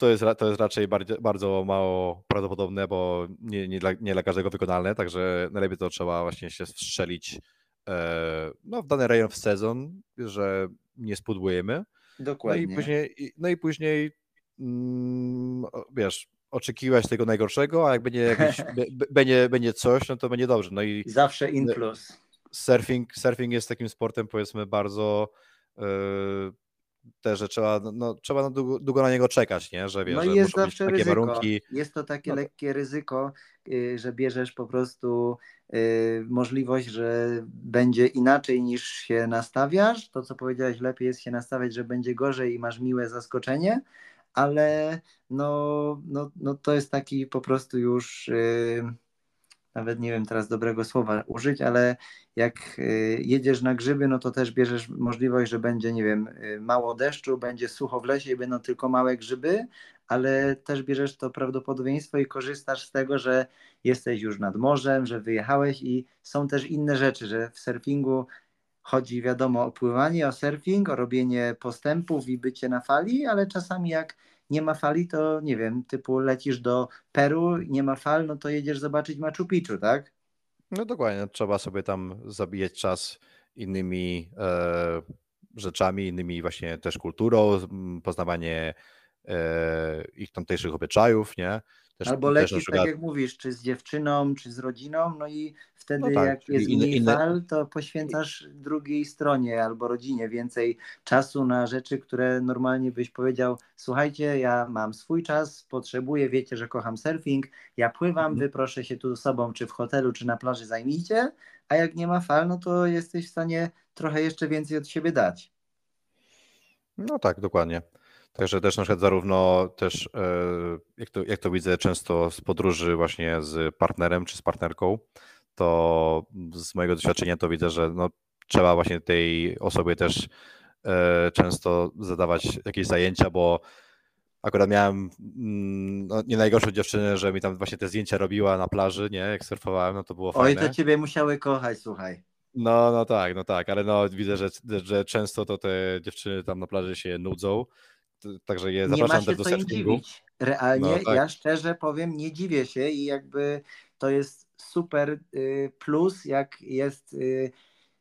to jest, to jest raczej bardzo, bardzo mało prawdopodobne, bo nie, nie, dla, nie dla każdego wykonalne, także najlepiej to trzeba właśnie się strzelić e, no, w dany rejon w sezon, że nie spudłujemy. Dokładnie. No i później, no i później mm, wiesz, oczekiwać tego najgorszego, a jak będzie, jakiś, będzie, będzie coś, no to będzie dobrze. No i Zawsze in plus. Surfing, surfing jest takim sportem, powiedzmy, bardzo e, też, że trzeba, no, no, trzeba długo, długo, na niego czekać, nie? że wiesz, no że jest zawsze takie ryzyko. warunki. Jest to takie no. lekkie ryzyko, y, że bierzesz po prostu y, możliwość, że będzie inaczej niż się nastawiasz. To, co powiedziałeś, lepiej jest się nastawiać, że będzie gorzej i masz miłe zaskoczenie, ale no, no, no to jest taki po prostu już y, nawet nie wiem teraz dobrego słowa użyć, ale jak y, jedziesz na grzyby, no to też bierzesz możliwość, że będzie, nie wiem, y, mało deszczu, będzie sucho w lesie i będą tylko małe grzyby, ale też bierzesz to prawdopodobieństwo i korzystasz z tego, że jesteś już nad morzem, że wyjechałeś i są też inne rzeczy, że w surfingu chodzi wiadomo o pływanie, o surfing, o robienie postępów i bycie na fali, ale czasami jak nie ma fali, to nie wiem, typu lecisz do Peru, nie ma fal, no to jedziesz zobaczyć Machu Picchu, tak? No dokładnie, trzeba sobie tam zabijać czas innymi e, rzeczami, innymi właśnie też kulturą, poznawanie e, ich tamtejszych obyczajów, nie? Też, Albo lecisz, tak jak mówisz, czy z dziewczyną, czy z rodziną, no i wtedy no tak, jak jest mniej inne... fal, to poświęcasz drugiej stronie albo rodzinie więcej czasu na rzeczy, które normalnie byś powiedział, słuchajcie, ja mam swój czas, potrzebuję, wiecie, że kocham surfing, ja pływam, mhm. wy proszę się tu z sobą, czy w hotelu, czy na plaży zajmijcie, a jak nie ma fal, no to jesteś w stanie trochę jeszcze więcej od siebie dać. No tak, dokładnie. Także też na przykład zarówno też, e, jak to, jak to widzę często z podróży właśnie z partnerem czy z partnerką, to z mojego doświadczenia to widzę, że no, trzeba właśnie tej osobie też e, często zadawać jakieś zajęcia, bo akurat miałem mm, no, nie najgorszą dziewczynę, że mi tam właśnie te zdjęcia robiła na plaży, nie, jak surfowałem, no to było fajne. Oj, to ciebie musiały kochać, słuchaj. No, no tak, no tak, ale no widzę, że, że często to te dziewczyny tam na plaży się nudzą Także je zapraszam też do surfingu. Realnie, no, tak. ja szczerze powiem, nie dziwię się i jakby to jest super y, plus, jak jest y,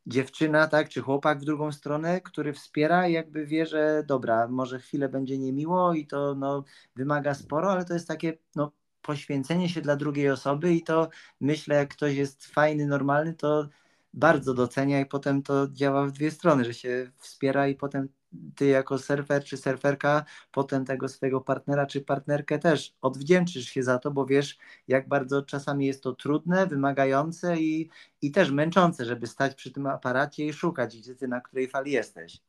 dziewczyna, tak, czy chłopak w drugą stronę, który wspiera i jakby wie, że dobra, może chwilę będzie niemiło i to no, wymaga sporo, ale to jest takie no, poświęcenie się dla drugiej osoby i to myślę, jak ktoś jest fajny, normalny, to bardzo docenia i potem to działa w dwie strony, że się wspiera i potem ty jako surfer czy surferka potem tego swojego partnera czy partnerkę też odwdzięczysz się za to, bo wiesz, jak bardzo czasami jest to trudne, wymagające i, i też męczące, żeby stać przy tym aparacie i szukać, gdzie ty na której fali jesteś.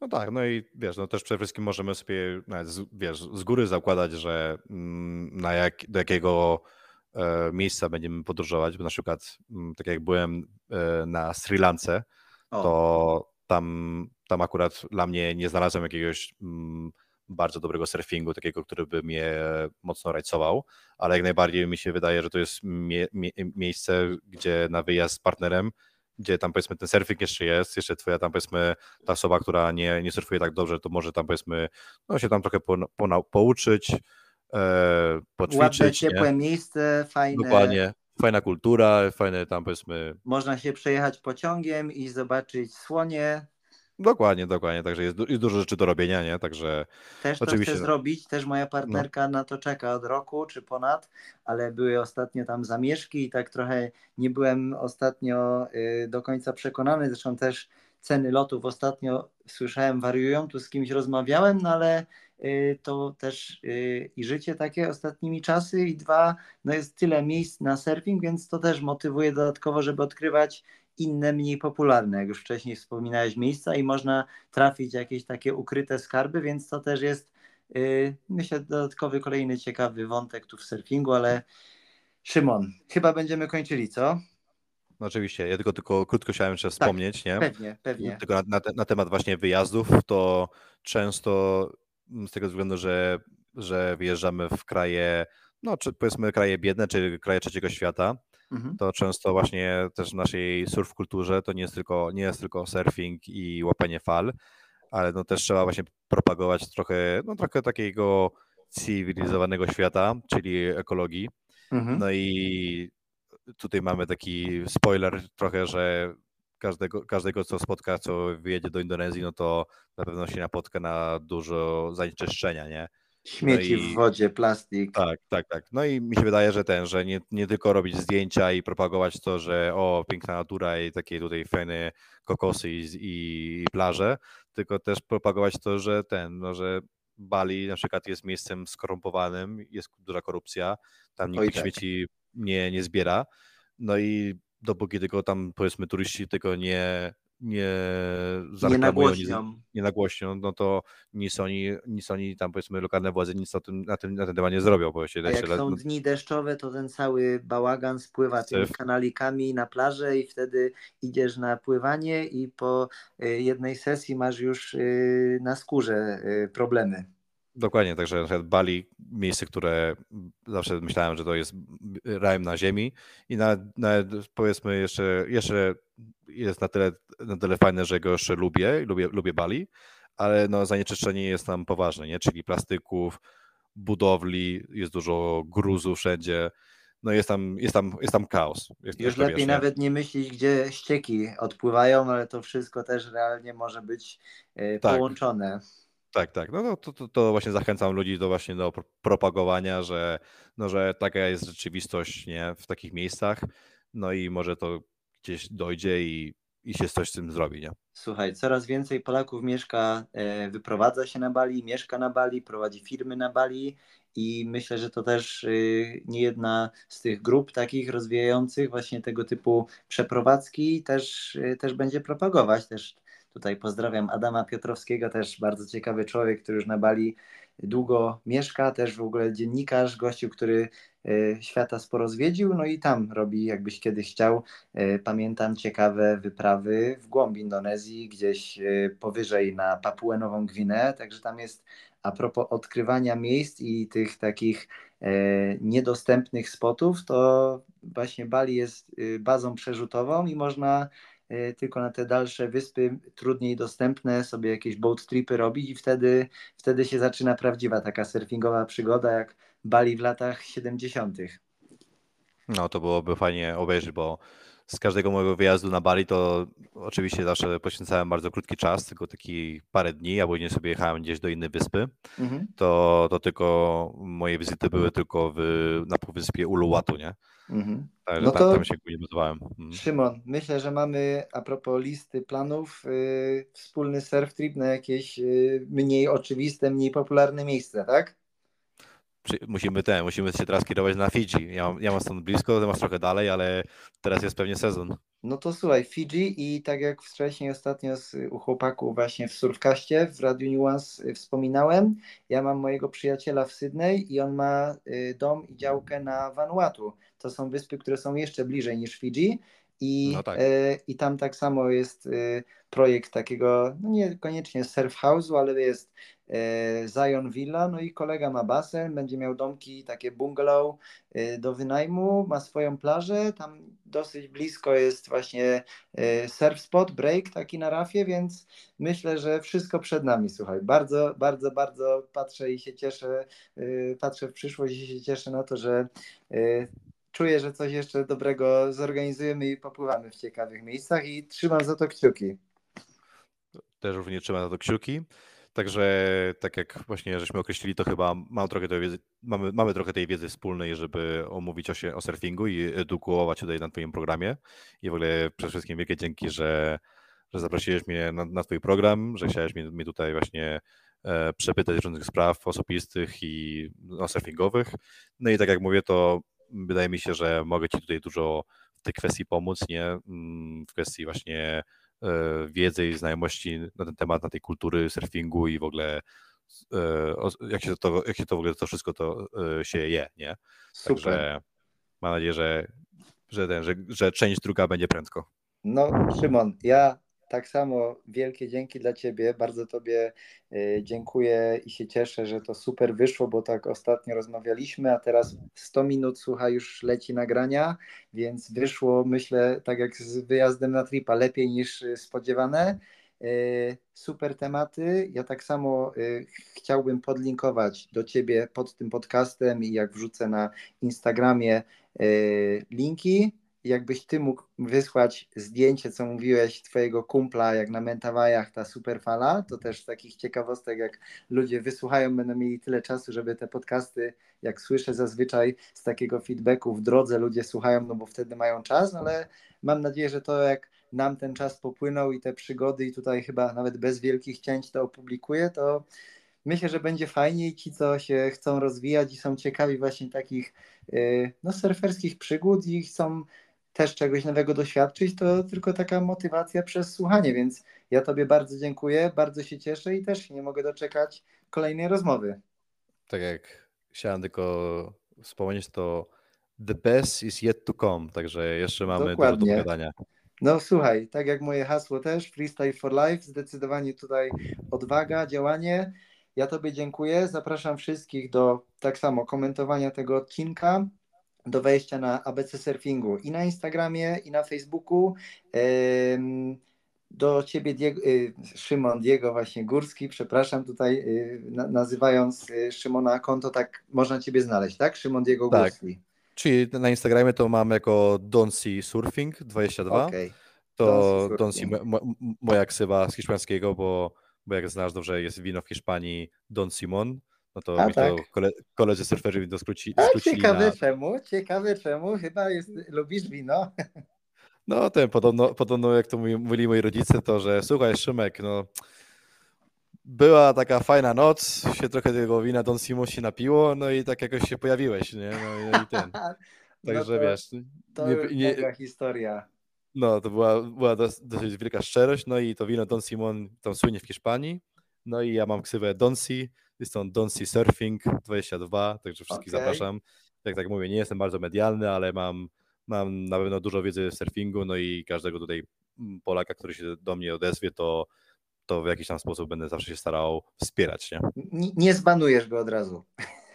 No tak, no i wiesz, no też przede wszystkim możemy sobie z, wiesz, z góry zakładać, że mm, na jak, do jakiego miejsca będziemy podróżować, bo na przykład mm, tak jak byłem e, na Sri Lance, to tam tam akurat dla mnie nie znalazłem jakiegoś mm, bardzo dobrego surfingu, takiego, który by mnie mocno rajcował, ale jak najbardziej mi się wydaje, że to jest mie mie miejsce, gdzie na wyjazd z partnerem, gdzie tam powiedzmy ten surfing jeszcze jest, jeszcze twoja tam powiedzmy ta osoba, która nie, nie surfuje tak dobrze, to może tam powiedzmy no się tam trochę po, po, pouczyć, e, poćwiczyć. Ładne, ciepłe nie? miejsce, fajne. Dokładnie, fajna kultura, fajne tam powiedzmy. Można się przejechać pociągiem i zobaczyć słonie. Dokładnie, dokładnie, także jest, jest dużo rzeczy do robienia, nie? Także też to oczywiście... chcę zrobić, też moja partnerka no. na to czeka od roku czy ponad, ale były ostatnio tam zamieszki i tak trochę nie byłem ostatnio y, do końca przekonany, zresztą też ceny lotów ostatnio słyszałem wariują, tu z kimś rozmawiałem, no ale to też y, i życie takie ostatnimi czasy i dwa, no jest tyle miejsc na surfing, więc to też motywuje dodatkowo, żeby odkrywać inne, mniej popularne, jak już wcześniej wspominałeś, miejsca i można trafić jakieś takie ukryte skarby, więc to też jest y, myślę dodatkowy, kolejny ciekawy wątek tu w surfingu, ale Szymon, chyba będziemy kończyli, co? No oczywiście, ja tylko, tylko krótko chciałem jeszcze tak, wspomnieć, nie? Pewnie, pewnie. Tylko na, na, na, temat właśnie wyjazdów, to często z tego względu, że, że wyjeżdżamy w kraje, no czy powiedzmy kraje biedne, czy kraje trzeciego świata, mhm. to często właśnie też w naszej surf kulturze to nie jest tylko, nie jest tylko surfing i łapanie fal, ale no też trzeba właśnie propagować trochę, no trochę takiego cywilizowanego świata, czyli ekologii. Mhm. No i tutaj mamy taki spoiler trochę, że każdego, każdego, co spotka, co wyjedzie do Indonezji, no to na pewno się napotka na dużo zanieczyszczenia, nie? Śmieci no i, w wodzie, plastik. Tak, tak, tak. No i mi się wydaje, że ten, że nie, nie tylko robić zdjęcia i propagować to, że o, piękna natura i takie tutaj fajne kokosy i, i, plaże, tylko też propagować to, że ten, no, że Bali na przykład jest miejscem skorumpowanym, jest duża korupcja, tam nikt tak. śmieci nie, nie zbiera. No i dopóki tylko tam powiedzmy turyści tego nie, nie nie nagłośnią. Nie, nie nagłośnią, no to nic oni, nic oni tam powiedzmy lokalne władze nic na, tym, na, tym, na ten temat nie zrobią. Bo się, A jak są dni deszczowe, to ten cały bałagan spływa tymi kanalikami na plażę i wtedy idziesz na pływanie i po y, jednej sesji masz już y, na skórze y, problemy. Dokładnie, także na przykład Bali, miejsce, które zawsze myślałem, że to jest rajem na ziemi i nawet, nawet powiedzmy jeszcze, jeszcze jest na tyle, na tyle fajne, że go jeszcze lubię, lubię, lubię Bali, ale no zanieczyszczenie jest tam poważne, nie? czyli plastyków, budowli, jest dużo gruzu wszędzie, no jest tam, jest tam, jest tam chaos. Jest, Już lepiej wiesz, nawet nie myśleć, gdzie ścieki odpływają, ale to wszystko też realnie może być e, tak. Tak, tak. No, no to, to, to, właśnie zachęcam ludzi do właśnie do propagowania, że, no, że taka jest rzeczywistość nie, w takich miejscach. No i może to gdzieś dojdzie i, i się coś z tym zrobi. Nie? Słuchaj, coraz więcej Polaków mieszka, e, wyprowadza się na Bali, mieszka na Bali, prowadzi firmy na Bali i myślę, że to też y, nie jedna z tych grup takich rozwijających właśnie tego typu przeprowadzki też, y, też będzie propagować. Też Tutaj pozdrawiam Adama Piotrowskiego, też bardzo ciekawy człowiek, który już na Bali długo mieszka, też w ogóle dziennikarz, gościu, który e, świata sporo zwiedził, no i tam robi, jakbyś kiedyś chciał, e, pamiętam ciekawe wyprawy w głąb Indonezji, gdzieś e, powyżej na Papuę Nową Gwineę, także tam jest a propos odkrywania miejsc i tych takich niedostępnych spotów, to właśnie Bali jest bazą przerzutową i można tylko na te dalsze wyspy trudniej dostępne sobie jakieś boat tripy robić i wtedy, wtedy się zaczyna prawdziwa taka surfingowa przygoda jak Bali w latach 70. No to byłoby fajnie obejrzeć, bo z każdego mojego wyjazdu na Bali to oczywiście zawsze poświęcałem bardzo krótki czas, tylko taki parę dni, a później sobie jechałem gdzieś do innej wyspy. Mhm. To, to tylko moje wizyty były tylko w, na półwyspie Uluwatu, nie? Mhm. Także no to, tam się nie budowałem. Mhm. Szymon, myślę, że mamy a propos listy planów yy, wspólny surf trip na jakieś yy, mniej oczywiste, mniej popularne miejsca, tak? Musimy ten, musimy się teraz kierować na Fidżi. Ja mam, ja mam stąd blisko, ty masz trochę dalej, ale teraz jest pewnie sezon. No to słuchaj, Fidżi i tak jak wcześniej ostatnio z, u chłopaku właśnie w Surfkaście w Radiu Nuance y, wspominałem, ja mam mojego przyjaciela w Sydney i on ma y, dom i działkę na Vanuatu. To są wyspy, które są jeszcze bliżej niż Fidżi i, no tak. y, i tam tak samo jest y, projekt takiego, no niekoniecznie surf house'u, ale jest Zion Villa, no i kolega ma basen, będzie miał domki, takie bungalow e, do wynajmu, ma swoją plażę, tam dosyć blisko jest właśnie surf spot, break taki na rafie, więc myślę, że wszystko przed nami, słuchaj, bardzo, bardzo, bardzo patrzę i się cieszę, patrzę w przyszłość i się cieszę na to, że czuję, że coś jeszcze dobrego zorganizujemy i popływamy w ciekawych miejscach i trzymam za to kciuki. Też również trzymam za to kciuki. Także tak jak właśnie żeśmy określili, to chyba mam trochę tej wiedzy, mamy, mamy trochę tej wiedzy wspólnej, żeby omówić o, się, o surfingu i edukować tutaj na Twoim programie. I w ogóle przede wszystkim wielkie dzięki, że, że zaprosiłeś mnie na, na Twój program, że chciałeś mnie, mnie tutaj właśnie e, przepytać różnych spraw osobistych i no, surfingowych. No i tak jak mówię, to wydaje mi się, że mogę Ci tutaj dużo w tej kwestii pomóc, nie? Mm, w kwestii właśnie wiedzy i znajomości na ten temat, na tej kultury surfingu i w ogóle e, jak się to, jak się to w ogóle to wszystko to e, się je, nie? Super. Także mam nadzieję, że, że, ten, że, że część druga będzie prędko. No, Szymon, ja tak samo wielkie dzięki dla Ciebie. Bardzo Tobie y, dziękuję i się cieszę, że to super wyszło, bo tak ostatnio rozmawialiśmy, a teraz 100 minut słucha już leci nagrania, więc wyszło myślę tak jak z wyjazdem na tripa lepiej niż y, spodziewane. Y, super tematy. Ja tak samo chciałbym podlinkować do Ciebie pod tym podcastem i jak wrzucę na Instagramie linki, jakbyś ty mógł wysłać zdjęcie, co mówiłeś, twojego kumpla, jak na Mentawajach ta superfala, to też takich ciekawostek, jak ludzie wysłuchają, będą mieli tyle czasu, żeby te podcasty, jak słyszę zazwyczaj z takiego feedbacku w drodze ludzie słuchają, no bo wtedy mają czas, ale mam nadzieję, że to jak nam ten czas popłynął i te przygody i tutaj chyba nawet bez wielkich cięć to opublikuję, to myślę, że będzie fajnie i ci, co się chcą rozwijać i są ciekawi właśnie takich y, no, surferskich przygód i chcą też czegoś nowego doświadczyć, to tylko taka motywacja przez słuchanie, więc ja Tobie bardzo dziękuję, bardzo się cieszę i też nie mogę doczekać kolejnej rozmowy. Tak jak chciałem tylko wspomnieć, to the best is yet to come, także jeszcze mamy Dokładnie. dużo do pogadania. No słuchaj, tak jak moje hasło też, freestyle for life, zdecydowanie tutaj odwaga, działanie. Ja Tobie dziękuję, zapraszam wszystkich do tak samo komentowania tego odcinka, do wejścia na ABC Surfingu i na Instagramie, i na Facebooku. Do ciebie, Diego, y, Szymon, Diego właśnie Górski, przepraszam tutaj, y, nazywając y, Szymona konto, tak można ciebie znaleźć, tak? Szymon Diego tak. Górski. Czyli na Instagramie to mam jako Donsi Surfing 22. Okay. To Donsi, moja ksywa z hiszpańskiego, bo, bo jak znasz dobrze, jest wino w Hiszpanii Don Simon, no to A, mi tak. to kole, koledzy surferzy mi to skróci, skrócili Ciekawe na... czemu, ciekawe czemu, chyba jest, lubisz wino. No ten, podobno, podobno jak to mówili moi rodzice, to że słuchaj Szymek, no była taka fajna noc, się trochę tego wina Don Simon się napiło, no i tak jakoś się pojawiłeś, nie? No i, i ten. No Także no to, wiesz. To nie, nie, historia. No, to była, była dosyć wielka szczerość, no i to wino Don Simon tam słynie w Hiszpanii, no i ja mam ksywę Donsi, jest on Donsi Surfing 22, także wszystkich okay. zapraszam. Jak tak mówię, nie jestem bardzo medialny, ale mam, mam na pewno dużo wiedzy w surfingu, no i każdego tutaj mm, Polaka, który się do mnie odezwie, to, to w jakiś tam sposób będę zawsze się starał wspierać, nie? Nie, nie zbanujesz go od razu.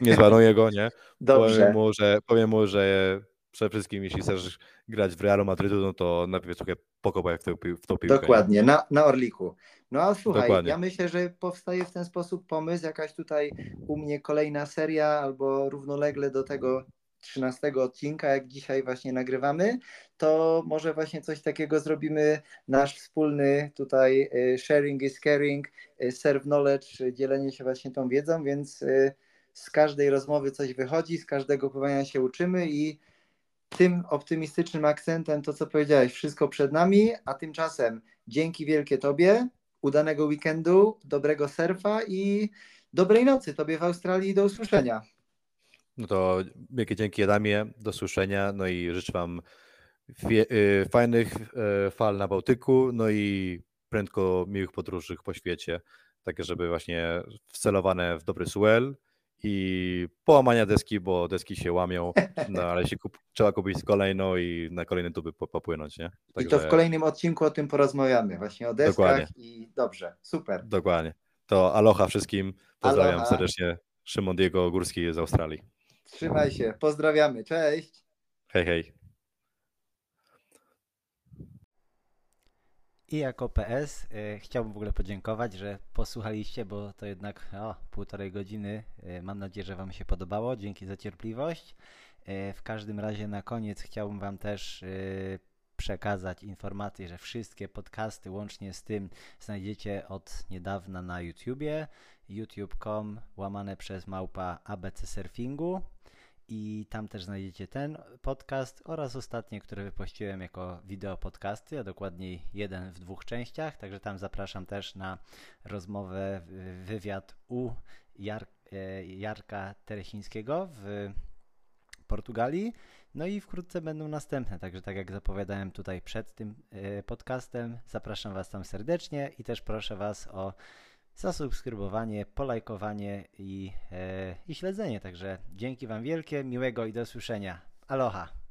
Nie zbanuję go, nie? Dobrze. Powiem mu, że, powiem mu, że przede wszystkim jeśli chcesz grać w Realu Madrytu, no to najpierw trochę pokopaj w, tą, w tą piłkę. Dokładnie, na, na Orliku. No a słuchaj, Dokładnie. ja myślę, że powstaje w ten sposób pomysł, jakaś tutaj u mnie kolejna seria albo równolegle do tego 13 odcinka, jak dzisiaj właśnie nagrywamy, to może właśnie coś takiego zrobimy, nasz wspólny tutaj y, sharing is caring, y, serve knowledge, dzielenie się właśnie tą wiedzą, więc y, z każdej rozmowy coś wychodzi, z każdego pływania się uczymy i tym optymistycznym akcentem to, co powiedziałeś, wszystko przed nami, a tymczasem dzięki wielkie Tobie, udanego weekendu, dobrego surfa i dobrej nocy Tobie w Australii do usłyszenia. No to wielkie dzięki Adamie, do słyszenia, no i życzę Wam y, fajnych y, fal na Bałtyku, no i prędko miłych podróży po świecie, takie żeby właśnie wcelowane w dobry swell, i połamania deski, bo deski się łamią, no ale się kup, trzeba kupić kolejną i na kolejne tuby popłynąć, nie? Także... I to w kolejnym odcinku o tym porozmawiamy, właśnie o deskach Dokładnie. i dobrze, super. Dokładnie. To aloha wszystkim. Pozdrawiam Aloha. serdecznie. Szymon Diego Górski z Australii. Trzymaj się, pozdrawiamy, cześć! Hej, hej. I jako PS y, chciałbym w ogóle podziękować, że posłuchaliście, bo to jednak o, półtorej godziny. Y, mam nadzieję, że Wam się podobało. Dzięki za cierpliwość. Y, w każdym razie na koniec chciałbym Wam też y, przekazać informację, że wszystkie podcasty łącznie z tym znajdziecie od niedawna na YouTubie youtube.com łamane przez małpa ABC Surfingu i tam też znajdziecie ten podcast oraz ostatnie, które wypuściłem jako wideo podcasty, a dokładniej jeden w dwóch częściach, także tam zapraszam też na rozmowę, wywiad u Jar, e, Jarka Teresińskiego w Portugalii. No i wkrótce będą następne, także tak jak zapowiadałem tutaj przed tym e, podcastem, zapraszam Was tam serdecznie i też proszę Was o zasubskrybowanie, polajkowanie i, e, i śledzenie. Także dzięki Wam wielkie, miłego i do usłyszenia. Aloha!